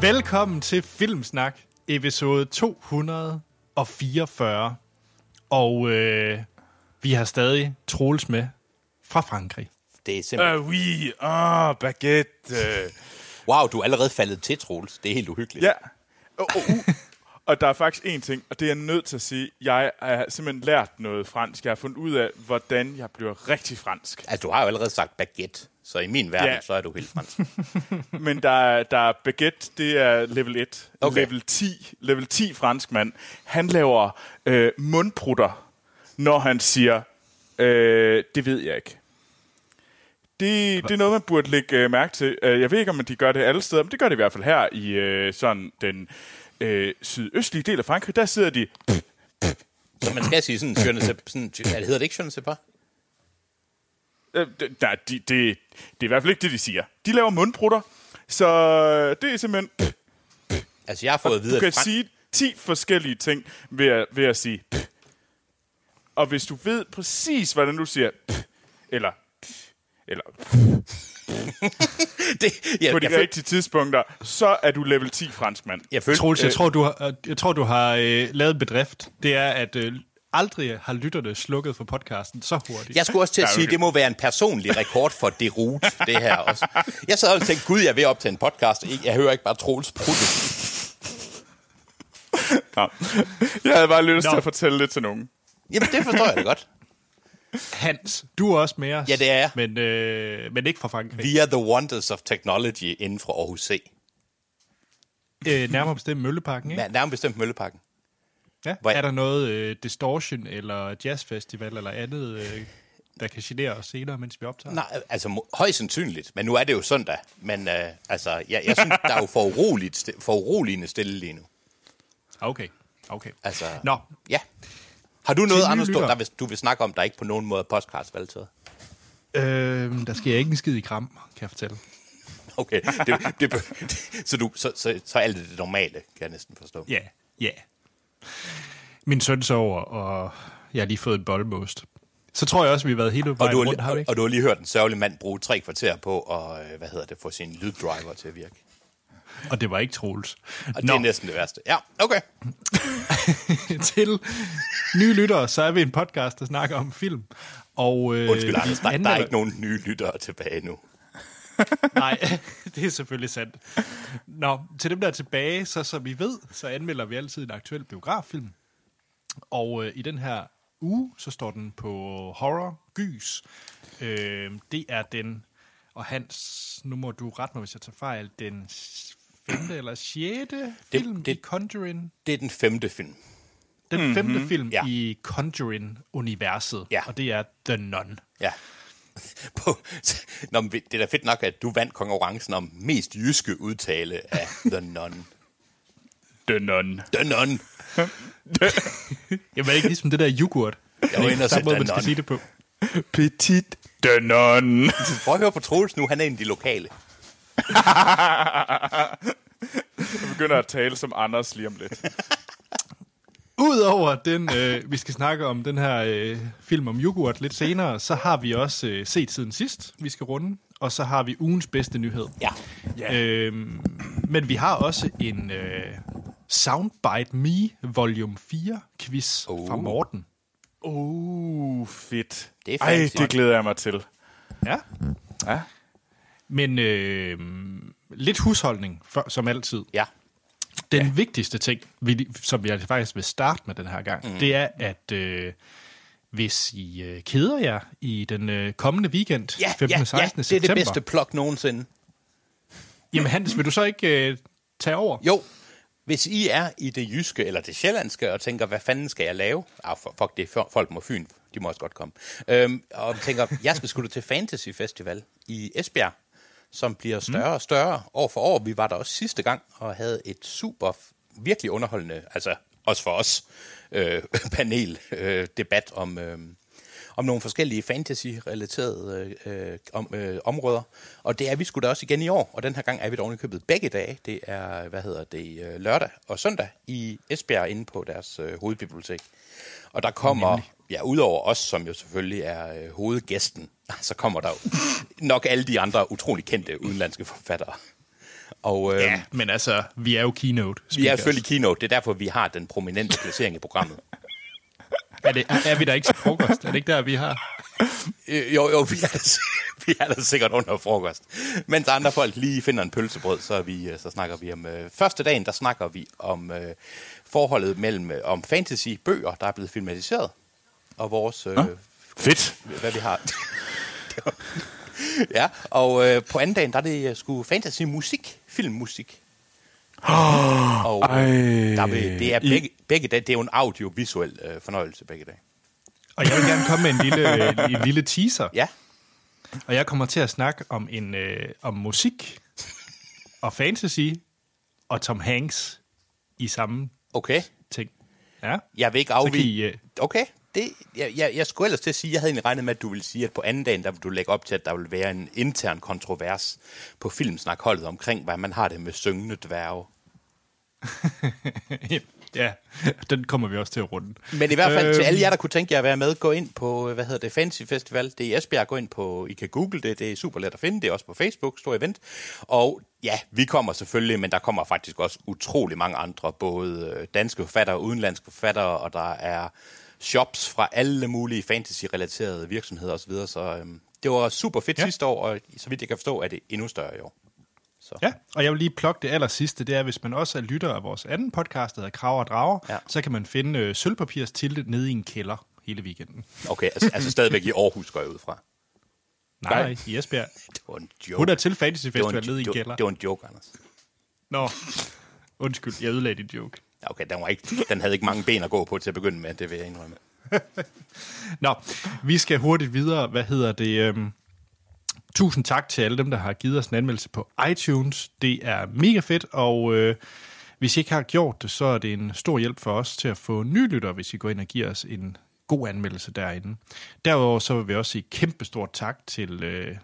Velkommen til Filmsnak, episode 244. Og øh, vi har stadig Troels med fra Frankrig. Det er simpelthen... Uh, oui, ah, baguette. Uh. Wow, du er allerede faldet til, Troels. Det er helt uhyggeligt. Ja. Og, og, uh. og der er faktisk en ting, og det er jeg nødt til at sige. Jeg har simpelthen lært noget fransk. Jeg har fundet ud af, hvordan jeg bliver rigtig fransk. Altså, du har jo allerede sagt baguette, så i min verden, Ja. så er du helt fransk. Men der er, der er baguette, det er level 1. Okay. Level 10. Level 10 fransk mand. Han laver øh, mundprutter, når han siger, øh, det ved jeg ikke. Det, det er noget, man burde lægge øh, mærke til. Øh, Jeg ved ikke, om de gør det alle steder, men det gør det i hvert fald her i øh, sådan den øh, sydøstlige del af Frankrig. Der sidder de... så man skal sige sådan, sådan det hedder det ikke, je ne sais pas? Øh, d- nej, de, det, det er i hvert fald ikke det, de siger. De laver mundprutter, så det er simpelthen... Altså, jeg har fået at vide, Du kan at sige 10 forskellige ting ved at, ved at sige pff. Og hvis du ved præcis, hvordan du siger pff, eller pff, eller pff, det, jeg, på de jeg, føl- rigtige tidspunkter, så er du level 10 franskmand. jeg følte, Troels, jeg tror, du har, jeg tror, du har øh, lavet en bedrift. Det er, at øh, aldrig har lytterne slukket for podcasten så hurtigt. Jeg skulle også til at sige, okay. det må være en personlig rekord for det rute, det her også. Jeg sad og tænkte, gud, jeg er ved at optage en podcast. Jeg hører ikke bare Troels prutte. Ja. Jeg havde bare lyst Nå. til at fortælle det til nogen. Jamen, det forstår jeg da godt. Hans, du er også med os. Ja, det er jeg. Men, øh, men ikke fra Frankrig. Via the wonders of technology inden for Aarhus C. Øh, nærmere bestemt Mølleparken, ikke? Ja, nærmest bestemt Mølleparken. Ja. Hvor- Er der noget øh, distortion eller jazzfestival eller andet, øh, der kan genere os senere, mens vi optager? Nej, altså højst sandsynligt. Men nu er det jo søndag. Men øh, altså, jeg, jeg synes, der er jo for, uroligt, sti- for uroligende stille lige nu. Okay, okay. Altså, Nå, ja. Har du noget, Anders, du, der vil, du vil snakke om, der ikke på nogen måde er podcast-relateret? øh, der sker ikke en skid i kram, kan jeg fortælle. Okay, det, det, det, så, du, så, så, så alt det normale, kan jeg næsten forstå. Ja, ja. Min søn sover, og jeg har lige fået en boldmost. Så tror jeg også, vi har været hele Og vejen du, rundt, har vi og, ikke? og du har lige hørt en sørgelig mand bruge tre kvarter på at øh, hvad hedder det, få sin lyddriver til at virke. Og det var ikke Troels. Og det er næsten det værste. Ja, okay. til nye lyttere, så er vi en podcast, der snakker om film. Og, øh, Undskyld, Anders, der, der er ikke nogen nye lyttere tilbage nu. Nej, det er selvfølgelig sandt. Nå, til dem, der er tilbage, så som vi ved, så anmelder vi altid en aktuel biograffilm. Og øh, i den her uge, så står den på horror, gys. Øh, det er den, og Hans, nu må du rette mig, hvis jeg tager fejl, den femte eller sjette film det, i Conjuring. Det er den femte film. Den mm-hmm. femte film Ja. ja. i Conjuring-universet, Ja. og det er The Nun. Ja. På, Nå, men det er da fedt nok, at du vandt konkurrencen om mest jyske udtale af The Nun. The Nun. The Nun. Jeg var ikke ligesom det der yoghurt. Jeg var inde og er måde, The man skal sige det på. Petit The Nun. Prøv at høre på Troels nu, han er en af de lokale. Jeg begynder at tale som Anders lige om lidt. Udover den, øh, vi skal snakke om den her øh, film om yoghurt lidt senere, så har vi også øh, set siden sidst, vi skal runde, og så har vi ugens bedste nyhed. Ja. Ja. Øhm, men vi har også en øh, Soundbite Me Volume 4 quiz oh. fra Morten. Uh, fedt. Det er Ej, det glæder jeg mig til. Ja. Ja. Men øh, lidt husholdning, for, som altid. Ja. Den ja. vigtigste ting, vi, som jeg faktisk vil starte med den her gang, mm. det er, at øh, hvis I øh, keder jer i den øh, kommende weekend, Ja, 15. ja, 16. ja, det er september, det bedste plok nogensinde. jamen Hans, vil du så ikke øh, tage over? Jo, hvis I er i det jyske eller det sjællandske og tænker, hvad fanden skal jeg lave? Ah, fuck det, folk må Fyn, de må også godt komme. Øhm, og tænker, jeg skal da til Fantasy Festival i Esbjerg, som bliver større og større år for år. Vi var der også sidste gang og havde et super, virkelig underholdende, altså også for os, øh, panel, øh, debat om... Øh, om nogle forskellige fantasy-relaterede øh, om, øh, områder. Og det er vi sgu da også igen i år, og den her gang er vi i købet begge dage. Det er, hvad hedder det, øh, lørdag og søndag i Esbjerg inde på deres øh, hovedbibliotek. Og der kommer, Nemlig. ja, udover os, som jo selvfølgelig er øh, hovedgæsten, så kommer der jo nok alle de andre utrolig kendte udenlandske forfattere. Og øh, Ja, men altså, vi er jo keynote. vi er selvfølgelig keynote, det er derfor, vi har den prominente placering i programmet. Er, det, er, vi der ikke til frokost? Er det ikke der, vi har? Øh, jo, jo, vi er, der, vi er der sikkert under frokost. Mens andre folk lige finder en pølsebrød, så, er vi, øh, så snakker vi om... Øh, første dagen, der snakker vi om øh, forholdet mellem øh, om fantasy-bøger, der er blevet filmatiseret, og vores... Øh, Fedt. hvad vi har. ja, og øh, på anden dagen, der er det øh, sgu fantasy-musik, filmmusik. og øh, Ej. der vil, det er begge, begge dage, det er jo en audiovisuel øh, fornøjelse begge dage. Og jeg vil gerne komme med en lille, en lille teaser. Ja, Og jeg kommer til at snakke om en øh, om musik og fantasy og Tom Hanks i samme okay. ting. Ja. Jeg vil ikke afvige. I, øh, Okay, det, jeg, jeg, jeg skulle ellers til at sige, jeg havde egentlig regnet med, at du ville sige, at på anden dagen, der vil du lægge op til, at der vil være en intern kontrovers på filmsnakholdet omkring, hvad man har det med syngende dværge. ja, den kommer vi også til at runde. Men i hvert fald til Øhm. alle jer, der kunne tænke jer at være med, gå ind på, hvad hedder det, Fantasy Festival. Det er i Esbjerg, gå ind på, I kan google det, det er super let at finde, det er også på Facebook, stor event. Og ja, vi kommer selvfølgelig, men der kommer faktisk også utrolig mange andre, både øh, danske forfattere udenlandske forfattere, og der er shops fra alle mulige fantasy-relaterede virksomheder osv., så, øhm, det var super fedt Ja. sidste år, og så vidt jeg kan forstå, er det endnu større i år. Så. Ja, og jeg vil lige plukke det aller sidste, det er, hvis man også er lytter af vores anden podcast, der hedder Kraver og Drager, ja. Så kan man finde øh, sølvpapirs til nede i en kælder hele weekenden. Okay, altså, altså stadigvæk i Aarhus går jeg ud fra. Nej, Nej. i Esbjerg. Det var en joke. Hun er til Fantasy Festival nede i en kælder. det var en joke, Anders. Nå, undskyld, jeg ødelagde din joke. Okay, den, var ikke, den havde ikke mange ben at gå på til at begynde med, det vil jeg indrømme. Nå, vi skal hurtigt videre. Hvad hedder det? Øhm, tusind tak til alle dem, der har givet os en anmeldelse på iTunes. Det er mega fedt, og øh, hvis I ikke har gjort det, så er det en stor hjælp for os til at få nye lyttere, hvis I går ind og giver os en god anmeldelse derinde. Derudover så vil vi også sige kæmpe stort tak til øh,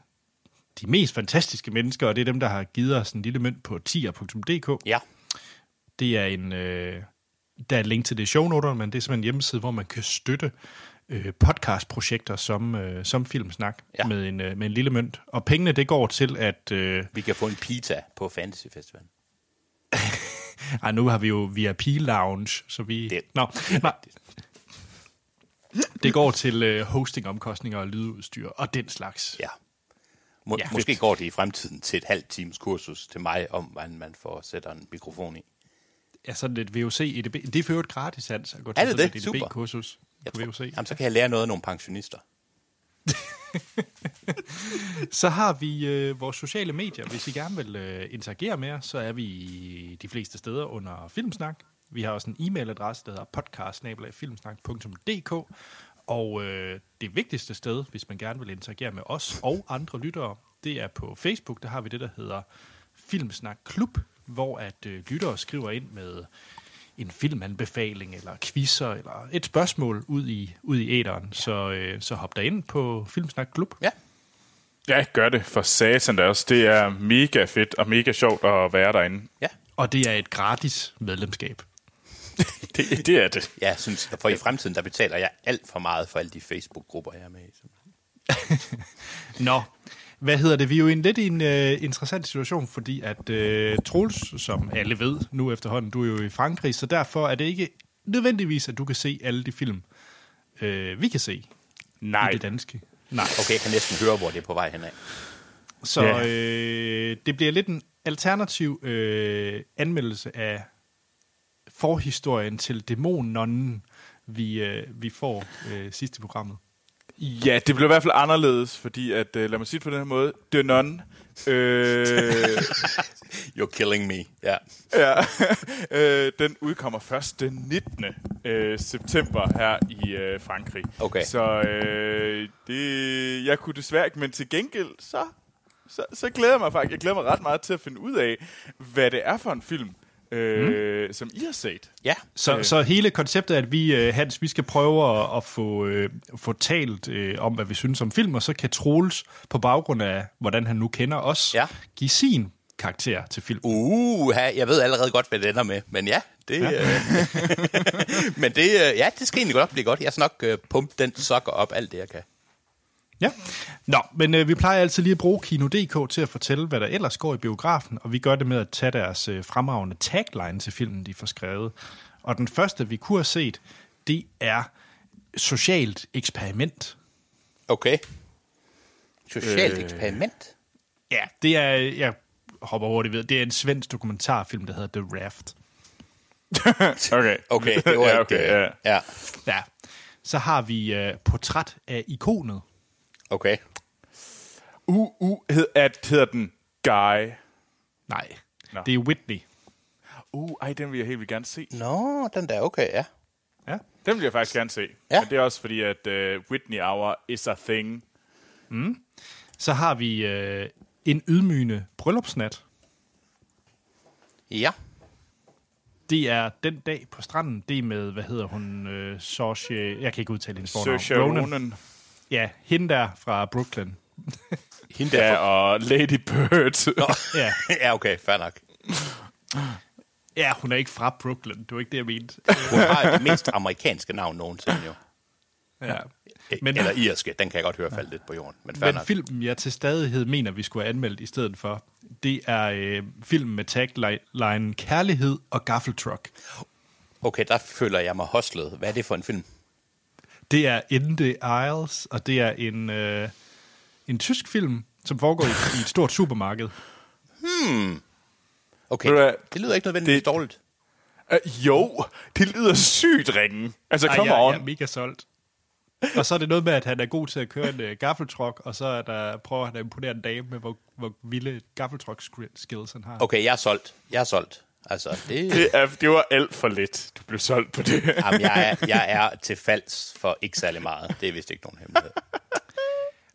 de mest fantastiske mennesker, og det er dem, der har givet os en lille mønt på tier.dk. Ja, Det er en, øh, der er et link til det i shownoterne, men det er simpelthen en hjemmeside, hvor man kan støtte øh, podcastprojekter som, øh, som Filmsnak ja. Med, en, øh, med en lille mønt. Og pengene, det går til, at... Øh, vi kan få en pizza på Fantasy Festival. ej, nu har vi jo VIP Lounge, så vi... Det- Nå, nej. Det går til øh, hostingomkostninger og lydudstyr og den slags. Ja. Må, ja. Måske går det i fremtiden til et halvt times kursus til mig, om hvordan man får sætter en mikrofon i. Ja, sådan et VUC EDB. Det er for øvrigt gratis, Hans, at gå til Er det sådan det? et. EDB-kursus på tror, VUC. jamen, så kan jeg lære noget af nogle pensionister. Så har vi øh, vores sociale medier. Hvis I gerne vil øh, interagere med os, så er vi de fleste steder under Filmsnak. Vi har også en e-mailadresse, der hedder podcast Og øh, det vigtigste sted, hvis man gerne vil interagere med os og andre lyttere, det er på Facebook. Der har vi det, der hedder Filmsnak Klub, hvor at øh, lyttere skriver ind med en filmanbefaling, eller quizzer, eller et spørgsmål ud i, ud i æderen. Så, øh, så hop der ind på Filmsnak Klub. Ja, Ja, gør det for satan da også. Det er mega fedt og mega sjovt at være derinde. ja. Og det er et gratis medlemskab. Det, det er det. Jeg synes, for i fremtiden, der betaler jeg alt for meget for alle de Facebook-grupper, jeg er med i. Nå, hvad hedder det? Vi er jo i en lidt i en uh, interessant situation, fordi at uh, Troels, som alle ved nu efterhånden, du er jo i Frankrig, så derfor er det ikke nødvendigvis, at du kan se alle de film, uh, vi kan se Nej. i det danske. Nej. Okay, jeg kan næsten høre, hvor det er på vej henad. Så Ja. øh, det bliver lidt en alternativ øh, anmeldelse af forhistorien til dæmonnonnen, vi, øh, vi får øh, sidst i programmet. Ja, det bliver i hvert fald anderledes, fordi at, øh, lad mig sige det på den her måde, The Nun, øh, You're killing me. Ja. ja, øh, den udkommer først den 19. Øh, september her i øh, Frankrig. Okay. Så øh, det, jeg kunne desværre ikke, men til gengæld, så, så, så glæder jeg mig faktisk, jeg glæder mig ret meget til at finde ud af, hvad det er for en film, øh, mm. som I har set. Ja, Så, så hele konceptet er, at vi, øh, Hans, vi skal prøve at, at få, øh, få talt øh, om, hvad vi synes om film, og så kan Troels, på baggrund af, hvordan han nu kender os, Ja. give sin karakter til film. Uh, jeg ved allerede godt, hvad det ender med, men ja, det, ja. Øh, men det, øh, ja, det skal egentlig godt blive godt. Jeg skal nok øh, pumpe den sokker op alt det, jeg kan. Ja. Nå, men øh, vi plejer altid lige at bruge Kino.dk til at fortælle, hvad der ellers går i biografen, og vi gør det med at tage deres øh, fremragende tagline til filmen, de får skrevet. Og den første, vi kunne have set, det er Socialt Eksperiment. Okay. Socialt Øh. eksperiment. Ja, det er, jeg hopper hurtigt ved, det er en svensk dokumentarfilm, der hedder The Raft. Okay. Okay, det var ja, ikke... okay, øh, ja. ja. Ja. Så har vi øh, Portræt af ikonet. Okay. Uh, hed, at, hedder den Guy. Nej, Nå. det er Whitney. Uh, ej, den vil jeg helt vildt gerne se. Nå, den der, okay, ja. Ja. Den vil jeg faktisk gerne se. Ja. Men det er også fordi, at uh, Whitney Hour is a thing. Så har vi øh, En ydmygende bryllupsnat. Ja. Det er den dag på stranden. Det er med, hvad hedder hun, øh, Saoirse, jeg kan ikke udtale hendes fornavn. Saoirse Ronan. Ja, hende der fra Brooklyn. Hende der Ja, og Lady Bird. Ja, ja, okay, fair nok. ja hun er ikke fra Brooklyn. Det var ikke det, jeg mente. Hun har det mest amerikanske navn nogensinde, jo. Ja. Men, Eller irske, den kan jeg godt høre falde lidt på jorden. Men Men nok. filmen, jeg til stadighed mener, vi skulle have anmeldt i stedet for, det er øh, filmen med tagline Kærlighed og Gaffeltruck. Okay, der føler jeg mig hostlet. Hvad er det for en film? Det er In the Isles, og det er en, øh, en tysk film, som foregår i, i et stort supermarked. Okay, Ved du hvad? det lyder ikke nødvendigvis Det- dårligt. Uh, jo, det lyder sygt ringe. Altså, Ej, come jeg, on. jeg er mega solgt. Og så er det noget med, at han er god til at køre en uh, gaffeltruck, og så er der, prøver han at imponere en dame med, hvor, hvor vilde gaffeltruck skills han har. Okay, jeg er solgt. Jeg er solgt. Altså, det... Det, er, det var alt for let. Du blev solgt på det. Jamen, jeg, er, jeg er til falds for ikke særlig meget. Det er vist ikke nogen hemmelighed.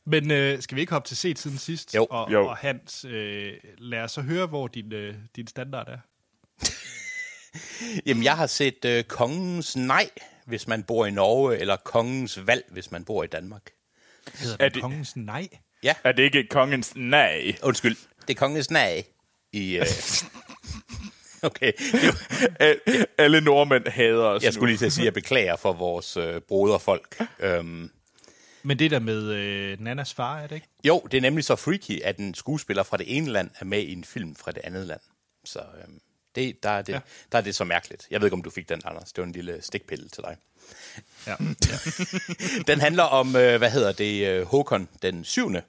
Men øh, skal vi ikke hoppe til set siden sidst? Jo. Og, Jo. og Hans, øh, lad os så høre, hvor din, øh, din standard er. Jamen, jeg har set øh, Kongens Nej, hvis man bor i Norge, eller Kongens Valg, hvis man bor i Danmark. Hedder Er det- Kongens Nej? Ja, Er det ikke kongens nej? undskyld. Det er Kongens Nej i... Øh... Okay, Alle nordmænd hader os jeg nu. skulle lige til at sige, at jeg beklager for vores øh, broderfolk. Øhm, Men det der med øh, Nannas far, er det ikke? jo, det er nemlig så freaky, at en skuespiller fra det ene land er med i en film fra det andet land. Så øhm, det, der, er det, ja. der er det så mærkeligt. Jeg ved ikke, om du fik den, Anders. Det var en lille stikpille til dig. Ja. Den handler om, øh, hvad hedder det, øh, Håkon den syvende,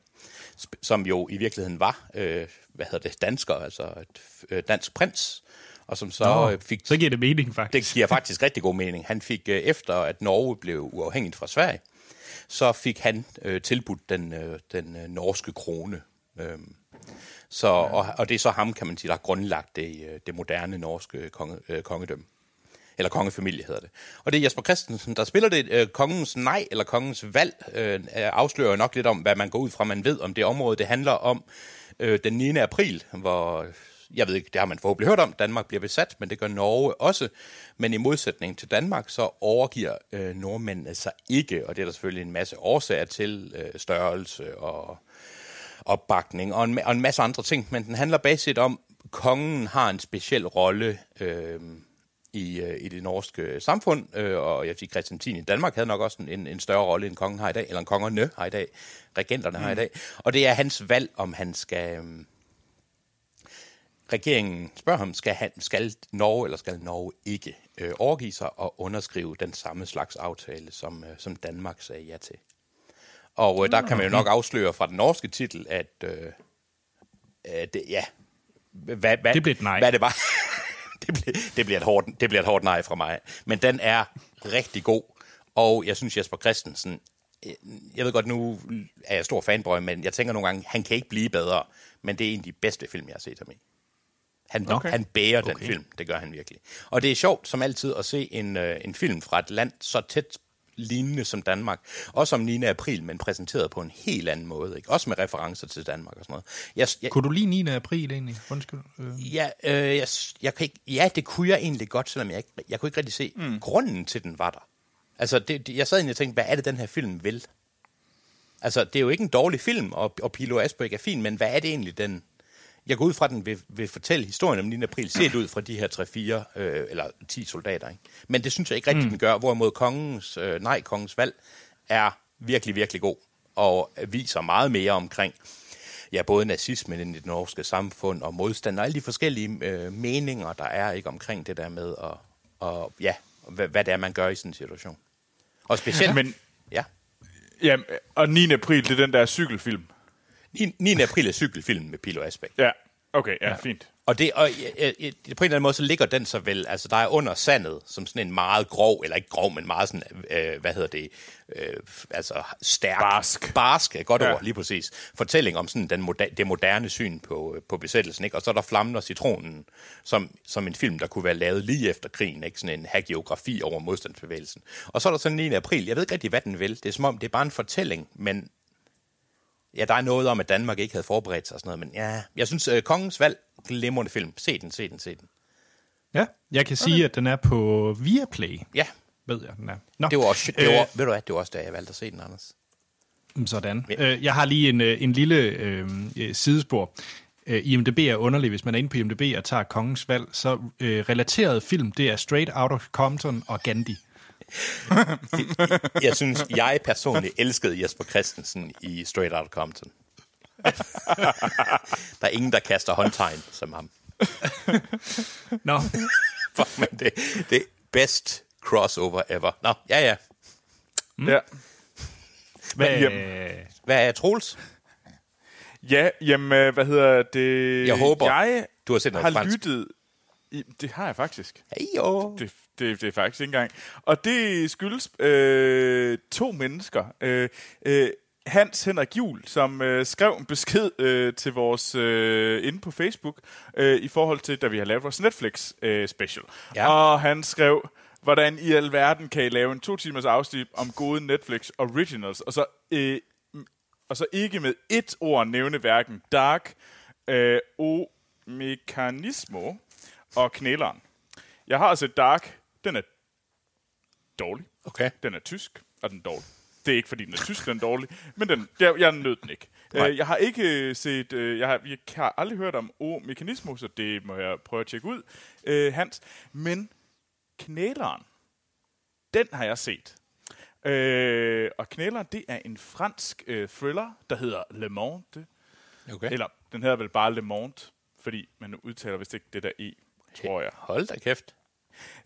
som jo i virkeligheden var, øh, hvad hedder det, dansker, altså et øh, dansk prins, og som så Nå, øh, fik... så giver det mening, faktisk. Det giver faktisk rigtig god mening. Han fik, øh, efter at Norge blev uafhængigt fra Sverige, så fik han øh, tilbudt den, øh, den øh, norske krone. Øhm, så, og, og det er så ham, kan man sige, der har grundlagt det, øh, det moderne norske konge, øh, kongedømme. Eller kongefamilie hedder det. Og det er Jesper Christensen, der spiller det. Øh, kongens nej eller kongens valg øh, afslører nok lidt om, hvad man går ud fra, man ved om det område. Det handler om øh, den 9. april, hvor, jeg ved ikke, det har man forhåbentlig hørt om, Danmark bliver besat, men det gør Norge også. Men i modsætning til Danmark, så overgiver øh, nordmændene sig ikke, og det er der selvfølgelig en masse årsager til, øh, størrelse og opbakning og en, og en masse andre ting, men den handler basisk om, at kongen har en speciel rolle øh, i, øh, i det norske samfund, øh, og jeg vil sige, Christian 10 i Danmark havde nok også en, en, en større rolle, end kongen har i dag, eller en kongerne har i dag, regenterne mm. har i dag, og det er hans valg, om han skal... Øh, regeringen spørger ham, skal, han, skal Norge eller skal Norge ikke øh, overgive sig og underskrive den samme slags aftale, som, øh, som Danmark sagde ja til. Og øh, der kan man jo nok afsløre fra den norske titel, at øh, øh, det, ja, hvad, hvad, Det blev et nej. Hvad det var. det, bliver, det, bliver et hårdt, det bliver et hårdt nej fra mig. Men den er rigtig god, og jeg synes Jesper Christensen, øh, jeg ved godt, nu er jeg stor fanboy, men jeg tænker nogle gange, han kan ikke blive bedre, men det er en af de bedste film, jeg har set ham i. Han, okay. Okay. han bærer den Okay. film, det gør han virkelig. Og det er sjovt, som altid, at se en, øh, en film fra et land så tæt lignende som Danmark. Også om 9. april, men præsenteret på en helt anden måde. Ikke? Også med referencer til Danmark og sådan noget. Jeg, jeg, Kunne du lige 9. april egentlig? Undskyld. Øh. Ja, øh, jeg, jeg kan ikke, ja, det kunne jeg egentlig godt, selvom jeg ikke, jeg kunne ikke rigtig se, mm. grunden til den var der. Altså, det, det, jeg sad egentlig og tænkte, hvad er det, den her film vil? Altså, det er jo ikke en dårlig film, og, og Pilo Asbæk er fin, men hvad er det egentlig, den... Jeg går ud fra, at den vil, vil fortælle historien om 9. april, set ud fra de her 3-4, øh, eller 10 soldater. Ikke? Men det synes jeg ikke rigtigt, mm. den gør, hvorimod kongens, øh, nej, kongens valg er virkelig, virkelig god. og viser meget mere omkring ja, både nazismen i det norske samfund og modstand og alle de forskellige øh, meninger, der er ikke omkring det der med, at, og, ja, hvad, hvad det er, man gør i sådan en situation. Og specielt... Men, ja. ja, og 9. april, det er den der cykelfilm. 9. 9. april er cykelfilm med Pilo Asbæk. Ja, okay, ja, ja. fint. Og, det, og ja, ja, på en eller anden måde, så ligger den så vel, altså der er under sandet, som sådan en meget grov, eller ikke grov, men meget sådan, øh, hvad hedder det, øh, altså stærk. Barsk. Barsk, er godt Ja. ord, lige præcis. Fortælling om sådan den moder, det moderne syn på, på besættelsen, ikke? Og så er der Flammen og Citronen, som, som en film, der kunne være lavet lige efter krigen, ikke? Sådan en hagiografi over modstandsbevægelsen. Og så er der sådan 9. april, jeg ved ikke rigtig, hvad den vil. Det er som om, det er bare en fortælling, men Ja, der er noget om, at Danmark ikke havde forberedt sig og sådan noget, men ja, jeg synes, uh, Kongens Valg, glimrende film. Se den, se den, se den. Ja, jeg kan sige, at den er på Viaplay, Ja, ved jeg, den er. Nå, det var også, det var, øh, ved du hvad, det var også da jeg valgte at se den, Anders. Sådan. Ja. Øh, jeg har lige en, øh, en lille øh, øh, sidespor. Øh, IMDb er underlig. Hvis man er inde på IMDb og tager Kongens Valg, så øh, relateret film, det er Straight Outta Compton og Gandhi. Jeg synes, jeg personligt elskede Jesper Christensen i Straight Outta Compton. der er ingen, der kaster håndtegn som ham. Nå, Fuck, men det, det er best crossover ever. Nå, ja, ja. Mm. Ja. hvad, Jamen. Hvad er Troels? Ja, jamen, øh, hvad hedder det? Jeg håber, jeg du har set noget har fransk. lyttet... I, det har jeg faktisk. Hey, jo. Det, det, det er faktisk ikke engang. Og det skyldes øh, to mennesker. Øh, øh, Hans Henrik Jul, som øh, skrev en besked øh, til vores øh, inde på Facebook øh, i forhold til, da vi har lavet vores Netflix øh, special. Ja. Og han skrev, hvordan i alverden kan I lave en to timers afsnit om gode Netflix originals, og så, øh, og så ikke med et ord nævne hverken Dark, øh, O Mekanismo og Knæleren. Jeg har set Dark. Den er dårlig. Okay. Den er tysk, og den er dårlig. Det er ikke, fordi den er tysk, den er dårlig, men den, jeg, jeg nød den ikke. Nej. Øh, jeg har ikke øh, set, øh, jeg, har, jeg har aldrig hørt om O Mekanismo, så det må jeg prøve at tjekke ud, øh, Hans. Men Knæleren, den har jeg set. Øh, og Knæleren, det er en fransk øh, thriller, der hedder Le Monde. Okay. Eller, den hedder vel bare Le Monde, fordi man udtaler vist ikke det der E, tror jeg Hold da kæft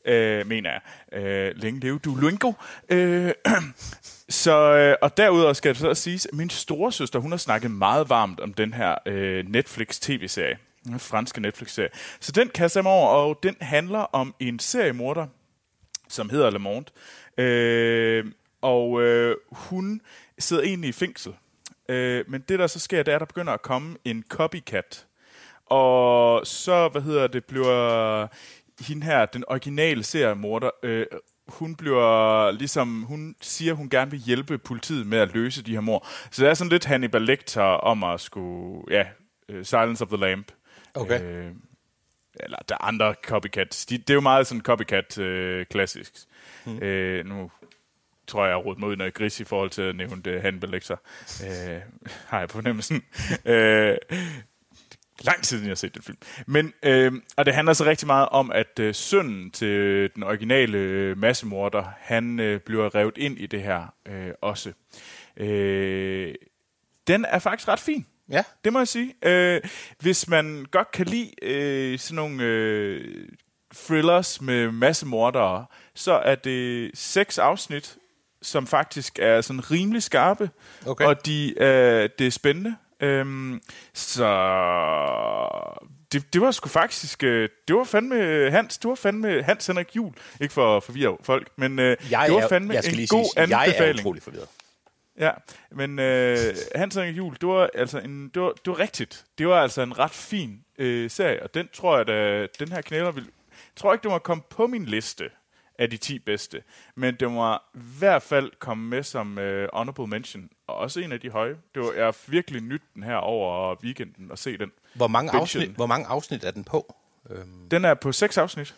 øh, mener jeg. Øh, længe leve du Luengo. Øh, så, øh, og derudover skal det så også siges, at min storesøster, hun har snakket meget varmt om den her øh, Netflix-tv-serie. Den franske Netflix-serie. Så den kaster jeg mig over, og den handler om en seriemorder, som hedder Le Monde. Øh, og øh, hun sidder egentlig i fængsel. Øh, men det, der så sker, det er, at der begynder at komme en copycat. Og så, hvad hedder det, bliver hende her, den originale seriemorder, øh, hun bliver ligesom, hun siger, hun gerne vil hjælpe politiet med at løse de her mord. Så det er sådan lidt Hannibal Lecter om at skulle, ja, uh, Silence of the Lamp. Okay. Øh, eller der er andre copycats. De, det er jo meget sådan copycat øh, klassisk. Hmm. Øh, nu tror jeg, jeg rodet mig ud noget gris i forhold til at nævne det Hannibal Lecter. Øh, har jeg på fornemmelsen. øh, lang tid siden, jeg har set den film. Men, øh, og det handler så rigtig meget om, at øh, sønnen til den originale øh, massemorder, han øh, bliver revet ind i det her øh, også. Øh, den er faktisk ret fin. Ja. Det må jeg sige. Øh, hvis man godt kan lide øh, sådan nogle øh, thrillers med massemordere, så er det seks afsnit, som faktisk er sådan rimelig skarpe, Okay. og de, øh, det er spændende. Øhm, så det, det var sgu faktisk, øh, det var fandme Hans, det var fandme Hans Henrik Jul, ikke for at forvirre folk, men øh, Jeg, det var er, fandme jeg skal en god sige, jeg er anbefaling. utrolig forvirret. Ja, men øh, Hans Henrik Jul, det var altså en, det var, det var rigtigt. Det var altså en ret fin øh, serie, og den tror jeg, at den her knæler vil... Jeg tror ikke, det må komme på min liste af de 10 bedste, men det må i hvert fald komme med som øh, honorable mention, og også en af de høje. Det var, jeg virkelig nyt den her over weekenden at se den. Hvor mange, afsnit, hvor mange afsnit er den på? Øhm, Den er på seks afsnit.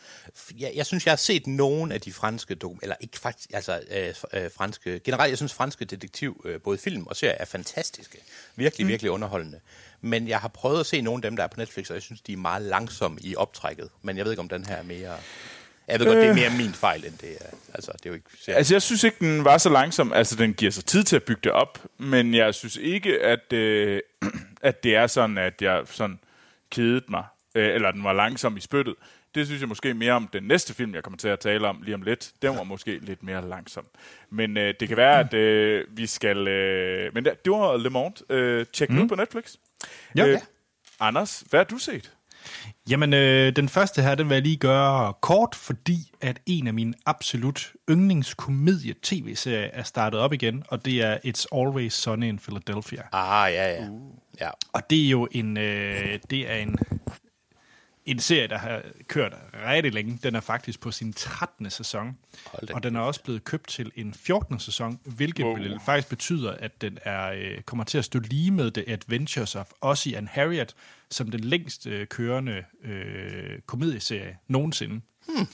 jeg, jeg synes, jeg har set nogle af de franske dokum, eller ikke faktisk, altså øh, øh, franske, generelt, jeg synes franske detektiv, øh, både film og serier, er fantastiske. Virkelig, mm. virkelig underholdende. Men jeg har prøvet at se nogle af dem, der er på Netflix, og jeg synes, de er meget langsomme i optrækket. Men jeg ved ikke, om den her er mere... Jeg ved godt, det er Øh. mere min fejl, end det er. Altså, det er jo ikke... Altså, jeg synes ikke, den var så langsom. Altså, den giver sig tid til at bygge det op, men jeg synes ikke, at, øh, at det er sådan, at jeg sådan kedede mig, øh, eller den var langsom i spyttet. Det synes jeg måske mere om den næste film, jeg kommer til at tale om lige om lidt. Den var måske lidt mere langsom. Men øh, det kan være, at øh, vi skal... Øh, men det, det var Le Monde. Øh, tjek mm. ud på Netflix. Ja. Øh, Anders, hvad har du set? Jamen, øh, den første her, den vil jeg lige gøre kort, fordi at en af mine absolut yndlingskomedie-tv-serier er startet op igen, og det er It's Always Sunny in Philadelphia. Ah, ja, ja. ja. Og det er jo en, øh, det er en, en serie, der har kørt rigtig længe. Den er faktisk på sin 13. sæson, og den er også blevet købt til en 14. sæson, hvilket Wow. faktisk betyder, at den er øh, kommer til at stå lige med The Adventures of Ozzy and Harriet, som den længst øh, kørende øh, komedieserie nogensinde. Hmm.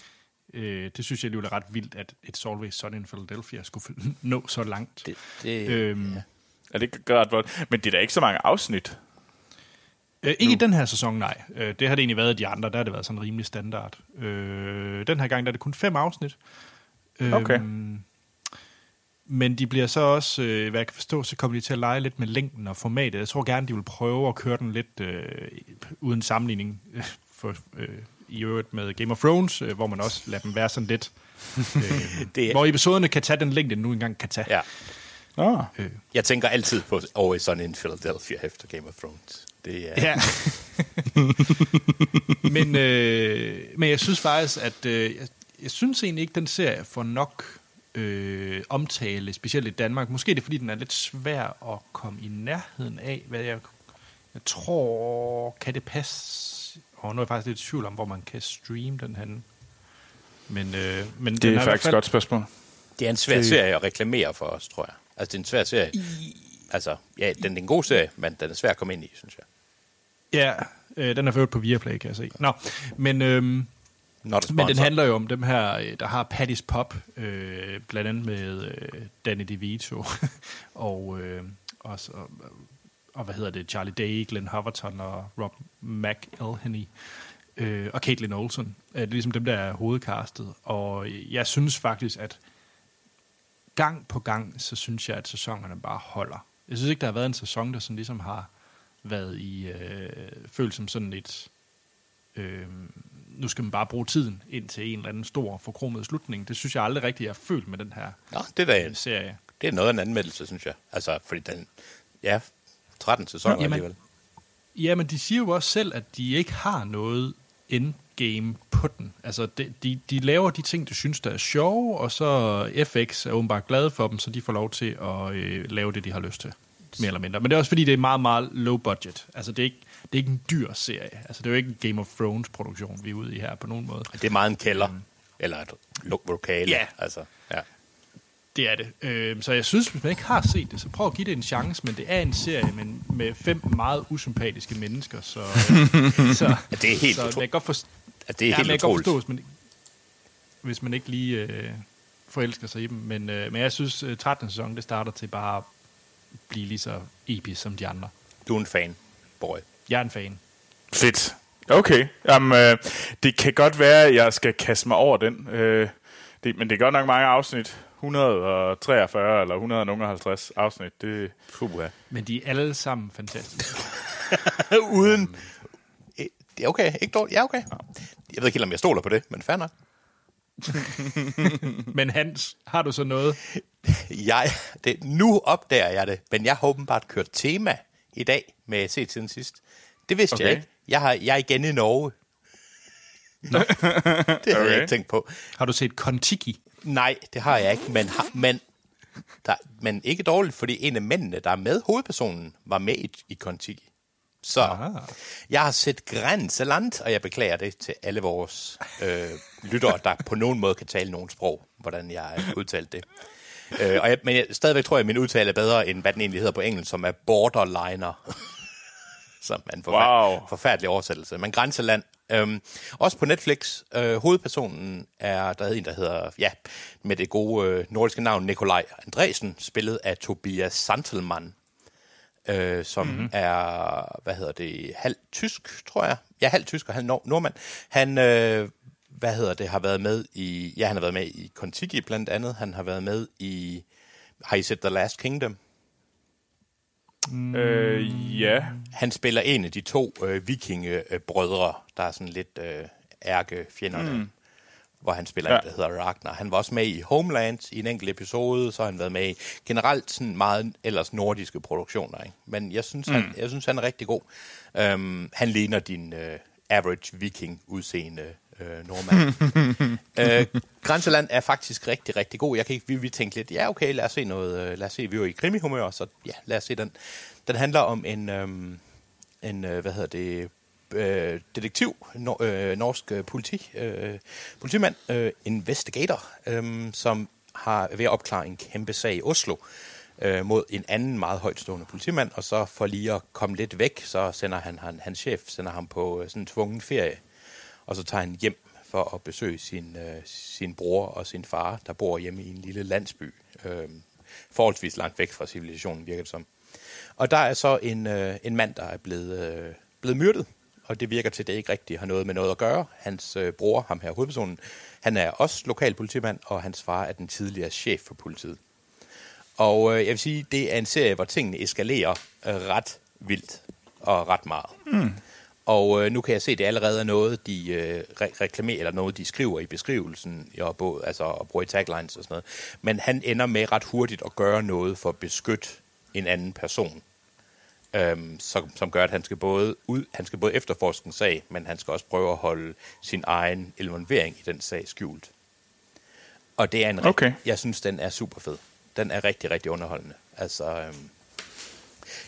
Øh, det synes jeg alligevel er ret vildt, at It's Always Sunny in Philadelphia skulle nå så langt. Det, det, Øhm, Er det ikke ret godt? Men det er da ikke så mange afsnit. Øh, ikke i den her sæson, nej. Øh, det har det egentlig været i de andre, der har det været sådan rimelig standard. Øh, den her gang der er det kun fem afsnit. Øh, Okay. Men de bliver så også, øh, hvad jeg kan forstå, så kommer de til at lege lidt med længden og formatet. Jeg tror gerne, de vil prøve at køre den lidt øh, uden sammenligning øh, for, øh, i øvrigt med Game of Thrones, øh, hvor man også lader dem være sådan lidt... Øh, Det er- hvor episoderne kan tage den længde, den nu engang kan tage. ja. Ah. Jeg tænker altid på Always Sunny in Philadelphia efter Game of Thrones. Det er... Ja. men, øh, men jeg synes faktisk, at øh, jeg, jeg synes egentlig ikke, den serie får nok øh, omtale, specielt i Danmark. Måske er det, fordi den er lidt svær at komme i nærheden af, hvad jeg, jeg tror, kan det passe? Og nu er jeg faktisk lidt i tvivl om, hvor man kan streame den her. Men, øh, men Det er i hvert faktisk et godt spørgsmål. Det er en svær Det- serie at reklamere for os, tror jeg. Altså, det er en svær serie. Altså, ja, den er en god serie, men den er svær at komme ind i, synes jeg. Ja, øh, den er ført på Viaplay, kan jeg se. Nå, men... Øh, a Men den handler jo om dem her, øh, der har Patty's Pop, øh, blandt andet med øh, Danny DeVito, og, øh, også, og, og hvad hedder det, Charlie Day, Glenn Hoverton og Rob McElhenney, øh, og Caitlin Olsen. Øh, Det er ligesom dem, der er hovedkastet. Og jeg synes faktisk, at gang på gang, så synes jeg, at sæsonerne bare holder. Jeg synes ikke, der har været en sæson, der sådan ligesom har været i, øh, følt som sådan et, øh, nu skal man bare bruge tiden ind til en eller anden stor forkromet slutning. Det synes jeg aldrig rigtigt, jeg har følt med den her Nå, det er, da, serie. det er noget af en anmeldelse, synes jeg. Altså, fordi den... Ja, 13 sæsoner Jamen, alligevel. Ja, men de siger jo også selv, at de ikke har noget endgame på den. Altså, de, de, de laver de ting, de synes, der er sjove, og så FX er åbenbart glade for dem, så de får lov til at øh, lave det, de har lyst til. Mere eller mindre. Men det er også fordi, det er meget, meget low budget. Altså, det er ikke, det er ikke en dyr serie. Altså, det er jo ikke en Game of Thrones produktion, vi er ude i her på nogen måde. Det er meget en kælder. Eller et lo- lokale. Ja. Altså, ja. Det er det. Øh, så jeg synes, hvis man ikke har set det, så prøv at give det en chance, men det er en serie med, med fem meget usympatiske mennesker, så, øh, så, det er helt så utro- godt forstå, ja det er ja, helt men jeg godt utroligt. forstå, hvis man, ikke- hvis man ikke lige øh, forelsker sig i dem, men, øh, men jeg synes, øh, 13. sæson, det starter til bare at blive lige så episk som de andre. Du er en fan, boy. Jeg er en fan. Fedt. Okay. Jamen, øh, det kan godt være, at jeg skal kaste mig over den. Øh, det, men det er godt nok mange afsnit. 143 eller 150 afsnit. Det, Fuha. Men de er alle sammen fantastiske. Uden... Eh, Det er okay, ikke dårligt. Ja, okay. Jeg ved ikke helt, om jeg stoler på det, men fair nok. Men Hans, har du så noget? Jeg, det, nu opdager jeg det, men jeg har åbenbart kørt tema i dag med set siden sidst. Det vidste okay. jeg ikke. Jeg, har, jeg er igen i Norge. det havde okay. jeg ikke tænkt på. Har du set Kontiki? Nej, det har jeg ikke, men, har, men, der, men ikke dårligt, fordi en af mændene, der er med hovedpersonen, var med i, i Kontiki. Så Aha. jeg har set Grænseland, og jeg beklager det til alle vores øh, lyttere, der på nogen måde kan tale nogen sprog, hvordan jeg har udtalt det. Øh, og jeg, men jeg, stadigvæk tror jeg, at min udtale er bedre, end hvad den egentlig hedder på engelsk, som er borderliner. som er en forfærdelig, Wow. forfærdelig oversættelse. Men Grænseland. Øhm, også på Netflix. Øh, hovedpersonen er, der er en, der hedder, ja, med det gode øh, nordiske navn, Nikolaj Andresen, spillet af Tobias Santelmann, øh, som mm-hmm. er, hvad hedder det, halv tysk, tror jeg. Ja, halv tysk og halv nord- nordmand. Han øh, hvad hedder det, har været med i... Ja, han har været med i Kontiki blandt andet. Han har været med i... Har I set The Last Kingdom? Øh, ja. Han spiller en af de to øh, vikingebrødre, der er sådan lidt øh, ærkefjenderne. Mm. Hvor han spiller Ja. en, der hedder Ragnar. Han var også med i Homeland i en enkelt episode, så har han været med i generelt sådan meget ellers nordiske produktioner. Ikke? Men jeg synes, mm. han, jeg synes, han er rigtig god. Um, han ligner din øh, average viking udseende øh, nordmand. øh, Grænseland er faktisk rigtig, rigtig god. Jeg kan ikke, vi, vi tænkte lidt, ja okay, lad os se noget, øh, lad os se, vi er jo i krimihumør, så ja, lad os se den. Den handler om en, øhm, en øh, hvad hedder det, øh, detektiv, nor- øh, norsk øh, politi, øh, politimand, øh, investigator, øh, som har ved at opklare en kæmpe sag i Oslo øh, mod en anden meget højtstående politimand, og så for lige at komme lidt væk, så sender han, han hans chef sender ham på øh, sådan en tvungen ferie, og så tager han hjem for at besøge sin, øh, sin bror og sin far, der bor hjemme i en lille landsby, øh, forholdsvis langt væk fra civilisationen, virker det som. Og der er så en, øh, en mand, der er blevet, øh, blevet myrdet, og det virker til, at det ikke rigtig har noget med noget at gøre. Hans øh, bror, ham her hovedpersonen, han er også lokal politimand, og hans far er den tidligere chef for politiet. Og øh, jeg vil sige, det er en serie, hvor tingene eskalerer øh, ret vildt og ret meget. Mm. Og øh, nu kan jeg se, at det allerede er noget, de øh, re- reklamerer, eller noget, de skriver i beskrivelsen, og både, altså, og bruger i taglines og sådan noget. Men han ender med ret hurtigt at gøre noget for at beskytte en anden person. Øhm, som, som gør, at han skal, både ud, han skal både efterforske en sag, men han skal også prøve at holde sin egen involvering i den sag skjult. Og det er en rigtig, Okay. jeg synes, den er super fed. Den er rigtig, rigtig underholdende. Altså, øhm,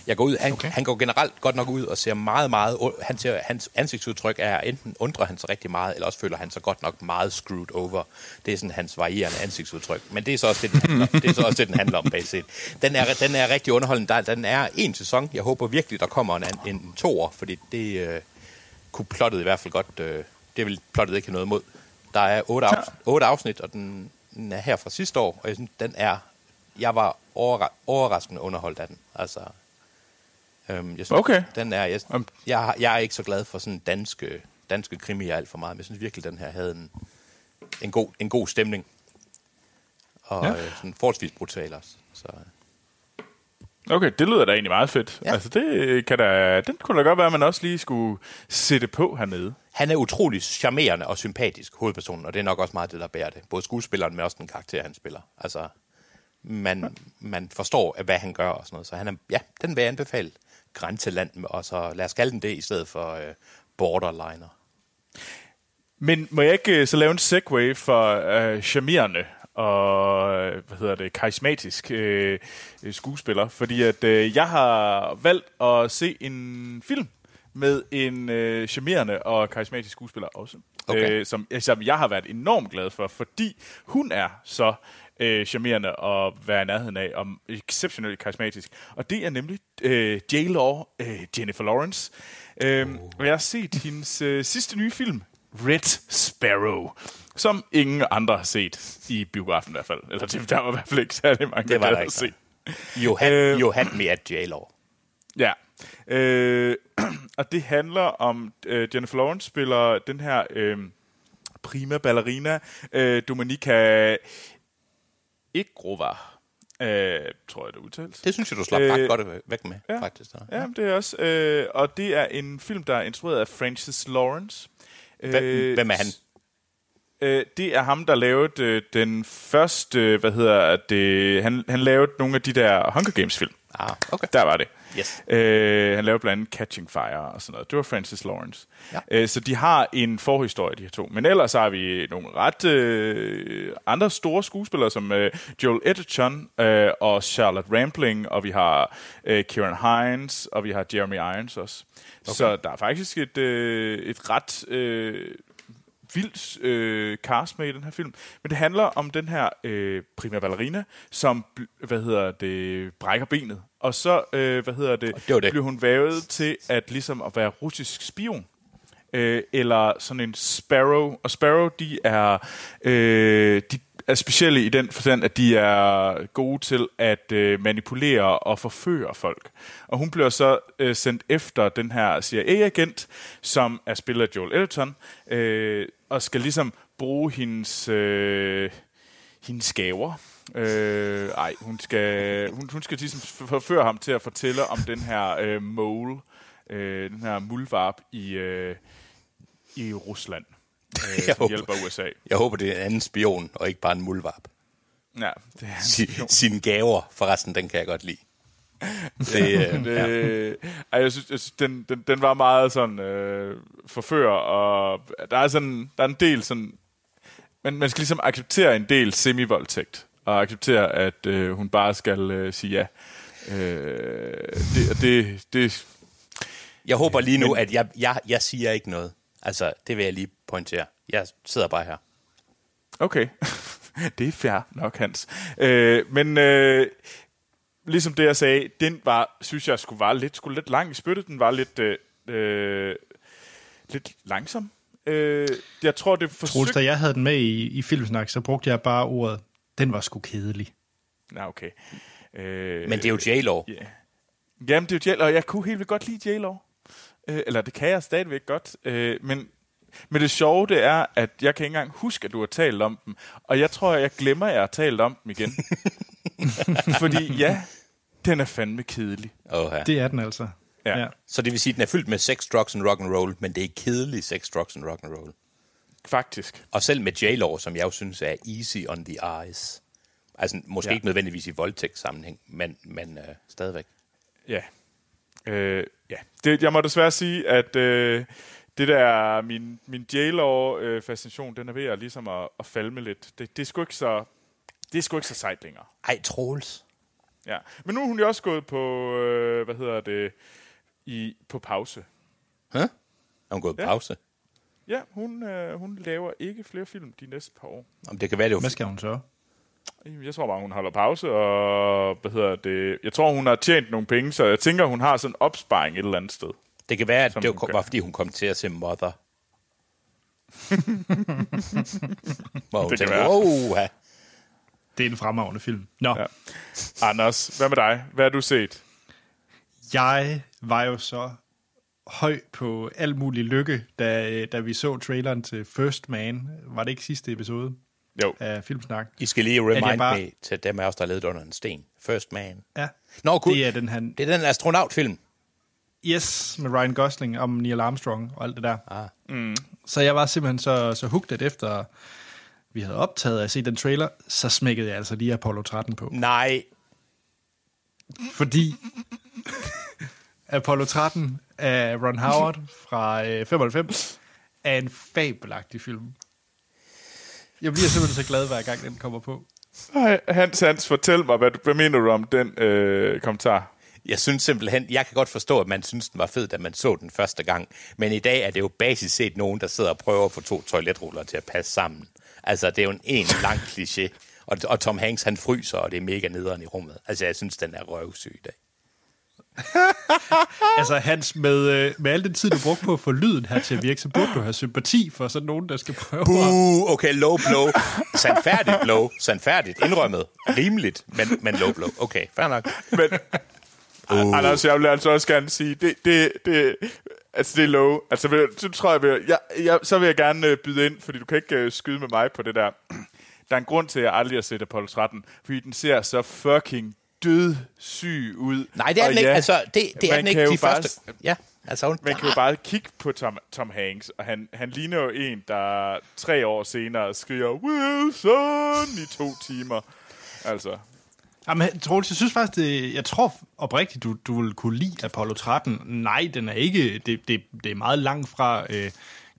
jeg går ud, han, okay. han går generelt godt nok ud og ser meget, meget, han ser, hans ansigtsudtryk er, enten undrer han sig rigtig meget, eller også føler han sig godt nok meget screwed over. Det er sådan hans varierende ansigtsudtryk. Men det er så også det, den handler, det er så også det, den handler om bag set. Den er, den er rigtig underholdende. Der, den er en sæson. Jeg håber virkelig, der kommer en, an- en toer, fordi det øh, kunne plottet i hvert fald godt, øh, det vil plottet ikke have noget imod. Der er otte, afs- otte afsnit, og den, den er her fra sidste år, og jeg synes, den er, jeg var overra- overraskende underholdt af den. Altså, Øhm, jeg synes, Okay. Den er, jeg, jeg, jeg er ikke så glad for sådan danske, danske krimier alt for meget, men jeg synes virkelig, den her havde en, en, god, en god stemning. Og Ja. øh, sådan forholdsvis brutal også. Så, Okay, det lyder da egentlig meget fedt. Ja. Altså, det kan da, den kunne da godt være, at man også lige skulle sætte på hernede. han er utrolig charmerende og sympatisk, hovedpersonen, og det er nok også meget det, der bærer det. Både skuespilleren, men også den karakter, han spiller. Altså, man, man forstår, hvad han gør og sådan noget. Så han er, ja, den vil jeg anbefale. Grænseland, og så lad os kalde den det, i stedet for øh, borderliner. Men må jeg ikke øh, så lave en segue for øh, charmerende og øh, hvad hedder det, karismatisk øh, øh, skuespiller? Fordi at øh, jeg har valgt at se en film med en øh, charmerende og karismatisk skuespiller også. Okay. Øh, som, som jeg har været enormt glad for, fordi hun er så øh, charmerende at være i nærheden af, og exceptionelt karismatisk. Og det er nemlig øh, J-Law, øh, Jennifer Lawrence. Øh, Og jeg har set hendes øh, sidste nye film, Red Sparrow, som ingen andre har set i biografen i hvert fald. Eller det, der var i hvert fald ikke særlig mange, Det var der der ikke, set. You had, Øh. you had me at J-Law. Ja. Øh, og det handler om, øh, Jennifer Lawrence spiller den her øh, prima ballerina, øh, Dominika Egrova, øh, tror jeg det udtales. Det synes jeg, du slap Øh, ret godt væk med, ja. ja. faktisk. Der. Ja, det er også. Øh, og det er en film, der er instrueret af Francis Lawrence. Hvem, Øh, hvem er han? Øh, det er ham, der lavede øh, den første, øh, hvad hedder det, han, han lavede nogle af de der Hunger Games-film. Ah, okay. Der var det. Yes. Øh, han lavede blandt andet Catching Fire og sådan noget. Det var Francis Lawrence. Ja. Øh, så de har en forhistorie, de her to. Men ellers har vi nogle ret øh, andre store skuespillere, som øh, Joel Edgerton øh, og Charlotte Rampling, og vi har øh, Kieran Hines, og vi har Jeremy Irons også. Okay. Så der er faktisk et, øh, et ret... Øh, vildt øh, cast med i den her film. Men det handler om den her øh, prima ballerina, som, hvad hedder det, brækker benet. Og så, øh, hvad hedder det, det det. bliver hun vævet til at ligesom at være russisk spion. Øh, eller sådan en Sparrow. Og Sparrow, de er, øh, de er specielle i den forstand, at de er gode til at øh, manipulere og forføre folk. Og hun bliver så øh, sendt efter den her CIA-agent, som er spillet af Joel Edgerton. Øh, og skal ligesom bruge hendes, øh, hendes gaver. Øh, ej, hun skal, hun, hun skal ligesom forføre ham til at fortælle om den her øh, mole, øh, den her muldvarp i, øh, i Rusland, øh, Jeg som håber- hjælper USA. Jeg håber, det er en anden spion, og ikke bare en muldvarp. Ja, det er Si, sine gaver, forresten, den kan jeg godt lide. Det, øh, Det, ej, jeg synes, jeg synes den, den, den var meget sådan øh, forfører, og der er sådan der er en del sådan, men man skal ligesom acceptere en del semi-voldtægt, og acceptere, at øh, hun bare skal øh, sige ja. Øh, det, det, det, jeg håber lige nu, at jeg, jeg, jeg siger ikke noget. Altså, det vil jeg lige pointere. Jeg sidder bare her. okay, det er fair nok, Hans. Øh, men øh, ligesom det, jeg sagde, den var, synes jeg, skulle var lidt, skulle lidt lang i spyttet. Den var lidt, øh, øh, lidt langsom. Øh, jeg tror, det Troels, forsøgte... da jeg havde den med i, i Filmsnak, så brugte jeg bare ordet, den var sgu kedelig. Nå, okay. Øh, Men det er jo J-Law. Ja. Jamen, det er jo J-Law, og jeg kunne helt vildt godt lide J-Law. Øh, eller det kan jeg stadigvæk godt. Øh, men, men det sjove, det er, at jeg kan ikke engang huske, at du har talt om dem. Og jeg tror, jeg glemmer, at jeg har talt om dem igen. Fordi ja, den er fandme kedelig. Oh, ja. Det er den altså. Ja. ja. Så det vil sige, at den er fyldt med sex, drugs and rock and roll, men det er kedelig sex, drugs and rock and roll. Faktisk. Og selv med J-Law, som jeg jo synes er easy on the eyes. Altså, måske Ja. ikke nødvendigvis i voldtægtssammenhæng, men, men øh, stadigvæk. Ja. Øh, ja. Det, jeg må desværre sige, at øh, det der, min, min J-Law-fascination, den er ved at, ligesom at, at falme lidt. Det, det, er sgu ikke så, det er sgu ikke så sejt længere. Ej, Troels. Ja. Men nu er hun jo også gået på, øh, hvad hedder det, i, på pause. Huh? Er hun gået på Ja. pause? Ja, hun, øh, hun laver ikke flere film de næste par år. Om det kan være, det er jo Hvad skal hun så? Jeg tror bare, hun holder pause, og hvad hedder det, jeg tror, hun har tjent nogle penge, så jeg tænker, hun har sådan en opsparing et eller andet sted. Det kan være, at det var, fordi hun kom til at se Mother. Hvor hun Det kan tænkte, være. wow. Det er en fremragende film. Nå, Ja. Anders, hvad med dig? Hvad har du set? jeg var jo så høj på al mulig lykke, da, da vi så traileren til First Man. Var det ikke sidste episode Jo, af Filmsnak? I skal lige remind bare- me til dem af os, der levede under en sten. First Man. Ja. Nå, gud. Det er den her... Det er den astronautfilm. Yes, med Ryan Gosling om Neil Armstrong og alt det der. Ah. Mm. Så jeg var simpelthen så, så hooked, at efter vi havde optaget at se den trailer, så smækkede jeg altså lige Apollo 13 på. Nej, Fordi Apollo 13 af Ron Howard fra øh, 95 er en fabelagtig film. Jeg bliver simpelthen så glad, hver gang den kommer på. Ej, Hans, Hans, fortæl mig, hvad, du, hvad mener du om den øh, kommentar? jeg synes simpelthen, jeg kan godt forstå, at man synes, den var fed, da man så den første gang. Men i dag er det jo basis set nogen, der sidder og prøver at få to toiletruller til at passe sammen. Altså, det er jo en, en lang kliché. Og, og Tom Hanks, han fryser, og det er mega nederen i rummet. Altså, jeg synes, den er røvsyg i dag. Altså Hans, med, øh, med al den tid, du brugte på at få lyden her til at virke, så burde du have sympati for sådan nogen, der skal prøve at... Uh, okay, low blow. Sandfærdigt blow. Sandfærdigt. Indrømmet. Rimeligt, men, men low blow. Okay, fair nok. Men, uh. Anders, jeg vil altså også gerne sige, det, det, det, altså det er low. Altså, vil- så tror jeg, vil, jeg, jeg, så vil jeg gerne øh, byde ind, fordi du kan ikke øh, skyde med mig på det der. Der er en grund til, at jeg aldrig har set Apollo 13, fordi den ser så fucking dødssyg ud. Nej, det er Og den ikke. ja, Altså, det, det er den ikke de bare- første... Ja, altså, hun, Man kan jo bare kigge på Tom, Tom Hanks, og han, han ligner jo en, der tre år senere skriger Wilson i to timer. Altså, Jamen, Troels, jeg synes faktisk, det, jeg tror oprigtigt, du, du vil kunne lide Apollo 13. Nej, den er ikke, det, det, det er meget langt fra øh,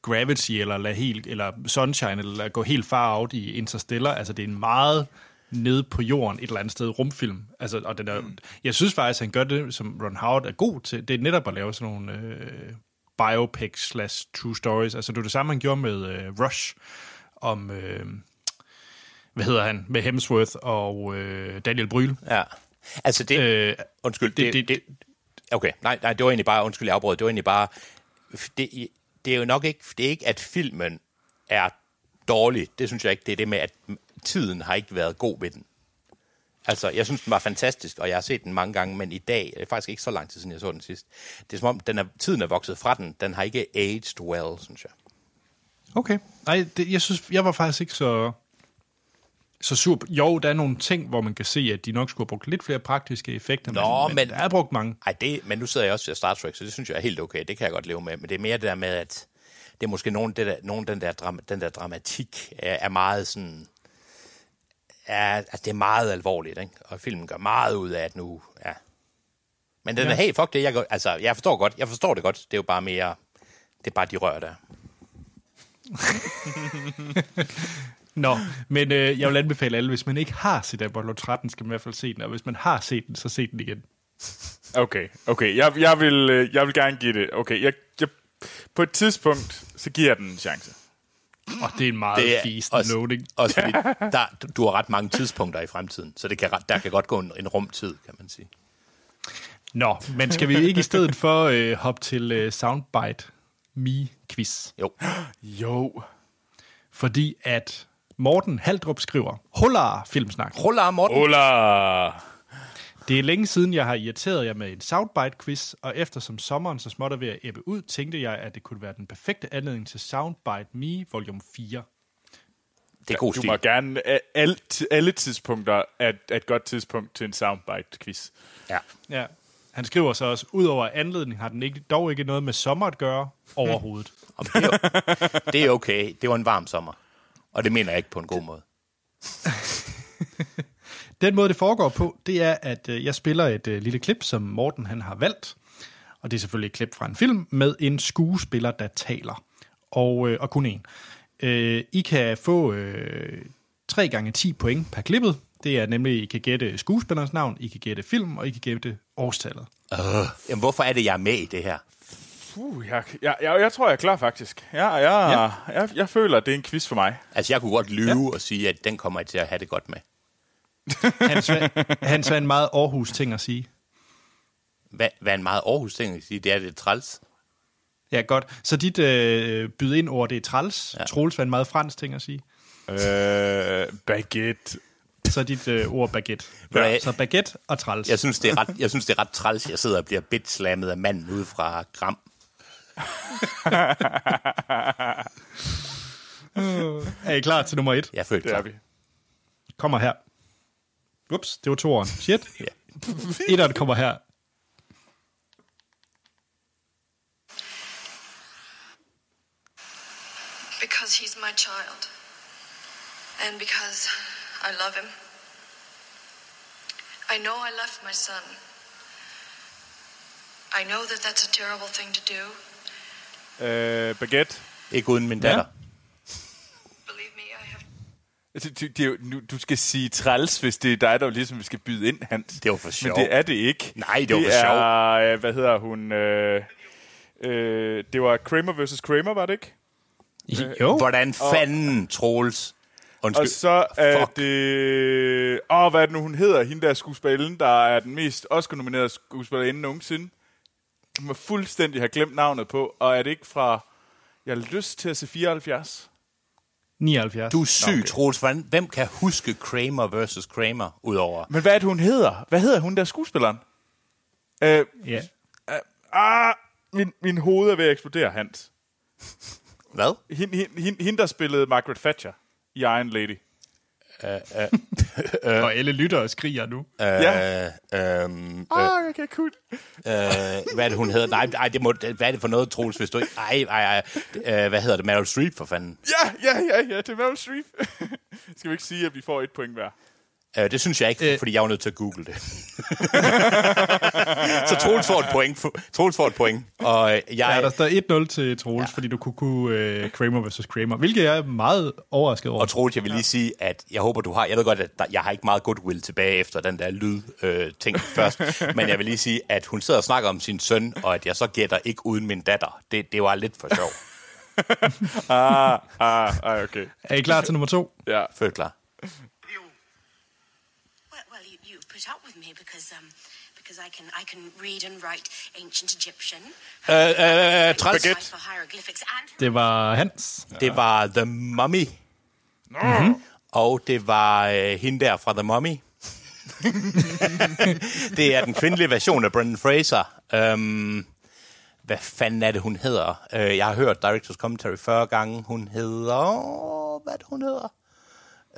Gravity, eller, lad helt, eller Sunshine, eller gå helt far out i Interstellar. Altså, det er en meget nede på jorden et eller andet sted rumfilm. Altså, og den er, mm. Jeg synes faktisk, han gør det, som Ron Howard er god til. Det er netop at lave sådan nogle øh, biopics slash true stories. Altså, det er det samme, han gjorde med øh, Rush, om... Øh, hvad hedder han? Med Hemsworth og øh, Daniel Bryl. Ja. Altså, det... Øh, undskyld, det- det, det- det, det, Okay, nej, nej, det var egentlig bare... Undskyld, jeg afbrød. Det var egentlig bare... Det, det er jo nok ikke... Det er ikke, at filmen er dårlig. Det synes jeg ikke. Det er det med, at tiden har ikke været god ved den. Altså, jeg synes, den var fantastisk, og jeg har set den mange gange, men i dag, det er faktisk ikke så lang tid siden, jeg så den sidst. Det er som om, den er, tiden er vokset fra den. Den har ikke aged well, synes jeg. Okay. Nej, det, jeg synes, jeg var faktisk ikke så, så sur. Jo, der er nogle ting, hvor man kan se, at de nok skulle have brugt lidt flere praktiske effekter, Nå, men, men- der er brugt mange. Ej, det, men nu sidder jeg også til Star Trek, så det synes jeg er helt okay. Det kan jeg godt leve med. Men det er mere det der med, at det er måske nogen, det der, nogen den, der dram, den der dramatik er, er meget sådan... Er, altså, det er meget alvorligt, ikke? Og filmen gør meget ud af, at nu... Ja. Men den er, hey, fuck det, jeg, altså, jeg forstår godt, jeg forstår det godt. Det er jo bare mere... Det er bare de rør der. Nå, men øh, jeg vil anbefale alle, hvis man ikke har set Apollo 13, skal man i hvert fald se den, og hvis man har set den, så se den igen. Okay, okay. Jeg, jeg, vil, øh, jeg vil gerne give det. Okay, jeg, jeg, på et tidspunkt, så giver jeg den en chance. Og det er en meget Det er fisen også- loading. Også fordi, der, du har ret mange tidspunkter i fremtiden, så det kan, ret- der kan godt gå en, en rumtid, kan man sige. Nå, men skal vi ikke i stedet for øh, hoppe til øh, Soundbite Me-quiz? Jo. Jo. Fordi at Morten Haldrup skriver, Hola filmsnak. Ruller, Morten. Hola! Det er længe siden, jeg har irriteret jer med en Soundbite-quiz, og eftersom sommeren så småt er ved at ebbe ud, tænkte jeg, at det kunne være den perfekte anledning til Soundbite Me volume 4. Det er god Du stil. må gerne... Alle, alle tidspunkter er, er et godt tidspunkt til en soundbite-quiz. Ja. Ja. Han skriver så også, udover anledning har den ikke, dog ikke noget med sommer at gøre overhovedet. Det, er, det er okay. Det var en varm sommer. Og det mener jeg ikke på en god måde. Den måde, det foregår på, det er, at øh, jeg spiller et øh, lille klip, som Morten han har valgt. Og det er selvfølgelig et klip fra en film med en skuespiller, der taler. Og, øh, og kun én. Øh, I kan få øh, 3 gange 10 point per klippet. Det er nemlig, I kan gætte skuespillerens navn, I kan gætte film, og I kan gætte årstallet. Jamen, hvorfor er det, jeg er med i det her? Uh, jeg, jeg, jeg, jeg tror, jeg er klar, faktisk. Jeg, jeg, Ja. ja. jeg, jeg føler, at det er en quiz for mig. Altså, jeg kunne godt lyve ja. og sige, at den kommer jeg til at have det godt med. Hans, Hans er en meget Aarhus ting at sige. Hvad, hvad er en meget Aarhus ting at sige? Det er det er træls. Ja, godt. Så dit øh, byd ind ord, det er træls. Ja. Troels var en meget fransk ting at sige. Øh, baguette. Så er dit øh, ord baguette. Ja. Så baguette og træls. Jeg synes, det er ret, jeg synes, det er ret træls. Jeg sidder og bliver bitslammet af manden ude fra Gram. Er I klar til nummer et? Jeg følte Det er klar. vi. Kommer her. Ups, det var toeren. Shit. Ja. Etteren kommer her. Because he's my child. And because I love him. I know I left my son. I know that that's a terrible thing to do. Øh, baguette. Ikke uden min datter. Believe me, I have Altså, du, det nu, du skal sige træls, hvis det er dig, der ligesom skal byde ind, Hans. Det var for sjov. Men det er det ikke. Nej, det var det for sjov. er, øh, hvad hedder hun? Øh, øh, det var Kramer vs. Kramer, var det ikke? Jo. Hvordan fanden, Troels? Undskyld. Og så er Fuck. det... Åh, hvad er det nu, hun hedder? Hende der skuespilleren, der er den mest Oscar-nominerede skuespillerinde nogensinde. Må fuldstændig have glemt navnet på. Og er det ikke fra... Jeg har lyst til at se 74. 79. Du er syg, okay. Troels. Hvem kan huske Kramer versus Kramer udover? Men hvad er det, hun hedder? Hvad hedder hun der skuespilleren? Øh, Ja. ah, min, min hoved er ved at eksplodere, Hans. Hvad? Hende, hende, hende, hende der spillede Margaret Thatcher i Iron Lady. Og alle lyttere skriger nu. Ja. Øh, øhm, Åh, oh, jeg kan øh, hvad er det, hun hedder? Nej, nej det må, hvad er det for noget, Troels, hvis du ikke... Ej, ej, ej. Øh, hvad hedder det? Meryl Streep, for fanden. Ja, ja, ja, ja, det er Meryl Streep. Skal vi ikke sige, at vi får et point hver? Øh, det synes jeg ikke, Øh. fordi jeg var nødt til at google det. så Troels får et point. Troels får et point. Og øh, jeg... Ja, der står 1-0 til Troels, ja. fordi du kunne kunne uh, Kramer versus Kramer, hvilket jeg er meget overrasket over. Og Troels, jeg vil lige sige, at jeg håber, du har... Jeg ved godt, at der, jeg har ikke meget goodwill tilbage efter den der lyd-ting øh, ting først. men jeg vil lige sige, at hun sidder og snakker om sin søn, og at jeg så gætter ikke uden min datter. Det, det var lidt for sjov. Ah, ah, ah, okay. Er I klar til nummer to? Ja. Følt klar. Well, well, you, you put up with me because um, because I can I can read and write ancient Egyptian, Øh, øh, træls. decipher hieroglyphics, and Det var Hans. Det var The Mummy. Mm-hmm. Og det var øh, hende der fra The Mummy. det er den kvindelige version af Brendan Fraser. Øhm, hvad fanden er det, hun hedder? Øh, jeg har hørt Directors Commentary 40 gange. Hun hedder... Hvad det, hun hedder?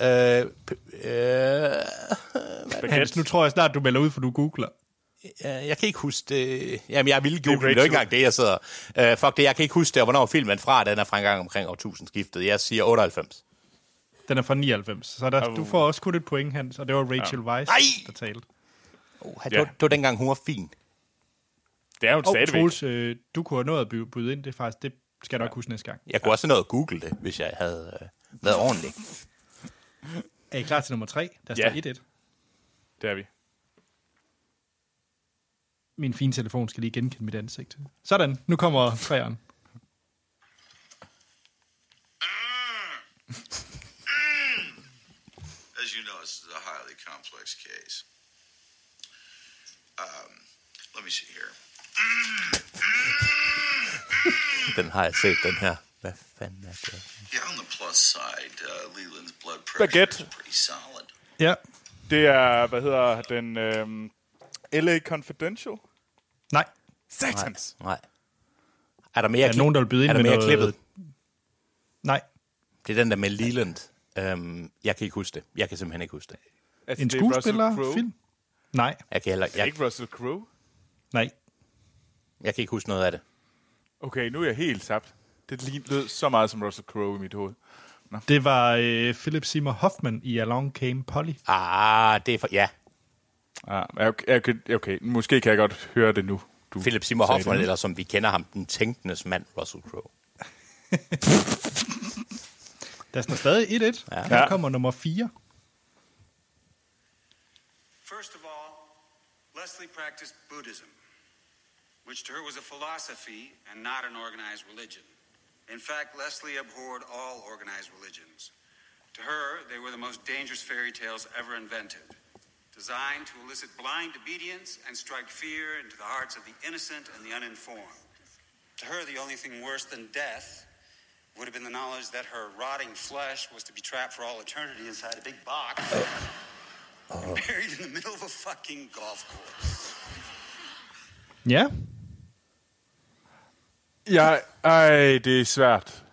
Øh, p- øh, Hans, nu tror jeg snart, du melder ud, for du googler. Øh, jeg kan ikke huske det. Jamen, jeg ville google det. Det er jo Rachel. ikke engang det, jeg sidder. Uh, fuck det, jeg kan ikke huske det, og hvornår filmen fra. Den er fra en gang omkring årtusindskiftet. Jeg siger 98. Den er fra 99, så der, du får også kun et point, Hans, og det var Rachel Weisz, Nej! der talte. Oh, det, Ja. var, det var dengang, hun var fin. Det er hun Og stadigvæk. Troels, øh, du kunne have nået at by- byde ind, det er faktisk, det skal jeg nok huske næste gang. Jeg kunne også have nået at google det, hvis jeg havde uh, været ordentlig. Er I klar til nummer tre? Der Ja. står 1-1. Det er vi. Min fine telefon skal lige genkende mit ansigt. Sådan, nu kommer træeren. As you know, this is a highly complex case. Um, let me see here. Den har jeg set, den her. Hvad fanden er det? Yeah, on the plus side, uh, Leland's blood pressure Baguette. is pretty solid. Ja. Det er, hvad hedder den, øhm, LA Confidential? Nej. Satans. Nej. Er der mere, Er der nogen, der vil byde ind er der med mere noget- klippet? Nej. Det er den der med Leland. Um, jeg kan ikke huske det. Jeg kan simpelthen ikke huske det. Altså, En det er Russell skuespiller? Film? Nej. Jeg kan, heller, Er jeg, ikke Russell Crowe? Nej. jeg kan ikke huske noget af det. Okay, nu er jeg helt tabt. Det lød så meget som Russell Crowe i mit hoved. Det var øh, Philip Seymour Hoffman i Along Came Polly. Ah, det er for... Ja, Ah, okay, okay, okay, måske kan jeg godt høre det nu. Du Philip Seymour Hoffman, eller som vi kender ham, den tænkendes mand, Russell Crowe. Der står stadig 1-1. Ja. Her kommer nummer 4. First of all, Leslie practiced Buddhism, which to her was a philosophy and not an organized religion. In fact, Leslie abhorred all organized religions. To her, they were the most dangerous fairy tales ever invented, designed to elicit blind obedience and strike fear into the hearts of the innocent and the uninformed. To her, the only thing worse than death would have been the knowledge that her rotting flesh was to be trapped for all eternity inside a big box and buried in the middle of a fucking golf course. Ja. Jeg, ej, det er svært.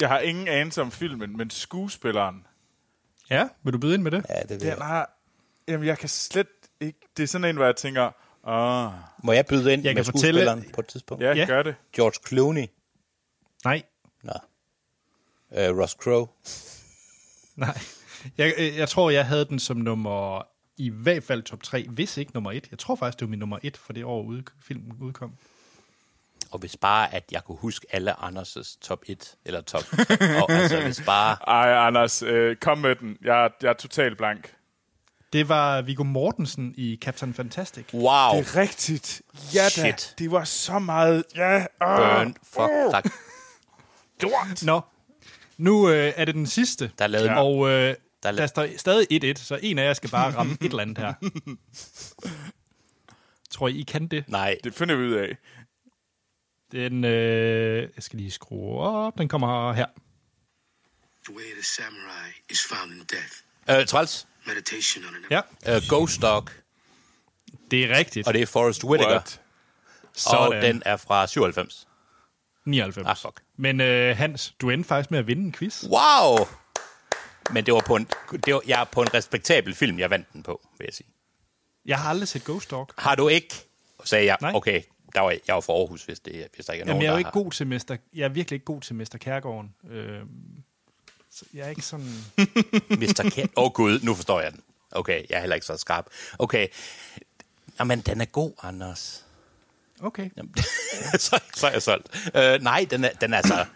Jeg har ingen anelse om filmen, men skuespilleren, Ja, vil du byde ind med det? Ja, det ved den har... Jamen, jeg kan slet ikke... Det er sådan en, hvor jeg tænker, åh, Må jeg byde ind Jeg med kan fortælle- skuespilleren på et tidspunkt? ja, Ja. gør det. George Clooney. Nej. Nå. Uh, Ross Crowe. Nej. Jeg, øh, jeg tror, jeg havde den som nummer... I hvert fald top 3, hvis ikke nummer 1. Jeg tror faktisk, det var min nummer 1 for det år, ude, filmen udkom. Og hvis bare, at jeg kunne huske alle Anders' top 1, eller top... og, altså, hvis bare... Ej, Anders, øh, kom med den. Jeg, jeg er totalt blank. Det var Viggo Mortensen i Captain Fantastic. Wow. Det er rigtigt. Ja da. Shit. Det var så meget... Ja, øh, Burn. Fuck, tak. lort. Nå, nu øh, er det den sidste. Der er lavet ja. Og øh, Der er la- der står stadig 1-1, så en af jer skal bare ramme et eller andet her. Tror I, I kan det? Nej, Det finder vi ud af. Den, øh, jeg skal lige skrue op. Den kommer her. The way of the samurai is found in death. uh, træls. Meditation on an Ja, Uh, Ghost Dog, det er rigtigt. og det er Forrest Whitaker. What? Og den er fra 97. 99. Ah, fuck. Men øh, Hans, du endte faktisk med at vinde en quiz. Wow! Men det var på en, det var, jeg er på en respektabel film, jeg vandt den på, vil jeg sige. Jeg har aldrig set Ghost Dog. Har du ikke? Sagde jeg. Nej. Okay, der var, jeg var fra Aarhus, hvis, det, hvis der ikke er Jamen, nogen, jeg er jo ikke har. god til Mester, jeg er virkelig ikke god til Mester Kærgården. Øh, så jeg er ikke sådan... Mr. Ken. Åh oh, gud, nu forstår jeg den. Okay, jeg er heller ikke så skarp. Okay. Jamen, den er god, Anders. Okay. Jamen, så, så er jeg solgt. Øh, nej, den er, den er altså...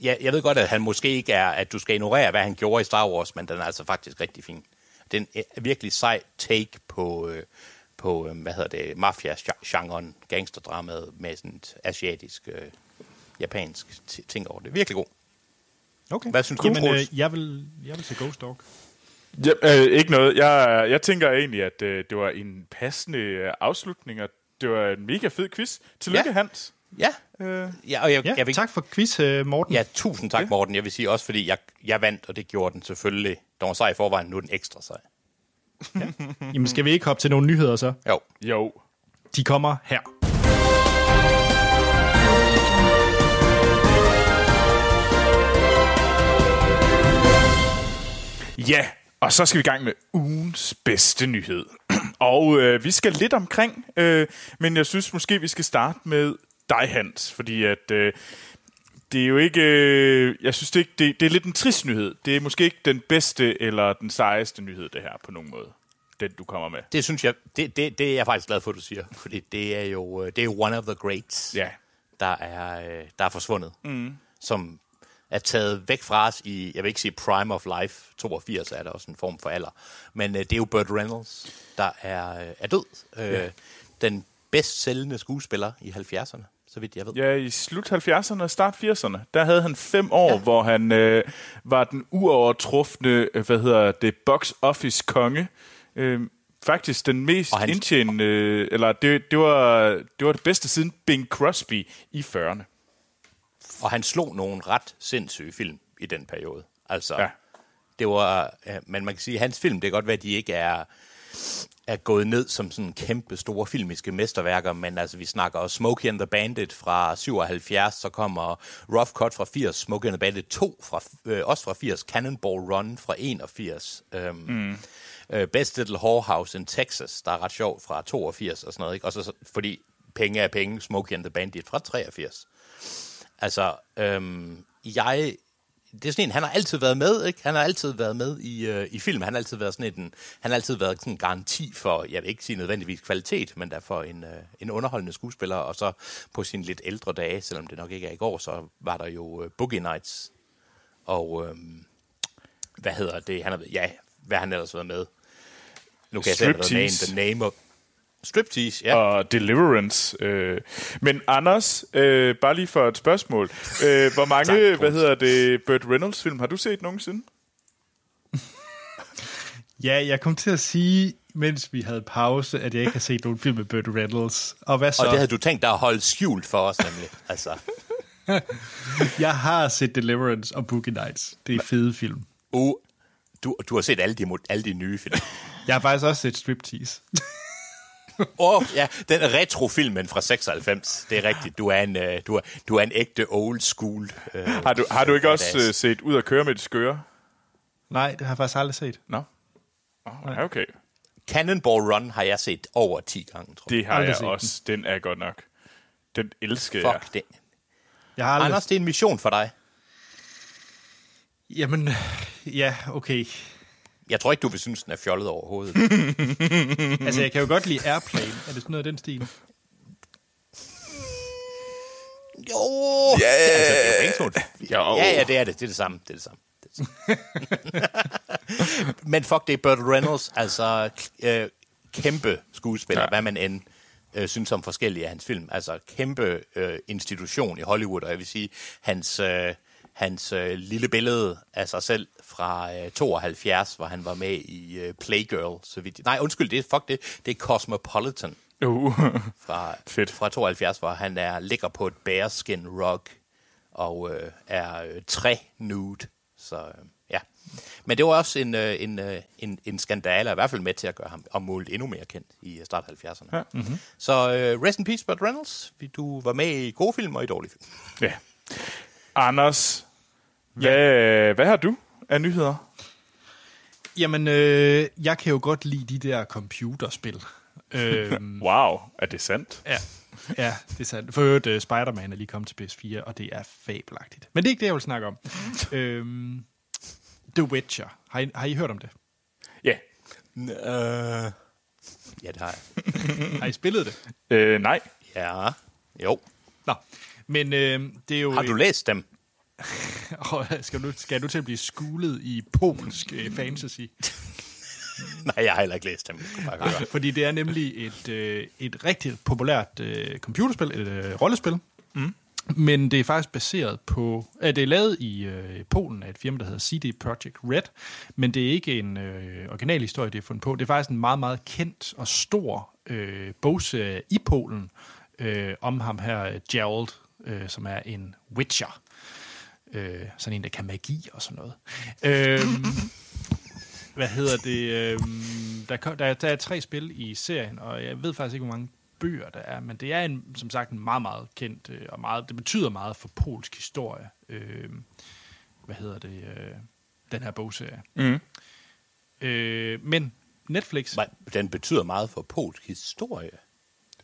Jeg, jeg ved godt, at han måske ikke er, at du skal ignorere, hvad han gjorde i Star Wars, men den er altså faktisk rigtig fin. Den er en virkelig sej take på, øh, på øh, hvad hedder det, mafia-genren, gangsterdramaet med sådan et asiatisk, øh, japansk ting over det. Virkelig god. Okay. Hvad synes du, Jamen, øh, jeg, vil, jeg vil til Ghost Dog. Ja, øh, ikke noget. Jeg, jeg tænker egentlig, at øh, det var en passende øh, afslutning, og det var en mega fed quiz. Tillykke, Ja. Hans. Ja. Øh, ja, og jeg, Ja, jeg vil, tak for quiz, øh, Morten. Ja, tusind tak, Morten. Jeg vil sige også, fordi jeg, jeg vandt, og det gjorde den selvfølgelig. Den var sej i forvejen, nu er den ekstra sej. Jamen, skal vi ikke hoppe til nogle nyheder så? Jo. jo. De kommer her. Ja, og så skal vi i gang med ugens bedste nyhed. og øh, vi skal lidt omkring, øh, men jeg synes måske, vi skal starte med dig, Hans, fordi at... Øh, det er jo ikke... Øh, jeg synes det ikke, det, det er lidt en trist nyhed. Det er måske ikke den bedste eller den sejeste nyhed, det her, på nogen måde. Den, du kommer med. Det synes jeg, det, det, det er jeg faktisk glad for, at du siger. Fordi det er jo, øh, det er one of the greats, Ja. der, er, øh, der er forsvundet. Mm. Som er taget væk fra os i, jeg vil ikke sige prime of life, 82 er der også en form for alder. Men øh, det er jo Burt Reynolds, der er, øh, er død. Øh, Ja. Den bedst sælgende skuespiller i 70'erne, så vidt jeg ved. Ja, i slut 70'erne og start 80'erne, der havde han fem år, ja. hvor han øh, var den uovertrufne, øh, hvad hedder det, box office konge. Øh, faktisk den mest Og han- indtjenende, øh, eller det, det, var, det var det bedste siden Bing Crosby i 40'erne. Og han slog nogle ret sindssyge film i den periode. Altså, Ja. det var, øh, men man kan sige, at hans film, det kan godt være, at de ikke er, er gået ned som sådan kæmpe store filmiske mesterværker, men altså, vi snakker også Smokey and the Bandit fra 77, så kommer Rough Cut fra 80, Smokey and the Bandit 2 fra, øh, også fra 80, Cannonball Run fra 81, øhm, mm. øh, Best Little Whorehouse in Texas, der er ret sjovt fra 82 og sådan noget, ikke? Og så, så- fordi penge er penge, Smokey and the Bandit fra 83. Altså, øhm, jeg... Det er sådan en, han har altid været med, ikke? Han har altid været med i, øh, i film. Han har altid været sådan en, han har altid været sådan en garanti for, jeg vil ikke sige nødvendigvis kvalitet, men derfor en, øh, en underholdende skuespiller. Og så på sine lidt ældre dage, selvom det nok ikke er i går, så var der jo øh, Boogie Nights. Og øh, hvad hedder det? Han har, ja, hvad har han ellers været med? Nu kan jeg se, hvad name, the name of... Striptease, ja. og Deliverance. Øh. Men Anders, øh, bare lige for et spørgsmål. Øh, hvor mange, Tak, hvad hedder det, Burt Reynolds film har du set nogensinde? Ja, jeg kom til at sige, mens vi havde pause, at jeg ikke har set nogen film med Burt Reynolds. Og hvad så? Og det havde du tænkt dig at holde skjult for os, nemlig. Altså, Jeg har set Deliverance og Boogie Nights. Det er fede film. uh, du, du har set alle de, alle de nye film. Jeg har faktisk også set Striptease. Åh, oh, ja, den retrofilmen fra 96. Det er rigtigt. Du er en, øh, du er, du er en ægte old school. Øh, Har du, har du ikke også øh, set Ud at køre med de skøre? Nej, det har jeg faktisk aldrig set. Nå. Oh, ja, okay. Cannonball Run har jeg set over 10 gange, tror jeg. Det har Aldrig jeg også. Den er godt nok. Den elsker jeg. Fuck det. Jeg har aldrig... Anders, det er en mission for dig. Jamen, ja, okay. Jeg tror ikke, du vil synes, den er fjollet overhovedet. Altså, jeg kan jo godt lide Airplane. Er det sådan noget af den stil? jo! Ja, altså, det er jo Jo. ja, ja, det er det. Det er det samme. Det er det samme. Det er det samme. Men fuck, det er Burt Reynolds, altså øh, kæmpe skuespiller, ja. hvad man end øh, synes om forskellige af hans film. Altså kæmpe øh, institution i Hollywood, og jeg vil sige, hans, øh, hans øh, lille billede af sig selv fra øh, 72, hvor han var med i øh, Playgirl, så vidt. Nej, undskyld, det er, fuck det, det er Cosmopolitan Uh. fra, Fedt. fra 72, hvor han er ligger på et bearskin rug og øh, er øh, træ-nude. Så øh, ja. Men det var også en, øh, en, øh, en, en skandale, i hvert fald med til at gøre ham om muligt endnu mere kendt i start 70'erne. Ja. Ja. Mm-hmm. Så øh, rest in peace, Burt Reynolds. Du var med i gode film og i dårlige film. Ja. Anders, hvad, hvad har du af nyheder? Jamen, øh, jeg kan jo godt lide de der computerspil. øhm, Wow, er det sandt? ja, ja, det er sandt. For øvrigt, uh, Spider-Man er lige kommet til PS4, og det er fabelagtigt. Men det er ikke det, jeg vil snakke om. øhm, The Witcher. Har I, har I hørt om det? Ja. Øh. Ja, det har jeg. Har I spillet det? Øh, nej. Ja, jo. Nå, men øh, det er jo... Har du læst dem? Åh, skal, du, skal du til at blive skulet i polsk øh, fantasy? Nej, jeg har heller ikke læst dem. Jeg skulle bare høre. Fordi det er nemlig et, øh, et rigtig populært øh, computerspil, et øh, rollespil. Mm. Men det er faktisk baseret på... Øh, det er lavet i øh, Polen af et firma, der hedder CD Projekt Red. Men det er ikke en øh, original historie, det er fundet på. Det er faktisk en meget, meget kendt og stor øh, bogserie i Polen øh, om ham her, Gerald, øh, som er en witcher. Øh, sådan en, der kan magi og sådan noget. Øhm, hvad hedder det? Øhm, der, der, der er tre spil i serien, og jeg ved faktisk ikke, hvor mange bøger der er, men det er en, som sagt en meget, meget kendt, øh, og meget, det betyder meget for polsk historie. Øh, hvad hedder det? Øh, den her bogserie. Mm. Øh, men Netflix... Men Den betyder meget for polsk historie.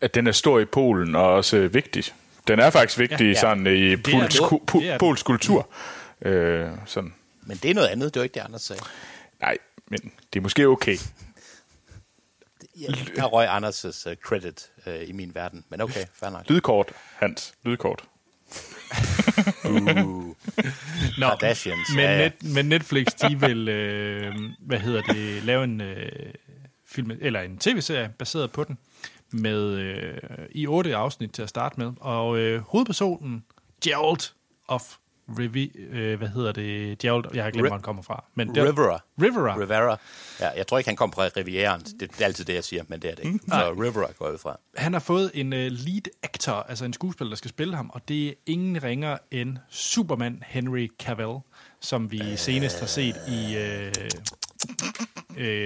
At den er stor i Polen og også øh, vigtig. Den er faktisk vigtig Ja. ja, sådan i polsk, ku- po- polsk kultur. Øh, sådan. Men det er noget andet, det var ikke det, Anders sagde. Nej, men det er måske okay. Ja, der røg Anders' uh, credit uh, i min verden, men okay, fair nok. Lydkort, Hans. Lydkort. Uh, Nå, Kardashians, men, ja, ja. Net, men Netflix, de vil, øh, hvad hedder det, lave en øh, film, eller en tv-serie baseret på den, med øh, i otte afsnit til at starte med. Og øh, hovedpersonen, Gerald of Rivi, øh, hvad hedder det, Gerald, jeg har glemt, Ri- hvor han kommer fra. Men Rivera. Rivera. Rivera. Ja, jeg tror ikke, han kom fra Rivieraen. Det, det er altid det, jeg siger, men det er det ikke. Så Rivera går jeg ud fra. Han har fået en uh, lead actor, altså en skuespiller, der skal spille ham, og det er ingen ringer end Superman Henry Cavill, som vi senest har set i uh,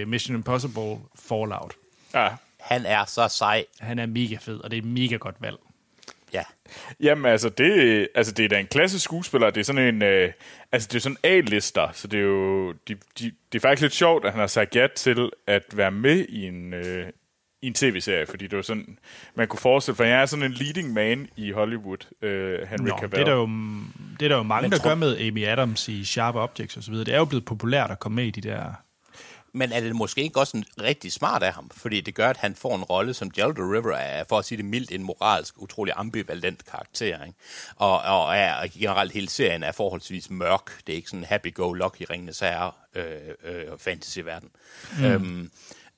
uh, Mission Impossible Fallout. Ja. Han er så sej. Han er mega fed, og det er et mega godt valg. Ja. Jamen, altså det, altså, det er da en klassisk skuespiller. Det er sådan en... Øh, altså, det er sådan en A-lister, så det er jo... De, de, det er faktisk lidt sjovt, at han har sagt ja til at være med i en, øh, i en tv-serie, fordi det var sådan... Man kunne forestille, for jeg er sådan en leading man i Hollywood, øh, Henry Nå, Cavill. det er, der jo, det er der jo mange, Men der tror- gør med Amy Adams i Sharp Objects osv. Det er jo blevet populært at komme med i de der... Men er det måske ikke også en rigtig smart af ham? Fordi det gør, at han får en rolle, som Gerald Rivera er, for at sige det mildt, en moralsk, utrolig ambivalent karakter. Ikke? Og, og er generelt hele serien er forholdsvis mørk. Det er ikke sådan en happy-go-lucky ringende sager øh, øh, fantasy-verden. Mm. Øhm,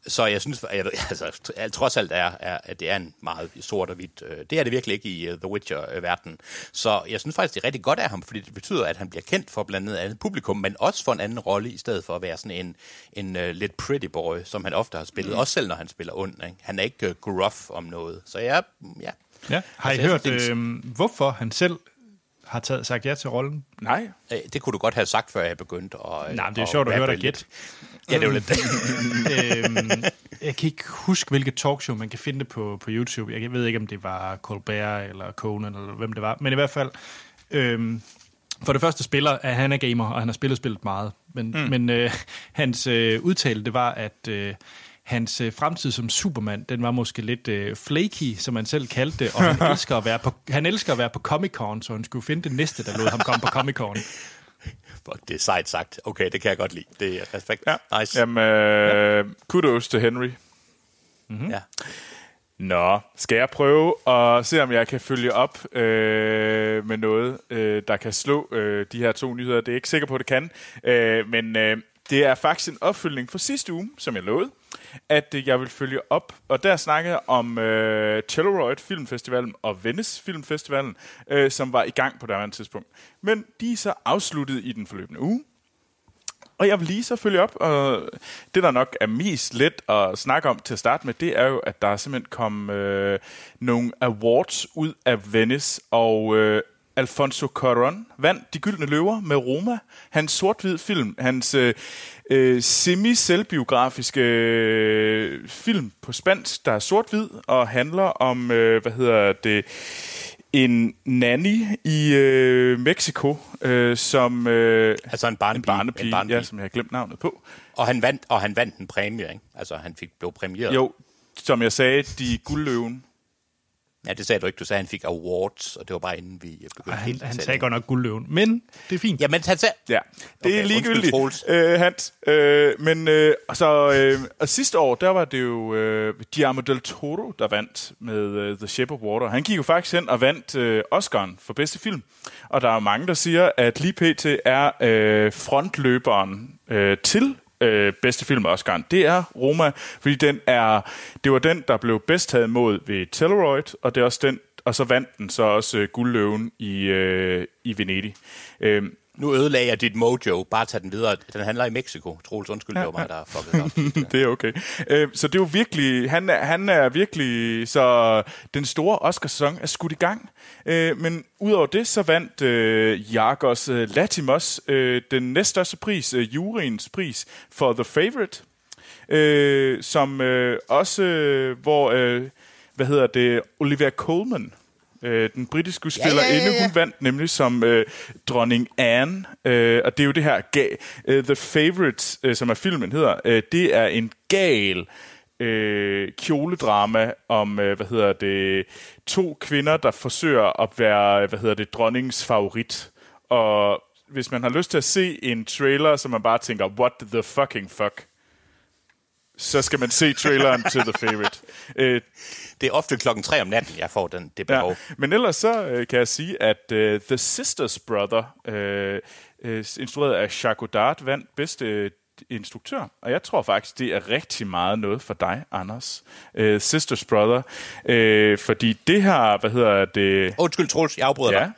så jeg synes, jeg, altså, alt- trods alt er, er, at det er en meget sort og hvidt. øh, Det er det virkelig ikke i uh, The Witcher-verden. Så jeg synes faktisk, det er rigtig godt af ham, fordi det betyder, at han bliver kendt for blandt andet andet publikum, men også for en anden rolle, i stedet for at være sådan en, en uh, lidt pretty boy, som han ofte har spillet. Mm. Også selv, når han spiller ond. Ikke? Han er ikke uh, gruff om noget. Så ja, ja. Ja. Har I Altså, jeg hørt, synes, øh, hvorfor han selv har taget, sagt ja til rollen? Nej. Øh, Det kunne du godt have sagt, før jeg begyndte at Nej, men det er sjovt at høre dig gætte. Ja, det er jo lidt det. øhm, jeg kan ikke huske, hvilket talkshow man kan finde det på, på YouTube. Jeg ved ikke, om det var Colbert eller Conan eller hvem det var. Men i hvert fald, øhm, for det første spiller, at han er gamer, og han har spillet spillet meget. Men, mm. men øh, hans øh, udtale, det var, at øh, hans øh, fremtid som Superman, den var måske lidt øh, flaky, som man selv kaldte det, og han elsker at være på, han elsker at være på Comic-Con, så han skulle finde det næste, der lod ham komme på Comic-Con. Fuck, det er sejt sagt. Okay, det kan jeg godt lide. Det er respekt. Ja. Nice. Jamen, øh, kudos til Henry. Ja. Nå, skal jeg prøve at se, om jeg kan følge op øh, med noget, øh, der kan slå øh, de her to nyheder. Det er jeg ikke sikker på, at det kan. Øh, men øh, det er faktisk en opfølgning fra sidste uge, som jeg lovede, at øh, jeg vil følge op. Og der snakker jeg om øh, Telluride Filmfestivalen og Venice Filmfestivalen, øh, som var i gang på det tidspunkt. Men de er så afsluttet i den forløbende uge. Og jeg vil lige så følge op, og det der nok er mest let at snakke om til at starte med, det er jo, at der er simpelthen kom øh, nogle awards ud af Venice, og øh, Alfonso Cuarón vandt De Gyldne Løver med Roma, hans sort-hvid film, hans øh, øh, semi-selvbiografiske øh, film på spansk, der er sort-hvid og handler om, øh, hvad hedder det, en nanny i øh, Mexico, øh, som... Øh, Altså en barnepige. en barnepige, En barnepige. ja, som jeg har glemt navnet på. Og han vandt, og han vandt en præmie, ikke? Altså, han fik, blev præmieret. Jo, som jeg sagde, de guldløven. Ja, det sagde du ikke. Du sagde, at han fik awards, og det var bare inden vi begyndte Og han, helt han sagde godt nok guldløven, men det er fint. Jamen, han sagde... Ja, det Okay, er ligegyldigt, øh, Hans. Øh, men øh, så, øh, og sidste år, der var det jo øh, Guillermo del Toro, der vandt med øh, The Shape of Water. Han gik jo faktisk hen og vandt øh, Oscar'en for bedste film. Og der er mange, der siger, at lige pt. er øh, frontløberen øh, til øh, bedste film Oscar, Det er Roma, fordi den er, det var den, der blev bedst taget imod ved Telluride, og det er også den, og så vandt den så også øh, guldløven i, øh, i Venedig. Øh, nu ødelagde jeg dit mojo. Bare tag den videre. Den handler i Mexico. Troels, undskyld, det var mig, der fuckede op. det er okay. Øh, så det er jo virkelig, han er, han er virkelig, så den store Oscar-sæson er skudt i gang. Øh, men udover det, så vandt øh, Jargos øh, Latimos øh, den næststørste pris, øh, juryens pris for The Favorite, øh, som øh, også, øh, hvor, øh, hvad hedder det, Olivia Colman, Øh, den britiske skuespiller Ja, ja, ja, ja. hun vandt nemlig som øh, dronning Anne, øh, og det er jo det her, ga- øh, The Favourite, øh, som er filmen hedder, øh, det er en gal øh, kjoledrama om, øh, hvad hedder det, to kvinder, der forsøger at være, hvad hedder det, dronningens favorit. Og hvis man har lyst til at se en trailer, så man bare tænker, what the fucking fuck, så skal man se traileren til The Favorite. Øh, Det er ofte klokken 3 om natten, jeg får den, det behov. Ja, men ellers så øh, kan jeg sige, at øh, The Sisters Brother, øh, øh, instrueret af Jacques Godard, vandt bedste øh, instruktør. Og jeg tror faktisk, det er rigtig meget noget for dig, Anders. Øh, Sisters Brother. Øh, fordi det her, hvad hedder det... Undskyld, Troels, jeg afbryder Ja. dig.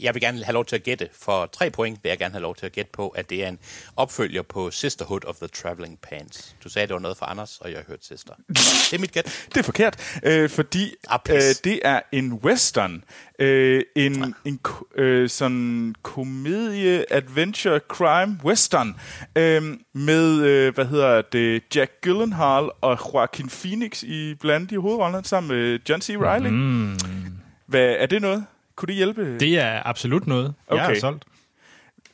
Jeg vil gerne have lov til at gætte. For tre point vil jeg gerne have lov til at gætte på, at det er en opfølger på Sisterhood of the Traveling Pants. Du sagde, det var noget for Anders, og jeg har hørt Sister. Det er mit gæt. Det er forkert, øh, fordi Ah, øh, det er en western. Øh, en en ko- øh, sådan komedie, adventure, crime, western. Øh, med, øh, hvad hedder det, Jack Gyllenhaal og Joaquin Phoenix i blandt de hovedrollerne sammen med John C. Reilly. Mm. Hvad, er det noget? Kunne det hjælpe? Det er absolut noget. Jeg Okay. er solgt.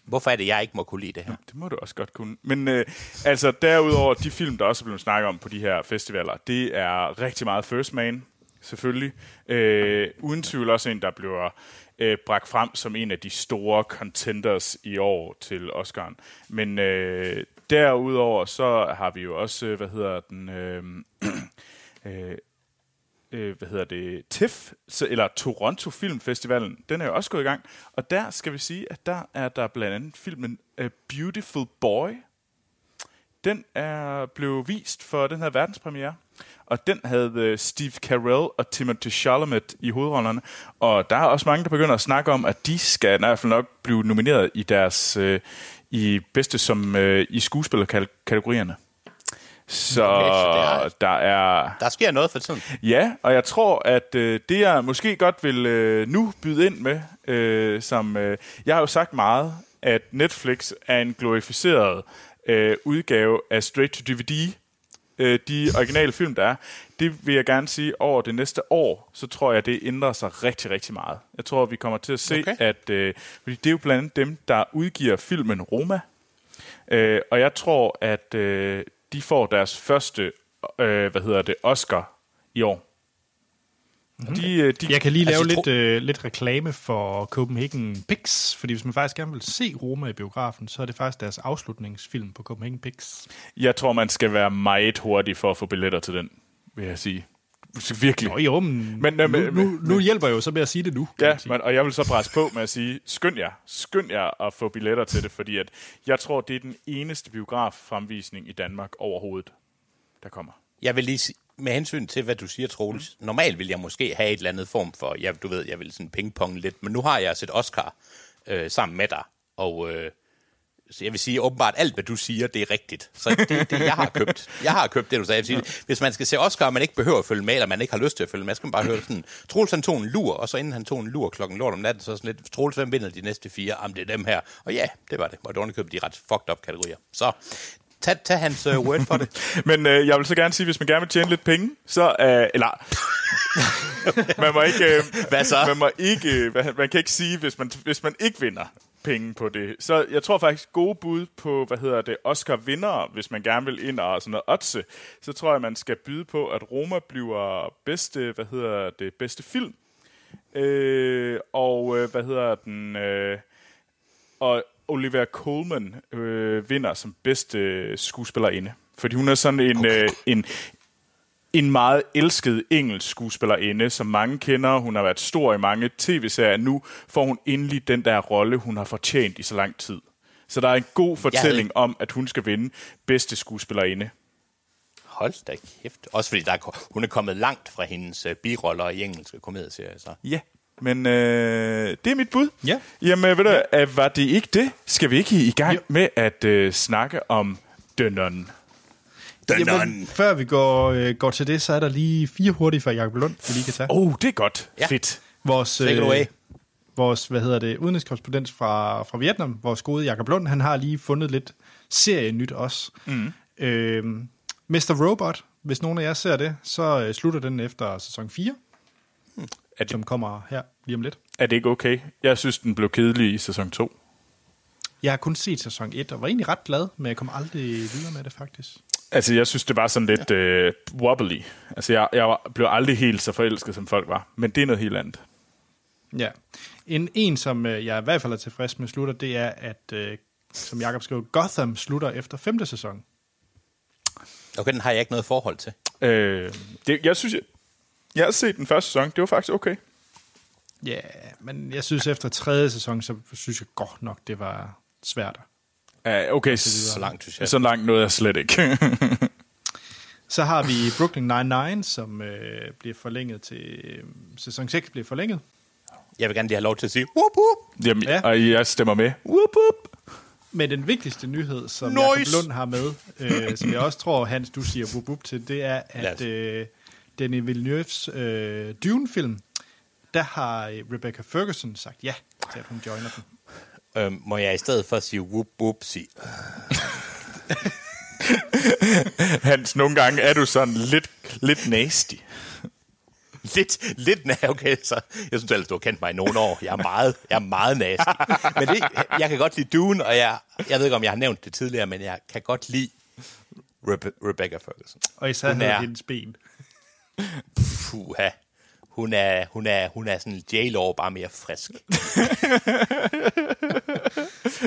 Hvorfor er det, jeg ikke må kunne lide det her? Det må du også godt kunne. Men øh, altså, derudover, de film, der også er blevet snakket om på de her festivaler, det er rigtig meget First Man, selvfølgelig. Øh, uden tvivl også en, der bliver øh, bragt frem som en af de store contenders i år til Oscar'en. Men øh, derudover, så har vi jo også, øh, hvad hedder den... Øh, øh, øh, hvad hedder det, TIFF, så- eller Toronto Filmfestivalen, den er jo også gået i gang. Og der skal vi sige, at der er der blandt andet filmen A Beautiful Boy. Den er blevet vist for den her verdenspremiere. Og den havde øh, Steve Carell og Timothée Chalamet i hovedrollerne. Og der er også mange, der begynder at snakke om, at de skal i hvert fald nok blive nomineret i deres øh, i bedste som øh, i skuespillerkategorierne. Så Okay, så er- der er Der sker noget for tiden. Ja, og jeg tror, at øh, det jeg måske godt vil øh, nu byde ind med, øh, som øh, jeg har jo sagt meget, at Netflix er en glorificeret øh, udgave af Straight to DVD, øh, de originale film, der er. Det vil jeg gerne sige, over det næste år, så tror jeg, det ændrer sig rigtig, rigtig meget. Jeg tror, vi kommer til at se, okay. at øh, fordi det er jo blandt andet dem, der udgiver filmen Roma, Øh, og jeg tror, at øh, de får deres første, øh, hvad hedder det, Oscar i år. Mm-hmm. De, øh, de, Jeg kan lige lave Altså, lidt, øh, lidt reklame for Copenhagen Pix, fordi hvis man faktisk gerne vil se Roma i biografen, så er det faktisk deres afslutningsfilm på Copenhagen Pix. Jeg tror, man skal være meget hurtig for at få billetter til den, vil jeg sige. Virkelig. Nå jo, men, Men, øh, nu, men- nu, nu hjælper jeg jo så med at sige det nu. Ja, men, og jeg vil så presse på med at sige, skynd jer, skynd jer at få billetter til det, fordi at jeg tror, det er den eneste biograffremvisning i Danmark overhovedet, der kommer. Jeg vil lige sige, med hensyn til, hvad du siger, Troels, normalt vil jeg måske have et eller andet form for, ja, du ved, jeg vil sådan pingpong lidt, men nu har jeg set Oscar øh, sammen med dig, og øh, så jeg vil sige, åbenbart alt, hvad du siger, det er rigtigt. Så det, det jeg har købt. Jeg har købt det, du sagde. Jeg vil sige, hvis man skal se Oscar, og man ikke behøver at følge med, eller man ikke har lyst til at følge med, så skal man bare høre sådan, Troels han tog en lur, og så inden han tog en lur klokken lort om natten, så sådan lidt, Troels, hvem vinder de næste fire? Jamen, det er dem her. Og ja, det var det. Og det var købt de ret fucked up kategorier. Så tag, tag hans uh, word for det. Men øh, jeg vil så gerne sige, hvis man gerne vil tjene lidt penge, så... Øh, eller... man må ikke... Øh, Hvad så? Man, må ikke, øh, man kan ikke sige, hvis man, hvis man ikke vinder penge på det. Så jeg tror faktisk, gode bud på, hvad hedder det, Oscar-vindere, hvis man gerne vil ind og sådan noget otse, så tror jeg, man skal byde på, at Roma bliver bedste, hvad hedder det, bedste film. Øh, og øh, hvad hedder den... Øh, og Olivia Colman øh, vinder som bedste skuespillerinde. Fordi hun er sådan en, øh, en, en meget elsket engelsk skuespillerinde, som mange kender. Hun har været stor i mange tv-serier. Nu får hun endelig den der rolle, hun har fortjent i så lang tid. Så der er en god fortælling om, at hun skal vinde bedste skuespillerinde. Hold da kæft. Også fordi der er, hun er kommet langt fra hendes uh, biroller i engelske komedieserier. Så. Ja, men øh, det er mit bud. Ja. Jamen, ved du, ja. var det ikke det? Skal vi ikke i gang med at øh, snakke om The Nun? Jamen, før vi går, øh, går til det, så er der lige fire hurtige fra Jacob Lund, vi lige kan tage. Oh, det er godt. Ja. Fedt. Vores, Take it away. vores hvad hedder det, udenrigskorrespondent fra, fra Vietnam, vores gode Jacob Lund, han har lige fundet lidt serienyt også. Mm. Øhm, Mr. Robot, hvis nogen af jer ser det, så øh, slutter den efter sæson 4. Er det, som kommer her lige om lidt. er det ikke okay? Jeg synes, den blev kedelig i sæson 2. Jeg har kun set sæson 1, og var egentlig ret glad, men jeg kom aldrig videre med det, faktisk. Altså, jeg synes, det var sådan lidt øh, wobbly. Altså, jeg, jeg var- blev aldrig helt så forelsket, som folk var. Men det er noget helt andet. Ja. En, en som øh, jeg i hvert fald er tilfreds med slutter, det er, at, øh, som Jacob skrev, Gotham slutter efter femte sæson. Okay, den har jeg ikke noget forhold til. Øh, det, jeg synes, jeg, jeg har set den første sæson. Det var faktisk okay. Ja, men jeg synes efter tredje sæson, så synes jeg godt nok, det var svært. Uh, okay, Så langt, synes jeg. Så langt nåede jeg slet ikke. Så har vi Brooklyn Nine-Nine, som øh, bliver forlænget til... Øh, sæson 6 bliver forlænget. Jeg vil gerne lige have lov til at sige, whoop, whoop. Jamen, Ja. Og jeg stemmer med. Whoop, whoop. Men den vigtigste nyhed, som Nice. Jacob Lund har med, øh, som jeg også tror, Hans, du siger bup, bup til, det er, at øh, Denis Villeneuve's øh, Dune-film, der har øh, Rebecca Ferguson sagt ja til, at hun joiner den. Øhm, må jeg i stedet for at sige whoop, whoop, sige, Hans, nogle gange er du sådan lidt, lidt nasty. lidt, lidt na- okay, så jeg synes ellers, du har kendt mig i nogle år. Jeg er meget, jeg er meget nasty. Men det, jeg kan godt lide Dune, og jeg, jeg ved ikke, om jeg har nævnt det tidligere, men jeg kan godt lide Rebe- Rebecca Ferguson. Og især Hun er- hendes ben. Puha. Hun er, hun er, hun er sådan en J-Law, bare mere frisk.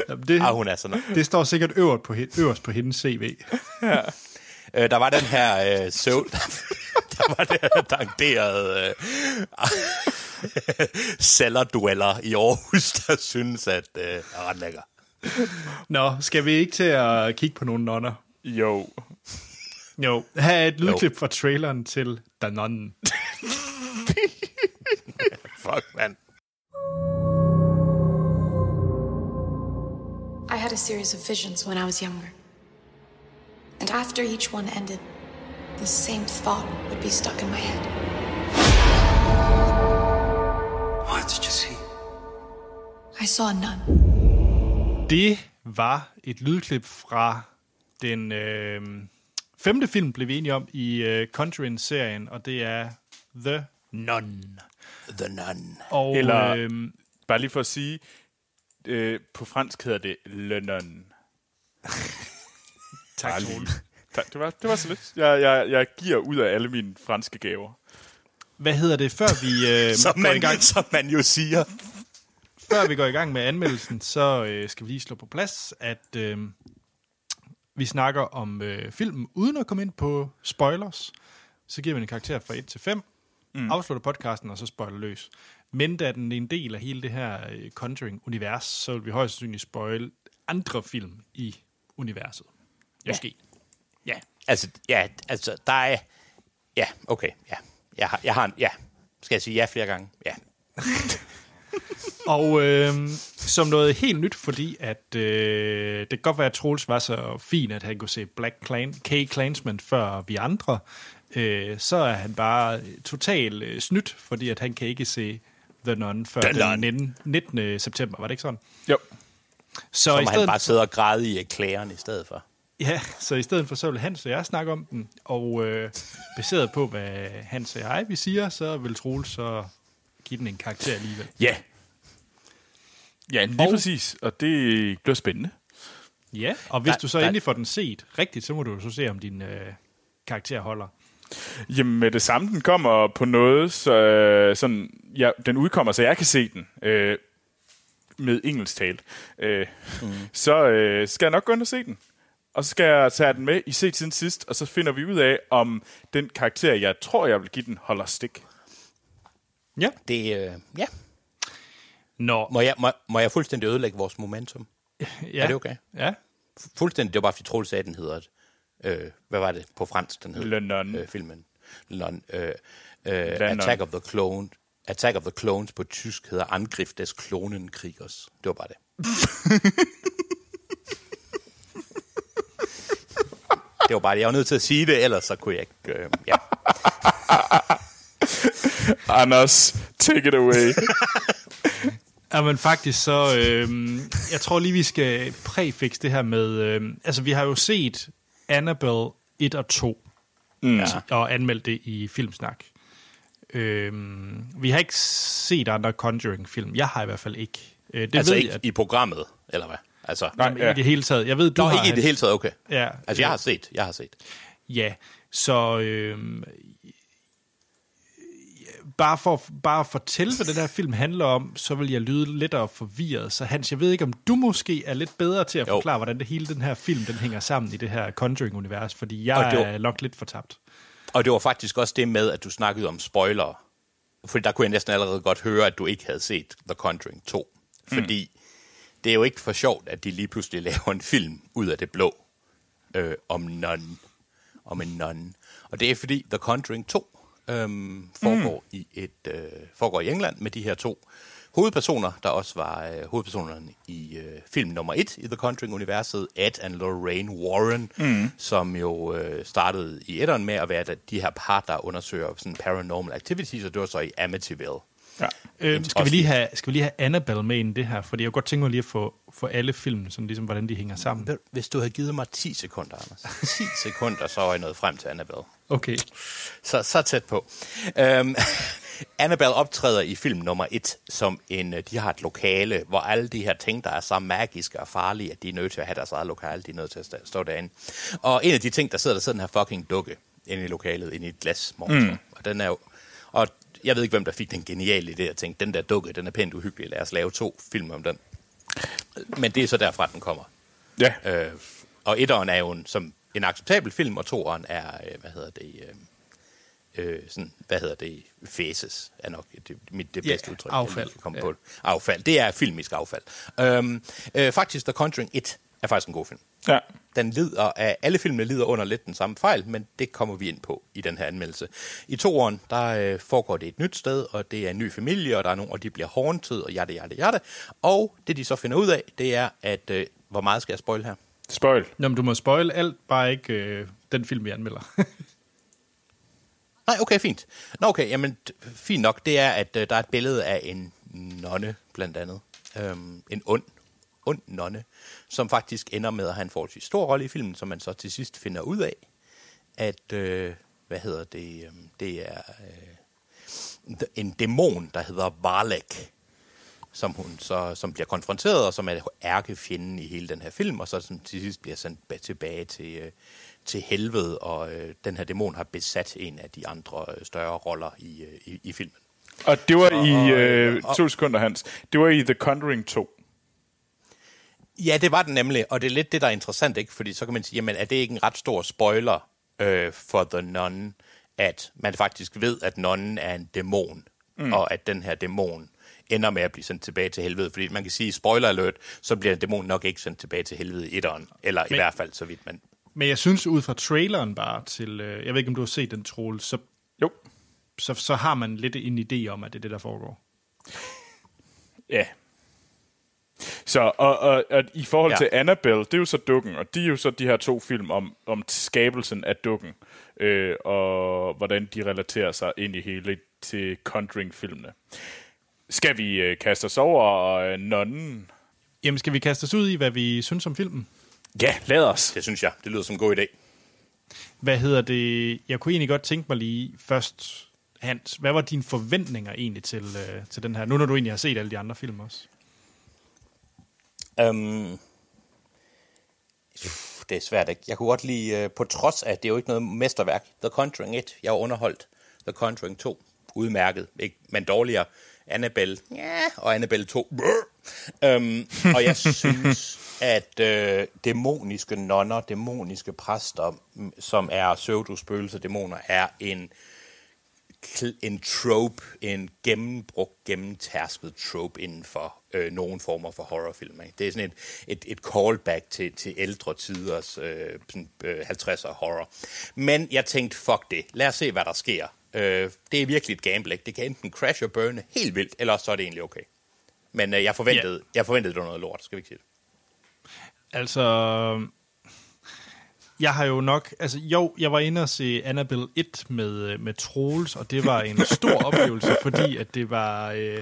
Jamen, Det, Ah, hun er sådan det står sikkert øverst på, øverst på hendes CV. Øh, der var den her øh, søvn, der var den her danderede øh, cellerdueller i Aarhus, der synes, at øh, er ret lækker. Nå, skal vi ikke til at kigge på nogle nonner? Jo. Jo. Her er et lydklip fra traileren til Nun. Fuck, mand. I had a series of visions when I was younger. And after each one ended, the same thought would be stuck in my head. What did you see? I saw a nun. Det var et lydklip fra den øh, femte film, blev vi enige om, i øh, Conjuring-serien, og det er The Nun. The Nun. Og, Eller- øh, Bare lige for at sige, øh, på fransk hedder det Le Non. tak. Tak, det var, det var så lidt. Jeg, jeg, jeg giver ud af alle mine franske gaver. Hvad hedder det, før vi, øh, Som går i man, gang, som man jo siger. før vi går i gang med anmeldelsen, så øh, skal vi lige slå på plads, at øh, vi snakker om øh, filmen uden at komme ind på spoilers. Så giver vi en karakter fra 1 til 5, mm. afslutter podcasten, og så spoiler løs. Men da den er en del af hele det her øh, Conjuring-univers, så vil vi højst sandsynligt spoil andre film i universet. Måske. Ja. Altså, ja, altså, der er... Ja, okay, ja. Jeg har, jeg har en, ja. Skal jeg sige ja flere gange? Ja. Og øh, som noget helt nyt, fordi at øh, det kan godt være, at Troels var så fin, at han kunne se Black Clan, K. Clansman før vi andre, øh, så er han bare total øh, snydt, fordi at han kan ikke se The Nun før The den Nun. 19, 19. september, var det ikke sådan? Jo. Så, Så i må han stedet, bare sidde og græde i klæren i stedet for. ja, så i stedet for, så vil Hans og jeg snakke om den, og øh, baseret på, hvad Hans og jeg vi siger, så vil Troels så give den en karakter alligevel. Ja. Ja, lige Og- præcis. Og det bliver spændende. Ja, og hvis Der- du så der- endelig får den set rigtigt, så må du jo så se, om din øh, karakter holder. Jamen med det samme, den kommer på noget, så øh, sådan, ja, den udkommer, så jeg kan se den øh, med engelsk talt. Øh, mm. Så øh, skal jeg nok gå ind og se den. Og så skal jeg tage den med i set siden sidst, og så finder vi ud af, om den karakter, jeg tror, jeg vil give den, holder stik. Ja. Det, øh, ja. Nå, Må jeg, må, må jeg fuldstændig ødelægge vores momentum? ja. er det okay? Ja. Fuldstændig, det var bare, fordi Troels sagde, at den hedder... Øh, hvad var det på fransk, den hed? Le Nun. Øh, filmen. Le Nun. Øh, øh. Attack of the Clone. Attack of the Clones på tysk hedder Angriff des Klonenkriegers. Det var bare det. det var bare det. Jeg var nødt til at sige det, ellers så kunne jeg ikke... Øh, ja. Anders, take it away. Ja, men faktisk så, øh, jeg tror lige, vi skal præfix det her med, øh, altså vi har jo set Annabelle 1 og 2, Mm. ja. og anmeldt det i Filmsnak. Øhm, vi har ikke set andre Conjuring-film. Jeg har i hvert fald ikke. Øh, det altså ved ikke jeg, i programmet, eller hvad? Altså, Nej, ja. i det hele taget. Jeg ved, du Nå, har ikke i det hele taget, okay. Ja, Altså, jeg har set, jeg har set. Ja, så øhm, bare, for, bare at fortælle, hvad den her film handler om, så vil jeg lyde lidt og forvirret. Så Hans, jeg ved ikke, om du måske er lidt bedre til at Jo. forklare, hvordan det hele den her film den hænger sammen i det her Conjuring-univers, fordi jeg Og det var- er nok lidt fortabt. Og det var faktisk også det med, at du snakkede om spoilere. Fordi der kunne jeg næsten allerede godt høre, at du ikke havde set The Conjuring 2. Fordi det er jo ikke for sjovt, at de lige pludselig laver en film ud af det blå øh, om non. Om en non. Og det er fordi The Conjuring 2 øhm, foregår, mm. i et, øh, foregår i England med de her to hovedpersoner, der også var øh, hovedpersonerne i øh, film nummer et i The Conjuring-universet, Ed and Lorraine Warren, mm. som jo øh, startede i etteren med at være de- de her par, der undersøger sådan paranormal activities, og det var så i Amityville. Ja. Øhm, skal, vi lige have, skal vi lige have Annabelle med ind i det her? Fordi jeg kunne godt tænke mig lige at få, få alle film, sådan ligesom, hvordan de hænger sammen. Hvis du havde givet mig 10 sekunder, Anders. 10 sekunder, så var jeg nået frem til Annabelle. Okay. Så, så tæt på. Øhm, Annabelle optræder i film nummer et som en, øh, de har et lokale, hvor alle de her ting, der er så magiske og farlige, at de er nødt til at have deres eget lokale, de er nødt til at stå derinde. Og en af de ting, der sidder, der sidder den her fucking dukke inde i lokalet, inde i et glas mm. Og den er jo, og jeg ved ikke, hvem der fik den geniale idé at tænke, den der dukke, den er pænt uhyggelig, lad os lave to film om den. Men det er så derfra, den kommer. Ja. Øh, og etteren er jo en, som en acceptabel film, og toeren er, øh, hvad hedder det, øh, øh, sådan, hvad hedder det, faces er nok det, mit, det Ja, bedste udtryk. affald. Jeg komme Ja. på. Affald, det er filmisk affald. Øhm, øh, faktisk, The Conjuring 1 er faktisk en god film. Ja. Den lider af, alle filmene lider under lidt den samme fejl, men det kommer vi ind på i den her anmeldelse. I toeren, der øh, foregår det et nyt sted, og det er en ny familie, og der er nogen, og de bliver haunted, og jatte, jatte, jatte. Og det, de så finder ud af, det er, at øh, hvor meget skal jeg spoil her? Spoil. Nå, men du må spoil alt, bare ikke øh, den film, vi anmelder. Nej, okay, fint. Nå, okay, jamen, fint nok. Det er, at øh, der er et billede af en nonne, blandt andet. Øhm, en ond, ond nonne, som faktisk ender med at have en forholdsvis stor rolle i filmen, som man så til sidst finder ud af, at, øh, hvad hedder det, øh, det er øh, en dæmon, der hedder Varlek, som hun så som bliver konfronteret, og som er ærkefjenden i hele den her film, og så som til sidst bliver sendt ba- tilbage til, øh, til helvede, og øh, den her dæmon har besat en af de andre øh, større roller i, øh, i, i filmen. Og det var Og- i... Øh, og- to sekunder, Hans. Det var i The Conjuring 2. Ja, det var den nemlig, og det er lidt det, der er interessant, ikke? Fordi så kan man sige, jamen er det ikke en ret stor spoiler øh, for The Nun, at man faktisk ved, at nonnen er en dæmon, mm. og at den her dæmon ender med at blive sendt tilbage til helvede. Fordi man kan sige, spoiler alert, så bliver en dæmon nok ikke sendt tilbage til helvede i etteren, eller Men... i hvert fald så vidt man... Men jeg synes, ud fra traileren bare til... Øh, jeg ved ikke, om du har set den, Troel, så, Jo. så, så har man lidt en idé om, at det er det, der foregår. Ja. Så, og, og, og i forhold Ja. til Annabelle, det er jo så dukken, og de er jo så de her to film om, om skabelsen af dukken, øh, og hvordan de relaterer sig ind i hele til Conjuring-filmene. Skal vi øh, kaste os over øh, nonnen? Jamen, skal vi kaste os ud i, hvad vi synes om filmen? Ja, lad os. Det synes jeg, det lyder som en god idé. Hvad hedder det? Jeg kunne egentlig godt tænke mig lige først, Hans, hvad var dine forventninger egentlig til, øh, til den her? Nu når du egentlig har set alle de andre film også. Øhm, det er svært, ikke? Jeg kunne godt lide, øh, på trods af, at det er jo ikke noget mesterværk, The Conjuring 1, jeg var underholdt. The Conjuring 2, udmærket, ikke? men dårligere. Annabelle, ja, og Annabelle 2. øhm, og jeg synes, at øh, dæmoniske nonner, dæmoniske præster, mm, som er pseudospøgelser, dæmoner, er en en trope, en gennembrugt, gennemtærsket trope inden for øh, nogle former for horrorfilm. Ikke? Det er sådan et, et, et callback til, til ældre tiders øh, sådan, øh, 50'er horror. Men jeg tænkte, fuck det, lad os se, hvad der sker. Øh, det er virkelig et gamble, ikke? Det kan enten crash og burne helt vildt, eller så er det egentlig okay. Men øh, jeg, forventede, Ja. jeg forventede, det var noget lort, skal vi ikke sige det? Altså, jeg har jo nok, altså jo, jeg var inde og se Annabelle 1 med, øh, med Troels, og det var en stor oplevelse, fordi at det var, øh,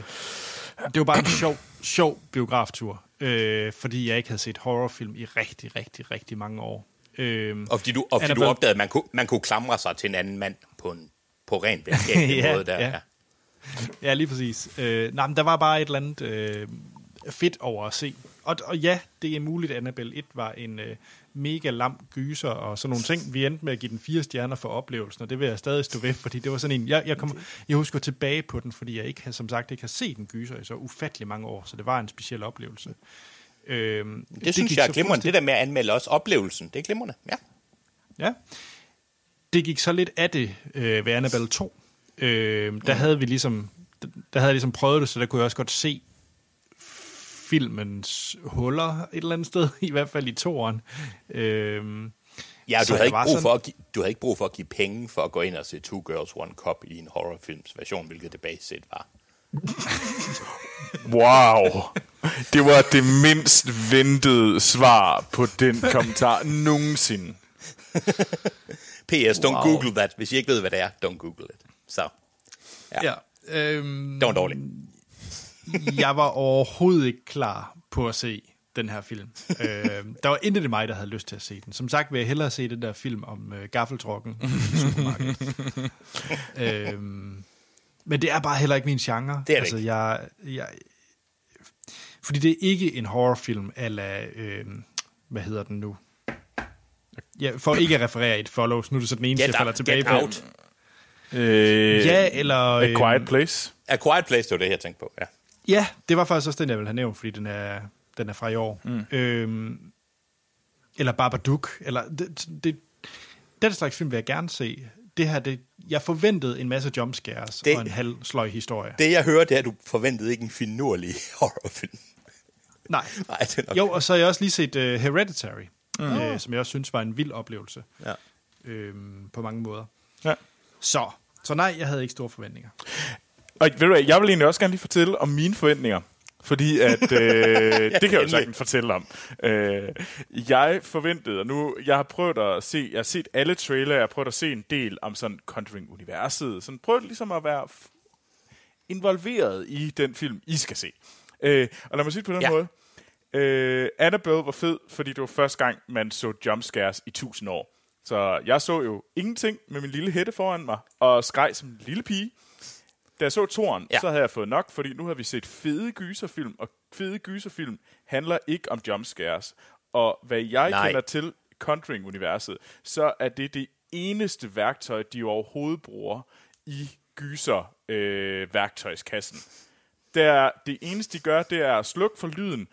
det var bare en sjov, sjov biograftur, øh, fordi jeg ikke havde set horrorfilm i rigtig, rigtig, rigtig mange år. Øh, Og fordi du, og fordi du opdagede, at man kunne, man kunne klamre sig til en anden mand på en på rent videnskabelig Ja, måde der. ja. Ja. Ja, lige præcis. Øh, nej, men der var bare et eller andet øh, fedt over at se. Og, og ja, det er muligt, at Annabelle 1 var en øh, mega lam gyser og sådan nogle ting. Vi endte med at give den fire stjerner for oplevelsen, og det vil jeg stadig stå ved, fordi det var sådan en... Jeg, jeg, kom, jeg husker tilbage på den, fordi jeg ikke, har- som sagt ikke har set en gyser i så ufattelig mange år, så det var en speciel oplevelse. Øh, Det, det synes jeg er glimrende. Det der med at anmelde også oplevelsen, det er glimrende. Ja. Ja. Det gik så lidt af det øh, ved Annabelle 2. Øh, der havde vi ligesom der havde jeg ligesom prøvet det, så der kunne jeg også godt se filmens huller et eller andet sted, i hvert fald i toeren. Øh, Ja, du havde, ikke brug sådan- for at give, du havde ikke brug for at give penge for at gå ind og se Two Girls, One Cup i en horrorfilms version, hvilket det base set var. Wow. Det var det mindst ventede svar på den kommentar nogensinde. P.S. Don't Wow. Google that. Hvis I ikke ved, hvad det er, don't Google it. Så, Ja. ja. Øhm, det var dårligt. Jeg var overhovedet ikke klar på at se den her film. øh, der var intet i mig, der havde lyst til at se den. Som sagt vil jeg hellere se den der film om øh, gaffeltrukken i supermarkedet. øhm, men det er bare heller ikke min genre. Det er det altså, ikke. Jeg, jeg, fordi det er ikke en horrorfilm, eller øh, hvad hedder den nu? Ja, for ikke at referere et follows, nu er det så den eneste, Get, jeg falder out, tilbage get på. out. Øh, Ja, eller... A Quiet Place. A Quiet Place, det var det, jeg tænkte på. Ja. Ja, det var faktisk også den, jeg ville have nævnt, fordi den er, den er fra i år. Mm. Øhm, eller Babadook. Eller det, det, den slags film vil jeg gerne se. Det her, det, jeg forventede en masse jumpscares Det- og en halv sløj historie. Det, jeg hører, det er, at du forventede ikke en finurlig horrorfilm. Nej. Nej, det er nok. Jo, og så har jeg også lige set uh, Hereditary, mm. uh, som jeg også synes var en vild oplevelse. Ja. Øhm, på mange måder. Ja. Så, så nej, jeg havde ikke store forventninger. Og ved du hvad, jeg vil egentlig også gerne lige fortælle om mine forventninger. Fordi at, øh, det kan jeg jo sagtens fortælle om. Øh, jeg forventede, og nu, jeg har prøvet at se, jeg har set alle trailer, jeg har prøvet at se en del om sådan Conjuring-universet, sådan prøvet ligesom at være involveret i den film, I skal se. Øh, og lad mig sige det på den ja. måde. Øh, Annabelle var fed, fordi det var første gang, man så jumpscares i tusind år. Så jeg så jo ingenting med min lille hætte foran mig, og skreg som en lille pige. Da jeg så toren, Ja. så havde jeg fået nok, fordi nu har vi set fede gyserfilm, og fede gyserfilm handler ikke om jumpscares. Og hvad jeg Nej. Kender til Conjuring-universet, så er det det eneste værktøj, de overhovedet bruger i gyser-værktøjskassen. Det, er, det eneste, de gør, det er at slukke for lyden,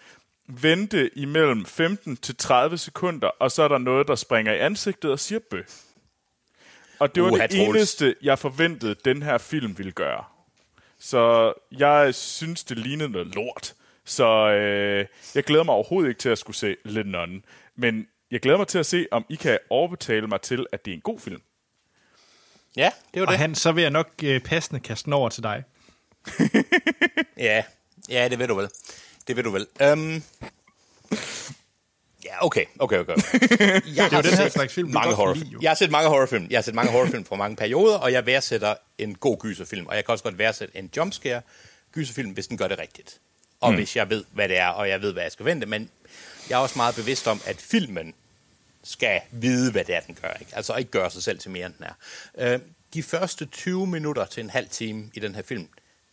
vente imellem 15 til 30 sekunder, og så er der noget, der springer i ansigtet og siger bø. Og det var det eneste, jeg forventede, den her film ville gøre. Så jeg synes, det lignede noget lort. Så øh, jeg glæder mig overhovedet ikke til at skulle se Little Nun. Men jeg glæder mig til at se, om I kan overbetale mig til, at det er en god film. Ja, det var Og det. han, så vil jeg nok øh, passende kaste den over til dig. Ja, ja, det ved du vel. Det ved du vel. Um, ja, okay, okay, okay. Jeg Det er jo den her slags film, mange horrorfilm. lide. Jeg har set mange horrorfilm. Jeg har set mange horrorfilm fra mange perioder, og jeg værdsætter en god gyserfilm. Og jeg kan også godt værdsætte en jumpscare gyserfilm, hvis den gør det rigtigt. Og mm. hvis jeg ved, hvad det er, og jeg ved, hvad jeg skal vente. Men jeg er også meget bevidst om, at filmen skal vide, hvad det er, den gør. Ikke? Altså ikke gøre sig selv til mere, end den er. Øh, de første 20 minutter til en halv time i den her film,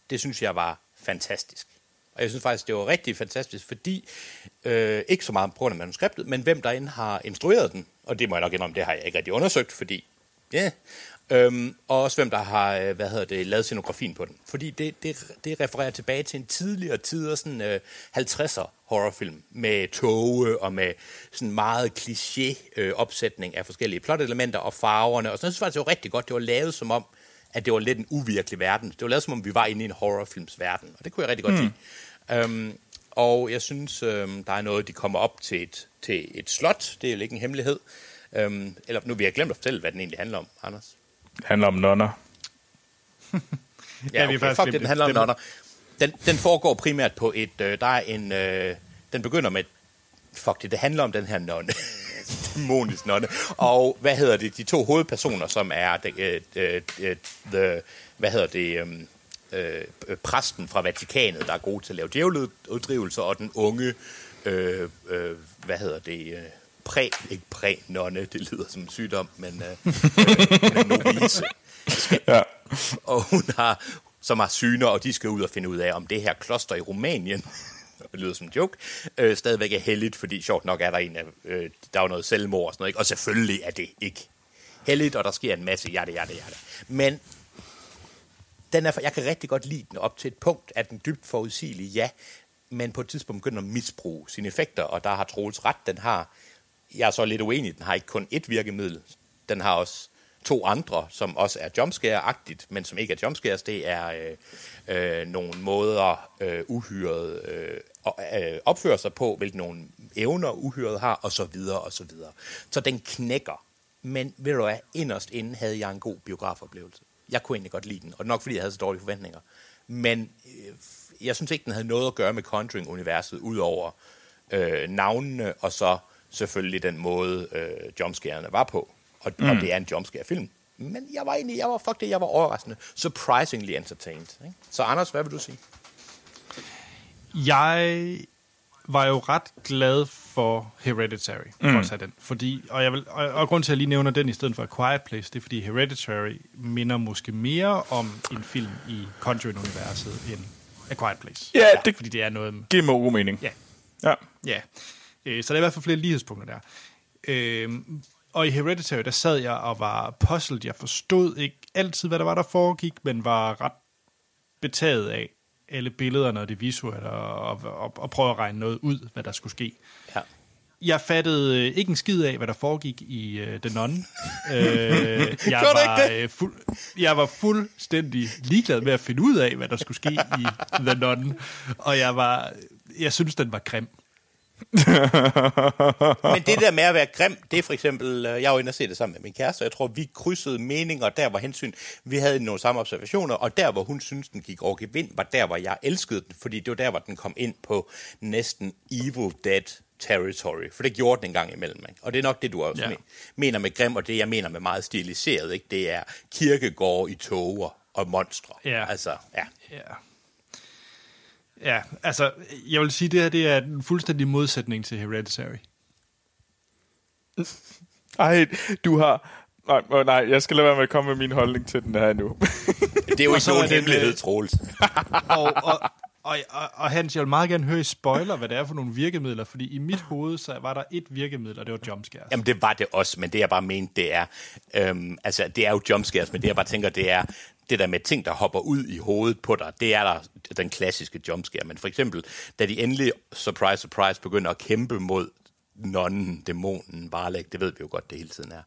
det synes jeg var fantastisk. Og jeg synes faktisk, det var rigtig fantastisk, fordi, øh, ikke så meget på grund af manuskriptet, men hvem derinde har instrueret den. Og det må jeg nok indrømme, det har jeg ikke rigtig undersøgt, fordi, ja. Øhm, og også hvem der har, øh, hvad hedder det, lavet scenografien på den. Fordi det, det, det refererer tilbage til en tidligere tider, sådan øh, 50'er horrorfilm, med toge og med sådan meget kliché øh, opsætning af forskellige plotelementer og farverne. Og så jeg synes faktisk, det var rigtig godt. Det var lavet som om, at det var lidt en uvirkelig verden. Det var lavet som om, vi var inde i en horrorfilms verden, og det kunne jeg rigtig godt lide. Øhm, og jeg synes, øhm, der er noget, de kommer op til et, til et slot. Det er jo ikke en hemmelighed. Øhm, eller nu vil jeg glemt at fortælle, hvad den egentlig handler om, Anders. Det handler om nonner. Ja, vi har okay, faktisk fuck glemt det, den handler om nonner. Den, den foregår primært på et, øh, der er en, øh, den begynder med, fuck det, det handler om den her nonne. Dæmonisk nonne. Og hvad hedder det, de to hovedpersoner, som er, the, øh, øh, øh, the, hvad hedder det, øh, øh, præsten fra Vatikanet, der er god til at lave djævleuddrivelser, og den unge, øh, øh, hvad hedder det, øh, præ, ikke præ-nonne, det lyder som en sygdom, men øh, øh, hun. Ja. Og hun har, som har syner, og de skal ud og finde ud af, om det her kloster i Rumænien, det lyder som en joke, øh, stadigvæk er heldigt, fordi sjovt nok er der en af, øh, der er noget selvmord og sådan noget, ikke? og selvfølgelig er det ikke heldigt, og der sker en masse jatte, jatte, jatte. Men den er, jeg kan rigtig godt lide den op til et punkt, at den dybt forudsigelig, ja, men på et tidspunkt begynder at misbruge sine effekter, og der har Troels ret, den har, jeg er så lidt uenig, den har ikke kun ét virkemiddel, den har også to andre, som også er jumpscare-agtigt, men som ikke er jumpscares, det er øh, øh, nogle måder, øh, uhyret øh, øh, opfører sig på, hvilke nogle evner uhyret har, og så videre, og så videre. Så den knækker. Men ved du hvad, inderst inden havde jeg en god biografoplevelse. Jeg kunne egentlig godt lide den, og nok fordi jeg havde så dårlige forventninger. Men øh, jeg synes ikke, den havde noget at gøre med Conjuring-universet, udover øh, navnene, og så selvfølgelig den måde, øh, jumpscarerne var på. Og, mm. og det er en jumpscare-film. Men jeg var egentlig, jeg var, fuck det, jeg var overraskende. Surprisingly entertained. Ikke? Så Anders, hvad vil du sige? Jeg var jo ret glad for Hereditary, mm. for at tage den. Fordi, og, jeg vil, og, og grund til, at jeg lige nævner den i stedet for A Quiet Place, det er, fordi Hereditary minder måske mere om en film i Conjuring-universet end A Quiet Place. Ja, det Fordi det er noget... giver mig god mening. Ja, Ja. Ja, øh, så der er i hvert fald flere lighedspunkter der. Øh, og i Hereditary, der sad jeg og var puzzled. Jeg forstod ikke altid, hvad der var, der foregik, men var ret betaget af alle billederne og det visuelle, og, og, og, prøve at regne noget ud, hvad der skulle ske. Ja. Jeg fattede øh, ikke en skid af, hvad der foregik i uh, The Nun. øh, jeg, var, øh, fuld, jeg var fuldstændig ligeglad med at finde ud af, hvad der skulle ske i The Nun. Og jeg var, jeg synes, den var grim. Men det der med at være grim, det er for eksempel, øh, jeg var inde og se det sammen med min kæreste, og jeg tror, vi krydsede meninger der var hensyn. Vi havde nogle samme observationer, og der, hvor hun synes den gik over gevind, var der, hvor jeg elskede den, fordi det var der, hvor den kom ind på næsten Evil Dead territory, for det gjorde den en gang imellem. Ikke? Og det er nok det, du også ja. mener med grim, og det, jeg mener med meget stiliseret, ikke? det er kirkegård i toger og monstre. Ja. Altså, ja. Ja. Ja, altså, jeg vil sige, det her det er en fuldstændig modsætning til Hereditary. Ej, du har... Nej, nej, jeg skal lade være med at komme med min holdning til den her nu. Det er jo ikke så nogen hemmelighed, øh, Troels. Og, og, og, og, og Hans, jeg vil meget gerne høre i spoiler, hvad det er for nogle virkemidler, fordi i mit hoved, så var der et virkemiddel, og det var jumpscares. Jamen, det var det også, men det jeg bare mente, det er, øhm, altså, det er jo jumpscares, men det jeg bare tænker, det er, det der med ting, der hopper ud i hovedet på dig, det er der den klassiske jumpscare. Men for eksempel, da de endelig, surprise, surprise, begynder at kæmpe mod nonnen, dæmonen, Varlæg, det ved vi jo godt, det hele tiden er.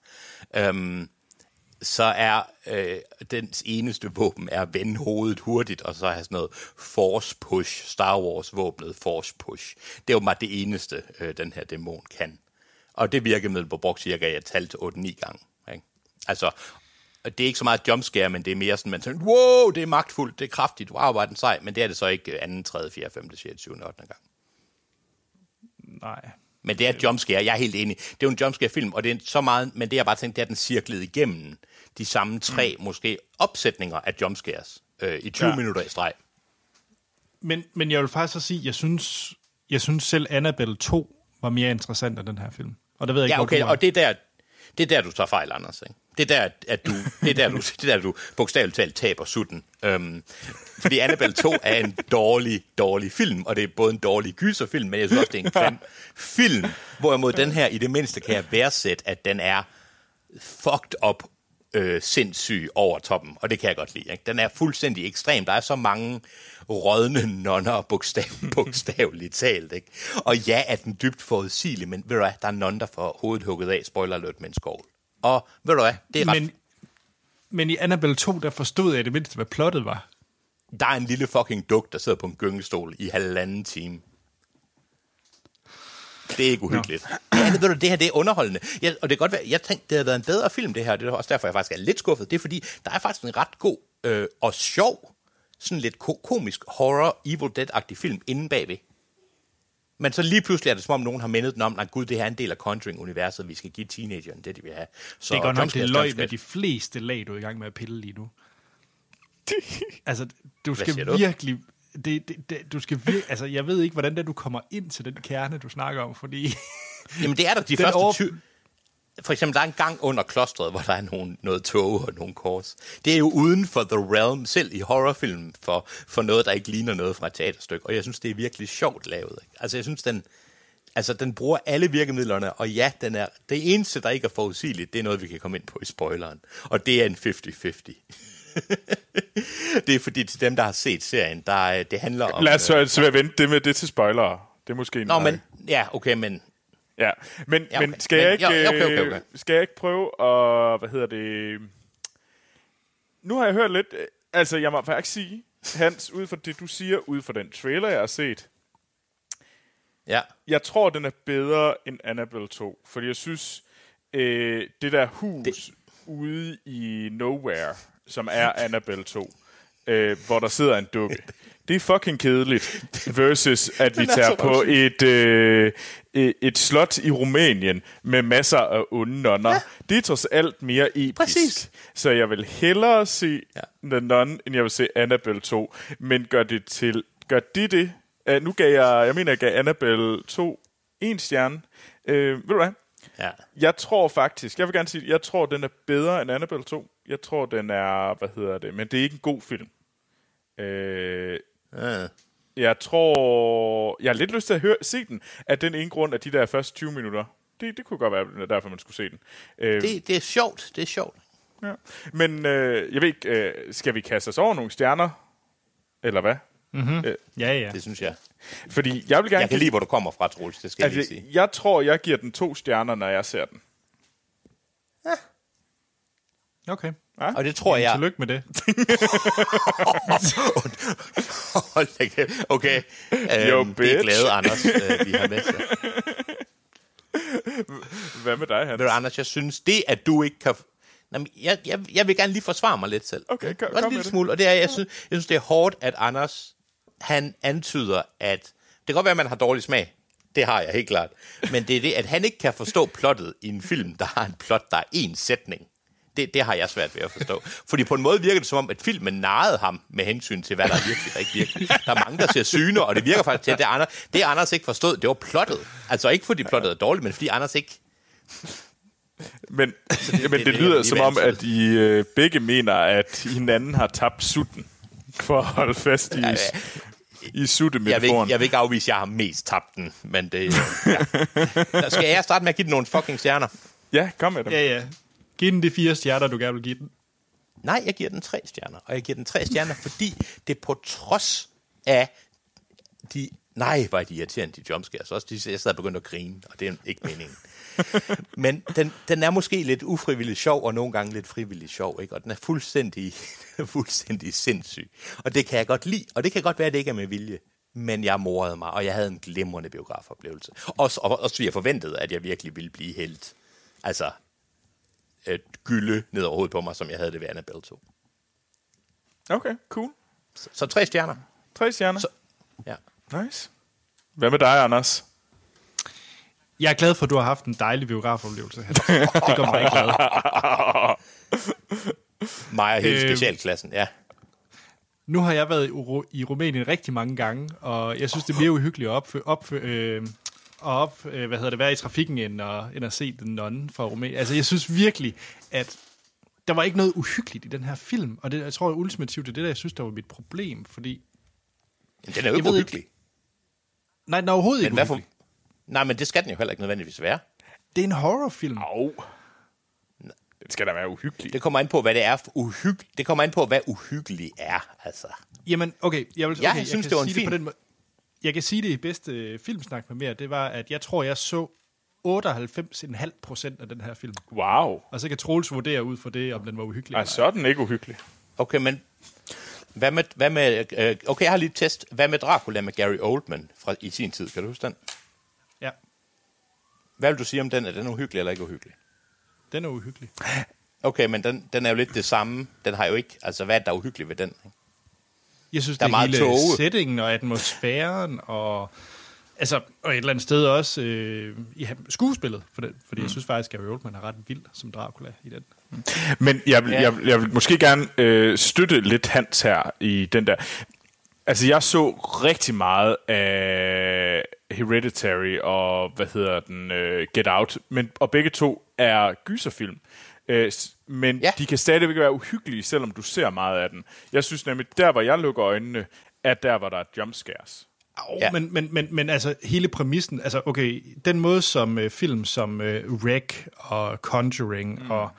Øhm, så er øh, dens eneste våben er at vende hovedet hurtigt, og så have sådan noget force push, Star Wars-våbnet force push. Det er jo bare det eneste, øh, den her dæmon kan. Og det virkemiddel på brugt cirka jeg talte 8-9 gange. Ikke? Altså, og det er ikke så meget jumpscare, men det er mere sådan, man tænker, wow, det er magtfuldt, det er kraftigt, wow, var den sej, men det er det så ikke øh, anden, tredje, fjerde, femte, sjette, syvende, 8. gang. Nej. Men det er et jumpscare, jeg er helt enig. Det er jo en jumpscare-film, og det er så meget, men det jeg bare tænkte, det er, den cirklede igennem de samme tre, mm. måske, opsætninger af jumpscares øh, i 20 Ja. minutter i streg. Men, men jeg vil faktisk så sige, jeg synes, jeg synes selv Annabelle 2 var mere interessant end den her film. Og det ved jeg ikke, Ja, okay, og det er der, det er der, du tager fejl, Anders. Ikke? Det er der, at du, det er der, du, det er der, du bogstaveligt talt taber sutten. Øhm, fordi Annabelle 2 er en dårlig, dårlig film, og det er både en dårlig gyserfilm, men jeg synes også, det er en grim film. Hvorimod den her, i det mindste, kan jeg værdsætte, at den er fucked up øh, sindssyg over toppen, og det kan jeg godt lide. Ikke? Den er fuldstændig ekstrem. Der er så mange rådne nonner, bogstav, bogstaveligt talt. Ikke? Og ja, er den dybt forudsigelig, men ved du hvad, der er nogen, der får hovedet hugget af, spoiler alert, med en skovl. Og ved du hvad, det er ret... men, men i Annabelle 2, der forstod jeg det mindste, hvad plottet var. Der er en lille fucking duk, der sidder på en gyngestol i halvanden time. Det er ikke uhyggeligt. Ja, det, ved du, det her det er underholdende. Ja, og det kan godt være, jeg tænkte, det havde været en bedre film, det her. Det er også derfor, jeg faktisk er lidt skuffet. Det er fordi, der er faktisk en ret god øh, og sjov, sådan lidt ko- komisk horror, Evil Dead-agtig film inde bagved. Men så lige pludselig er det som om, nogen har mindet den om, at gud, det her er en del af Conjuring-universet, vi skal give teenageren det, de vil have. Så Det er godt nok, det løg med de fleste lag, du er i gang med at pille lige nu. altså, du skal du? virkelig... det, det, det, du skal vir- altså, jeg ved ikke, hvordan det er, du kommer ind til den kerne, du snakker om, fordi... Jamen, det er der de første over- 20... For eksempel, der er en gang under klostret, hvor der er nogen, noget tog og nogle kors. Det er jo uden for the realm, selv i horrorfilm, for, for noget, der ikke ligner noget fra et teaterstykke. Og jeg synes, det er virkelig sjovt lavet. Ikke? Altså, jeg synes, den, altså, den bruger alle virkemidlerne, og ja, den er, det eneste, der ikke er forudsigeligt, det er noget, vi kan komme ind på i spoileren. Og det er en 50-50. det er fordi, til dem, der har set serien, der, er- det handler om... Lad os øh, så, så vente det med det til spoilere. Det er måske Nå, meget- men... Ja, okay, men... Ja, men, Ja, okay. men skal Men- jeg ikke, ja, okay, okay, øh, okay. skal jeg ikke prøve at, hvad hedder det, nu har jeg hørt lidt, øh, altså jeg må faktisk sige, Hans, ud fra det du siger, ud fra den trailer, jeg har set, Ja, jeg tror, den er bedre end Annabelle 2, fordi jeg synes, øh, det der hus det... ude i Nowhere, som er Annabelle 2, øh, hvor der sidder en dukke, det er fucking kedeligt, versus at vi er tager på et, øh, et slot i Rumænien med masser af onde nonner. Ja. Det er trods alt mere episk. Præcis. Så jeg vil hellere se ja. The Nun, end jeg vil se Annabelle 2. Men gør det til... Gør de det? Uh, nu gav jeg... Jeg mener, jeg gav Annabelle 2 en stjerne. Uh, ved du hvad? Ja. Jeg tror faktisk... Jeg vil gerne sige, jeg tror, den er bedre end Annabelle 2. Jeg tror, den er... Hvad hedder det? Men det er ikke en god film. Uh, Uh. jeg tror... Jeg har lidt lyst til at høre, se den, af den ene grund, at de der første 20 minutter, det, det kunne godt være derfor, man skulle se den. Øh, Det, det er sjovt, det er sjovt. ja. Men øh, jeg ved ikke, øh, skal vi kaste os over nogle stjerner? Eller hvad? Ja, ja. Det synes jeg. Fordi jeg vil gerne Jeg kan lide, hvor du kommer fra, Troels, det skal jeg lige altså, sige. jeg tror, jeg giver den to stjerner, når jeg ser den. Okay. Og det tror jeg... Tillykke med det. Okay, Yo, øhm, det er bitch. glade Anders, øh, vi har med sig. Hvad med dig, Hans? Ved du, Anders, jeg synes, det at du ikke kan... Nå, men jeg, jeg, jeg vil gerne lige forsvare mig lidt selv. Okay, kom- Godt en kom lille med det. smule, og det er, jeg synes, jeg synes, det er hårdt, at Anders, han antyder, at... Det kan godt være, at man har dårlig smag. Det har jeg helt klart. Men det er det, at han ikke kan forstå plottet i en film, der har en plot, der er én sætning. Det, det har jeg svært ved at forstå. Fordi på en måde virker det som om, at filmen narrede ham med hensyn til, hvad der er virkelig og ikke virkelig. Der er mange, der ser syne, og det virker faktisk til, at det, Anders, det Anders ikke forstod, det var plottet. Altså ikke fordi plottet er dårligt, men fordi Anders ikke... Men, men det- det, det det er lyder som om, at I øh, begge mener, at hinanden har tabt sutten for at holde fast i, Ja, ja. I Jeg vil, ikke, suttemetaforen. jeg vil ikke afvise, at jeg har mest tabt den, men det... Ja. Nå, Skal jeg starte med at give den nogle fucking stjerner? Ja, kom med dem. Ja, ja. Giv den de fire stjerner, du gerne vil give den. Nej, jeg giver den tre stjerner. Og jeg giver den tre stjerner, fordi det på trods af de... Nej, er de irriterende, de jumpscares. Også de, jeg sad og begyndte at grine, og det er ikke meningen. Men den, den er måske lidt ufrivilligt sjov, og nogle gange lidt frivilligt sjov, ikke? Og den er fuldstændig, fuldstændig sindssyg. Og det kan jeg godt lide, og det kan godt være, at det ikke er med vilje. Men jeg morede mig, og jeg havde en glimrende biografoplevelse. Også, og, også jeg forventede, at jeg virkelig ville blive helt... Altså, et gylde ned over hovedet på mig, som jeg havde det ved Annabelle 2. Okay, cool. Så, så tre stjerner. Tre stjerner. Så- Ja. Nice. Hvad med dig, Anders? Jeg er glad for, at du har haft en dejlig biografoplevelse. Det gør mig ikke glad. Mig og hele Øhm. specialklassen, ja. Nu har jeg været i, Ru- i Rumænien rigtig mange gange, og jeg synes, det er mere uhyggeligt at opfø, opfø, øh, at op, øh, hvad hedder det, være i trafikken, end at, end at se den nonne fra Rumænien. Altså, jeg synes virkelig, at der var ikke noget uhyggeligt i den her film, og det, jeg tror ultimativt, det er det, der jeg synes, der var mit problem, fordi... Men den er jo ikke ved ikke- uhyggelig. Nej, den er overhovedet Men ikke hvad for... Nej, men det skal den jo heller ikke nødvendigvis være. Det er en horrorfilm. Au. Den skal da være uhyggelig. Det kommer an på, hvad det er for uhyg... Det kommer an på, hvad uhyggelig er, altså. Jamen, okay, jeg vil Jeg okay, synes, det var en det på den måde. Jeg kan sige det i bedste øh, filmsnak med mere, det var, at jeg tror, jeg så 98,5 procent af den her film. Wow. Og så kan Troels vurdere ud for det, om den var uhyggelig. Ej, eller så er den ikke uhyggelig. Okay, men... Hvad med, hvad med, øh, okay, jeg har lige et test. Hvad med Dracula med Gary Oldman fra, i sin tid? Kan du huske den? Ja, Hvad vil du sige om den? Er den uhyggelig eller ikke uhyggelig? den er uhyggelig. Okay, men den, den er jo lidt det samme. Den har jo ikke... Altså, hvad er der uhyggeligt ved den? ikke? Jeg synes, Der er det er meget hele tåge. settingen og atmosfæren og... Altså, og et eller andet sted også øh, i ham- skuespillet, for det, fordi mm. jeg synes faktisk, at Gary Oldman er ret vild som Dracula i den. Men jeg vil, Ja. ja. jeg, vil- jeg vil måske gerne øh, støtte lidt Hans her i den der. Altså, jeg så rigtig meget af Hereditary og, hvad hedder den, uh, Get Out, men, og begge to er gyserfilm. Uh, men ja. De kan stadigvæk være uhyggelige, selvom du ser meget af den. Jeg synes nemlig, der hvor jeg lukker øjnene, er der, hvor der er jumpscares. Oh, Ja. ja. men, men, men, men altså hele præmissen, altså okay, den måde som øh, film som øh, Rec og Conjuring mm. og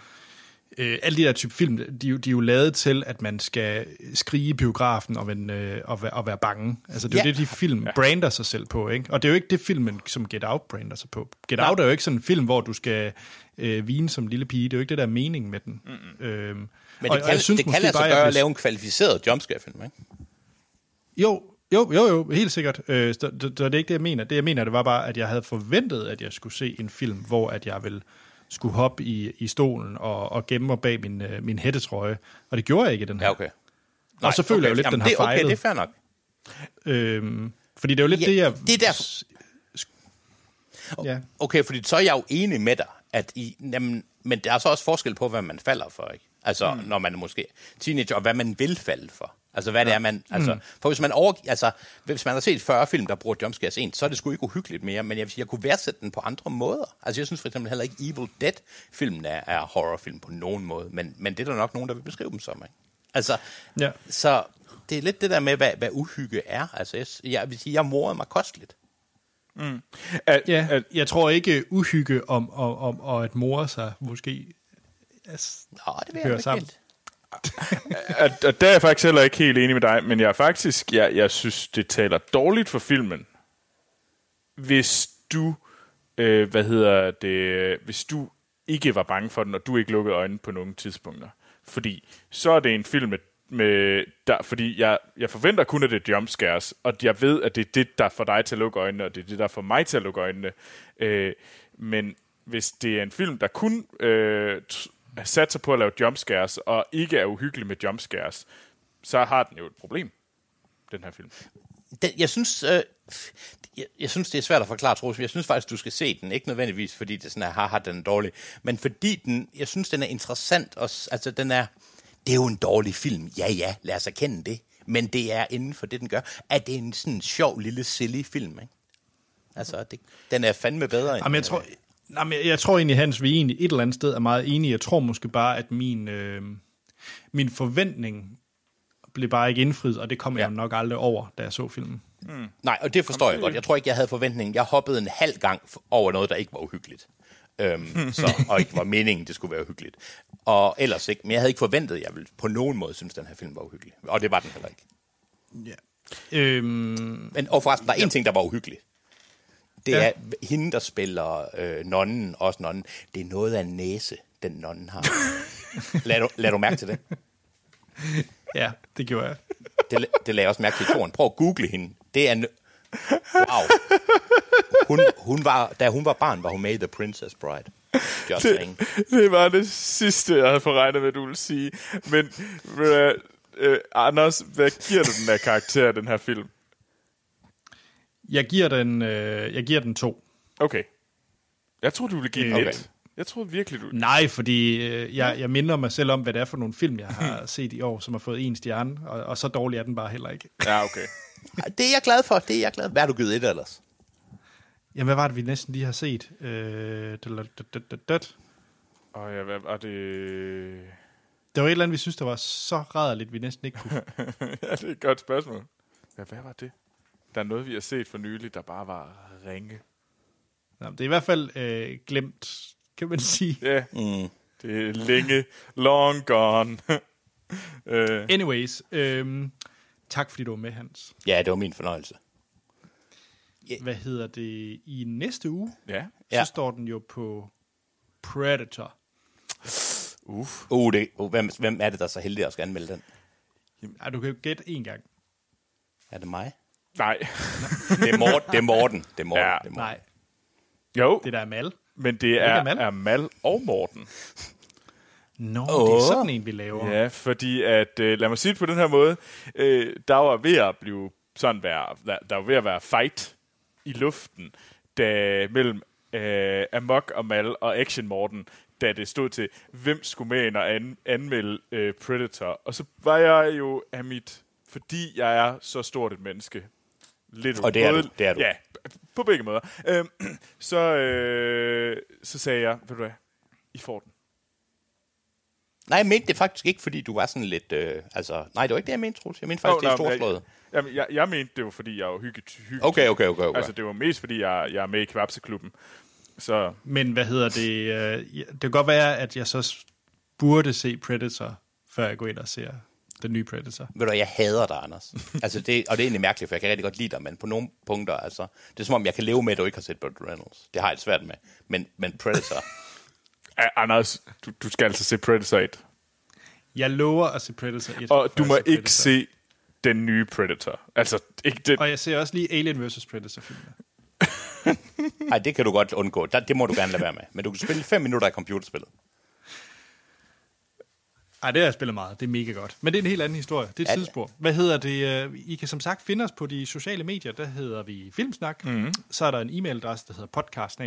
øh, alle de der type film, de, jo- de er jo lavet til, at man skal skrige i biografen og, en, øh, og, være, og være bange. Altså det er jo Ja. det, de film brander sig selv på, ikke? Og det er jo ikke det filmen, som Get Out brander sig på. Get Out er jo ikke sådan en film, hvor du skal øh, vine som lille pige. Det er jo ikke det, der er meningen med den. Mm-hmm. Øhm, Men det kan, det kan lade sig gøre at lave en kvalificeret jumpscare-film, ikke? Jo, jo, jo, jo, helt sikkert. Øh, så, så, så det er ikke det, jeg mener. Det, jeg mener, det var bare, at jeg havde forventet, at jeg skulle se en film, hvor at jeg ville skulle hoppe i, i stolen og, og gemme mig bag min, øh, min hættetrøje. Og det gjorde jeg ikke i den her. Ja, okay. og så føler okay. jeg jo lidt, Jamen, den har det, okay, fejlet. det er fair nok. øhm, fordi det er jo lidt Ja, det, jeg... det er derfor. Ja. Okay, fordi så er jeg jo enig med dig, at I, jamen, men der er så også forskel på, hvad man falder for, ikke? Altså, mm. når man er måske teenager, og hvad man vil falde for. Altså, hvad ja. det er, man... Altså, for hvis man, over, altså, hvis man har set 40 film, der bruger jumpscares en, så er det sgu ikke uhyggeligt mere, men jeg vil sige, jeg kunne værdsætte den på andre måder. Altså, jeg synes for eksempel heller ikke Evil Dead-filmen er, er horrorfilm på nogen måde, men, men det er der nok nogen, der vil beskrive dem som, ikke? Altså, Ja. så det er lidt det der med, hvad, hvad uhygge er. Altså, jeg, jeg vil sige, jeg morede mig kosteligt. At, Ja, at, jeg tror ikke uhygge om, om, om og at more sig måske altså, Nå, det vil jeg hører ikke sammen. helt og, der er jeg faktisk heller ikke helt enig med dig, men jeg er faktisk, jeg, jeg synes, det taler dårligt for filmen, hvis du, øh, hvad hedder det, hvis du ikke var bange for den, og du ikke lukkede øjnene på nogle tidspunkter. Fordi så er det en film med, med der, fordi jeg, jeg forventer kun, at det er jumpscares, og jeg ved, at det er det, der får dig til at lukke øjnene, og det er det, der får mig til at lukke øjnene. Øh, men hvis det er en film, der kun øh, satser på at lave jumpscares, og ikke er uhyggelig med jumpscares, så har den jo et problem, den her film. Den, jeg synes, øh, jeg, jeg synes, det er svært at forklare, Troels. Jeg synes faktisk, du skal se den. Ikke nødvendigvis, fordi det er sådan er, haha, den er dårlig. Men fordi den, jeg synes, den er interessant. Og, altså, den er, det er jo en dårlig film. Ja, ja, lad os erkende det. Men det er inden for det, den gør, at det er en sådan sjov, lille, silly film. Ikke? Altså, det, den er fandme bedre end... Jamen, jeg tror, jamen, jeg, jeg tror egentlig, Hans, vi egentlig et eller andet sted er meget enige. Jeg tror måske bare, at min, øh, min forventning blev bare ikke indfriet, og det kom ja. jeg nok aldrig over, da jeg så filmen. Nej, og det forstår jeg godt. Jeg tror ikke, jeg havde forventningen. Jeg hoppede en halv gang over noget, der ikke var uhyggeligt. Øhm, så, og ikke var meningen, det skulle være uhyggeligt. Og ellers ikke. Men jeg havde ikke forventet, at jeg ville på nogen måde synes, den her film var uhyggelig. Og det var den heller ikke. Ja. Øhm, Men, og forresten, der er en ting, der var uhyggelig. Det Ja. er hende, der spiller øh, nonnen, også nonnen. Det er noget af en næse, den nonnen har. lad, du, lad du mærke til det? ja, det gjorde jeg. Det, det lagde jeg også mærke til i toren. Prøv at google hende. Det er... Wow. Hun, hun var, da hun var barn, var hun med i The Princess Bride. Just saying. Det var det sidste, jeg havde forregnet med, du ville sige. Men øh, øh, Anders, hvad giver du den der karakter den her film? Jeg giver den, øh, jeg giver den to. Okay. Jeg tror du ville give den Okay. et. Jeg troede virkelig, du... Nej, fordi øh, jeg, jeg minder mig selv om, hvad det er for nogle film, jeg har set i år, som har fået en stjerne, og, og så dårlig er den bare heller ikke. Ja, okay. Det er jeg glad for. Det er jeg glad for. Hvad har du givet et ellers? Jamen, hvad var det, vi næsten lige har set? Øh. Og ja, hvad var det... Det var et eller andet, vi synes, der var så rædderligt, vi næsten ikke kunne. ja, det er et godt spørgsmål. Ja, hvad var det? Der er noget, vi har set for nylig, der bare var ringe. Nå, det er i hvert fald øh, glemt, kan man sige. Ja, mm. det er længe, long gone. øh, Anyways, øh, tak fordi du var med, Hans. Ja, det var min fornøjelse. Hvad hedder det? I næste uge, ja. så Ja. står den jo på Predator. Uff. Uh, det, uh, hvem, hvem er det, der er så heldig at skal anmelde den? Ej, du kan jo gætte en gang. Er det mig? Nej. Det er, Morten. det er Morten. Det er Morten. Ja. Det er Morten. Nej, Jo, det der er Mal. men det er, Amal? er Mal og Morten. Nå, oh. det er sådan en, vi laver. Ja, fordi at, øh, lad mig sige det på den her måde, øh, der var ved at blive sådan være, der, der var ved at være fight i luften, da mellem øh, Amok og Mal og Action Morten, da det stod til, hvem skulle med ind og an, anmelde øh, Predator. Og så var jeg jo af mit fordi jeg er så stort et menneske. Lidt Og det er du, det er du. Ja, på begge måder. Øhm, så, øh, så sagde jeg, ved du hvad, I får den. Nej, jeg mente det faktisk ikke, fordi du var sådan lidt... Øh, altså, nej, det var ikke det, jeg mente, Troels. Jeg mente faktisk, Åh, det er storslået. Jeg, jamen, jeg, jeg mente det var, fordi jeg var hygge, hygge Okay, okay, okay, okay. Altså, det var mest, fordi jeg, jeg er med i Kvapseklubben. Så Men hvad hedder det? øh, Det kan godt være, at jeg så burde se Predator, før jeg går ind og ser den nye Predator. Ved du, jeg hader dig, Anders. altså det, og det er egentlig mærkeligt, for jeg kan rigtig godt lide dig, men på nogle punkter, altså, det er som om, jeg kan leve med, at du ikke har set Burt Reynolds. Det har jeg det svært med. Men, men Predator, Anders, du, du skal altså se Predator 1. Jeg lover at se Predator 1. Og du må ikke Predator. se den nye Predator. Altså, ikke den. Og jeg ser også lige Alien vs. Predator-filmen. nej, det kan du godt undgå. Der, det må du gerne lade være med. Men du kan spille fem minutter af computerspillet. Ej, det har jeg spillet meget. Det er mega godt. Men det er en helt anden historie. Det er et Ja, tidsspor. Hvad hedder det? øh, I kan som sagt finde os på de sociale medier. Der hedder vi Filmsnak. Mm. Så er der en e-mailadresse, der hedder podcast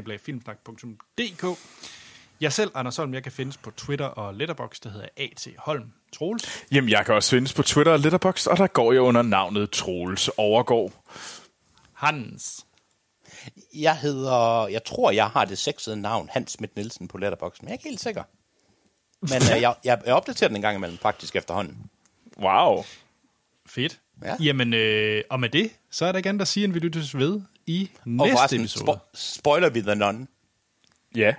Jeg selv, Anders Holm, jeg kan findes på Twitter og Letterboxd, der hedder A.T. Holm Troels. Jamen, jeg kan også findes på Twitter og Letterboxd, og der går jeg under navnet Troels Overgaard. Hans. Jeg hedder, jeg tror, jeg har det sexede navn, Hans Schmidt Nielsen på Letterboxd, men jeg er ikke helt sikker. Men øh, jeg, jeg, jeg opdaterer den en gang imellem, faktisk efterhånden. Wow. Fedt. Ja. Ja. Jamen, øh, og med det, så er der ikke andet at sige, end vi lyttes ved i Og næste episode. spo- spoiler vi The Nun? Ja.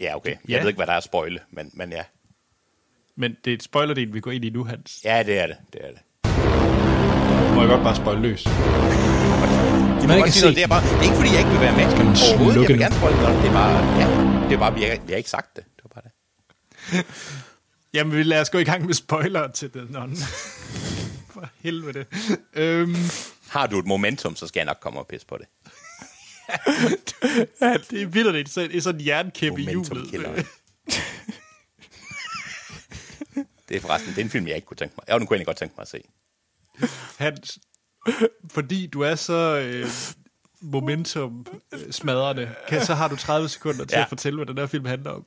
Ja, okay. Jeg Ja. ved ikke, hvad der er at spoile, men, men ja. Men det er et spoilerdel, vi går ind i nu, Hans. Ja, det er det. Det er det. Må jeg godt bare spoil løs? De Man kan godt sige se- noget. Det er, bare, det er ikke, fordi jeg ikke vil være med. man Overhovedet, jeg vil gerne spoile noget. Det er bare, ja, det er bare, vi har, vi har ikke sagt det. Det var bare det. Jamen, vi lader os gå i gang med spoiler til den non. For helvede. Øhm, Har du et momentum, så skal jeg nok komme og pisse på det. det er vildt, det er sådan en jernkæppe i Momentum hjulet. Det er forresten, det er en film, jeg ikke kunne tænke mig. Jeg kunne egentlig godt tænke mig at se. Hans, fordi du er så øh, momentum smadrende, kan, så har du 30 sekunder til Ja. ja. at fortælle, hvad den her film handler om.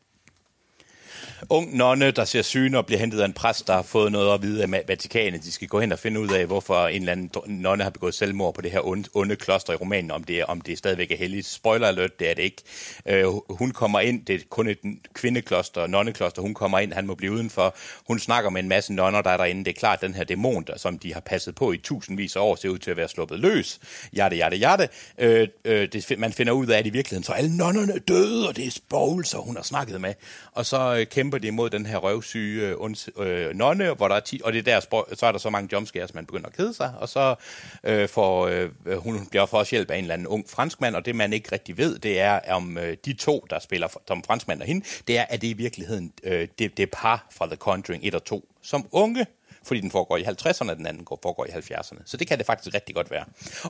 Ung nonne, der ser syne og bliver hentet af en præst, der har fået noget at vide af Vatikanet. De skal gå hen og finde ud af, hvorfor en eller anden nonne har begået selvmord på det her onde, onde kloster i Rumænien, om det, er, om det stadigvæk er heldigt. Spoiler alert, det er det ikke. Øh, hun kommer ind, det er kun et kvindekloster, nonnekloster, hun kommer ind, han må blive udenfor. Hun snakker med en masse nonner, der er derinde. Det er klart, den her dæmon, der, som de har passet på i tusindvis af år, ser ud til at være sluppet løs. Jatte, jatte, jatte. Øh, øh, det, man finder ud af, at i virkeligheden, så er alle nonnerne døde, og det er spøgelser, hun har snakket med. Og så øh, kæmper de imod den her røvsyge øh, onds, øh, nonne, hvor der er ti, og det er der, så er der så mange jumpscares, man begynder at kede sig, og så øh, får øh, hun bliver for også hjælp af en eller anden ung franskmand, og det man ikke rigtig ved, det er om øh, de to, der spiller som franskmand og hende, det er, at det i virkeligheden øh, det, det er par fra The Conjuring 1 og 2, som unge, fordi den foregår i 50'erne, og den anden går- foregår i 70'erne. Så det kan det faktisk rigtig godt være.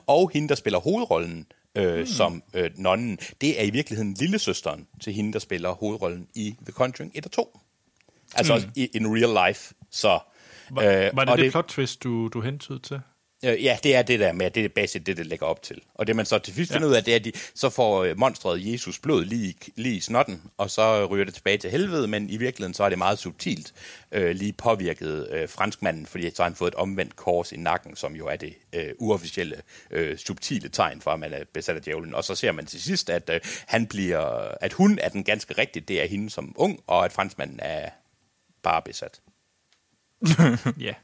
Og hende, der spiller hovedrollen øh, mm. som øh, nonnen, det er i virkeligheden lillesøsteren til hende, der spiller hovedrollen i The Conjuring 1 og 2. Altså mm. i in real life. Så, Var, øh, var det og det plot twist, du, du hentede til? Øh, ja, det er det der med, at det er basic det, det lægger op til. Og det man så til sidst finder ud af, det er, at de, så får øh, monstret Jesus blod lige, lige i snotten, og så ryger det tilbage til helvede, men i virkeligheden så er det meget subtilt øh, lige påvirket øh, franskmanden, fordi så har han fået et omvendt kors i nakken, som jo er det øh, uofficielle, øh, subtile tegn for, at man er besat af djævlen. Og så ser man til sidst, at, øh, han bliver, at hun er den ganske rigtige, det er hende som ung, og at franskmanden er bare besat. Ja.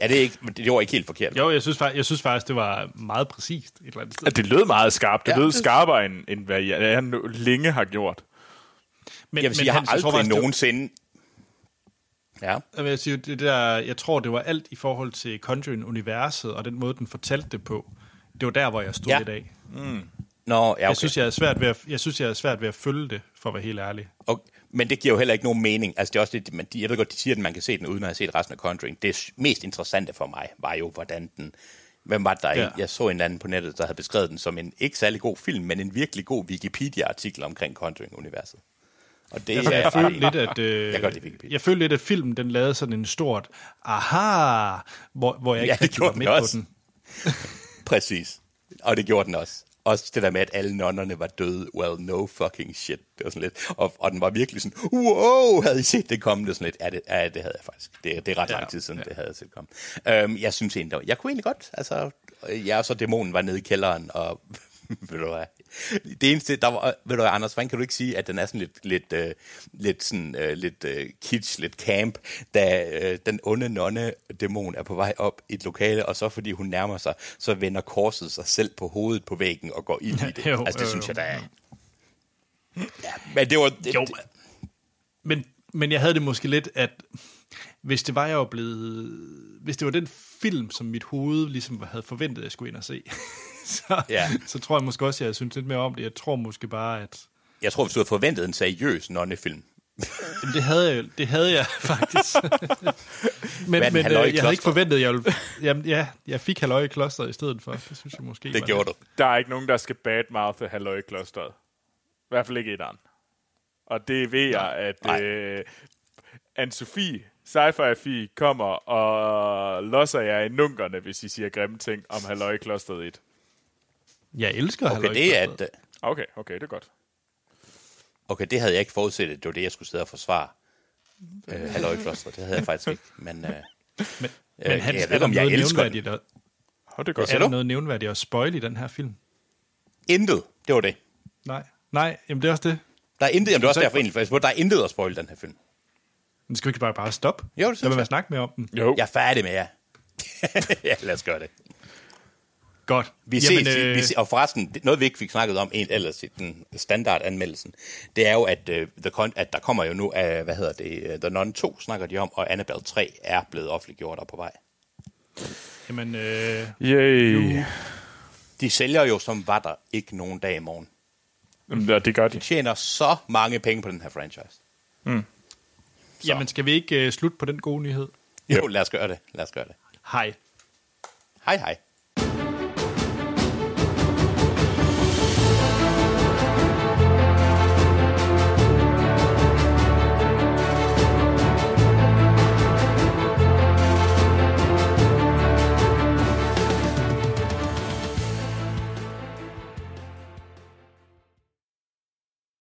Ja, det, er ikke, det var ikke helt forkert. Jo, jeg synes, faktisk, jeg synes faktisk, det var meget præcist et eller andet sted. Det lød meget skarpt. Det Ja, lød det- skarpere, end, end hvad jeg, jeg længe har gjort. Men, Jeg vil sige, jeg har Hans, tror aldrig det var- nogensinde... Ja. Jeg vil sige, det der, jeg tror, det var alt i forhold til Conjuring-universet, og den måde, den fortalte det på. Det var der, hvor jeg stod Ja. ja. lidt af. Nå, ja, okay. Jeg synes, jeg er svært ved at, jeg synes, jeg er svært ved at følge det, for at være helt ærlig. Og, men det giver jo heller ikke nogen mening. Altså, det er også det, man, jeg ved godt, de siger, at man kan se den, uden at have set resten af Conjuring. Det mest interessante for mig var jo, hvordan den... Hvem var det, der? Ja. Jeg så en eller anden på nettet, der havde beskrevet den som en ikke særlig god film, men en virkelig god Wikipedia-artikel omkring Conjuring-universet. Og det Jeg, jeg er... følte lidt, at, øh, Jeg Wikipedia. jeg følte lidt, at filmen den lavede sådan en stort aha, hvor, hvor jeg ikke Ja, det var med på den. Præcis. Og det gjorde den også. Også det der med, at alle nonnerne var døde. Well, no fucking shit. Det var sådan lidt. Og, og den var virkelig sådan, wow, havde I set det komme? Det var sådan lidt, ja, det, ja, det havde jeg faktisk. Det, det er ret lang tid siden, ja. det havde jeg set komme. Øhm, jeg synes egentlig, jeg kunne egentlig godt, altså, jeg og så dæmonen var nede i kælderen, og ved du hvad, det eneste, der var, ved du hvad, Anders, hvordan kan du ikke sige, at den er sådan lidt, lidt, uh, lidt, sådan, uh, lidt uh, kitsch, lidt camp, da uh, den onde nonne-dæmon er på vej op i et lokale, og så fordi hun nærmer sig, så vender korset sig selv på hovedet på væggen og går ind i det. Jo, altså, det jo, synes jeg, der er... Ja, men det var... Det, Jo, men, men jeg havde det måske lidt, at hvis det var jeg var blevet... Hvis det var den film, som mit hoved ligesom havde forventet, at jeg skulle ind og se, så, Ja. så tror jeg måske også, at jeg synes lidt mere om det. Jeg tror måske bare, at... jeg tror, hvis du havde forventet en seriøs nonnefilm, Jamen, det havde jeg, det havde jeg faktisk. men men øh, i jeg havde ikke forventet, jeg ville... Jamen, ja, jeg fik halløj i klosteret i stedet for. Det synes jeg måske det gjorde du. Der er ikke nogen, der skal badmouthe Halløj klosteret. I hvert fald ikke etteren. Og det ved jeg, at Nej. øh, Anne-Sophie, sci-fi fi kommer og losser jer i nunkerne, hvis I siger grimme ting om Halløj klosteret 1. Jeg elsker halløj Okay, i det er, at, Okay, okay, det er godt. okay, det havde jeg ikke forudset, at det var det, jeg skulle sidde og forsvare. Øh, Halløj Kloster, det havde jeg faktisk ikke, men... Øh, Men, Øh, men Hans, jeg er ved ikke, der om jeg noget elsker den. nævnværdigt, at, Oh, det er godt. er der du? noget nævnværdigt at spoil i den her film? intet, det var det. Nej, nej, jamen det er også det. Der er intet, jamen det er også Så- derfor egentlig, for jeg spurgte, der er intet at spoil den her film. Men skal vi ikke bare, bare stoppe? Jo, det synes Lad mig jeg. snakke mere om den. Jo, Jeg er færdig med jer. ja, lad os gøre det. Godt. Vi ses, øh... vi ses, og forresten, noget vi ikke fik snakket om en, ellers i den standardanmeldelsen, det er jo, at, uh, the con- at der kommer jo nu, uh, hvad hedder det, uh, The Nun 2 snakker de om, og Annabelle 3 er blevet offentliggjort og på vej. Jamen, øh, Yay. De sælger jo som var der ikke nogen dag i morgen. Jamen, ja, det gør de. De tjener så mange penge på den her franchise. jamen, skal vi ikke øh, slutte på den gode nyhed? Jo, lad os gøre det. Lad os gøre det. Hej. Hej hej.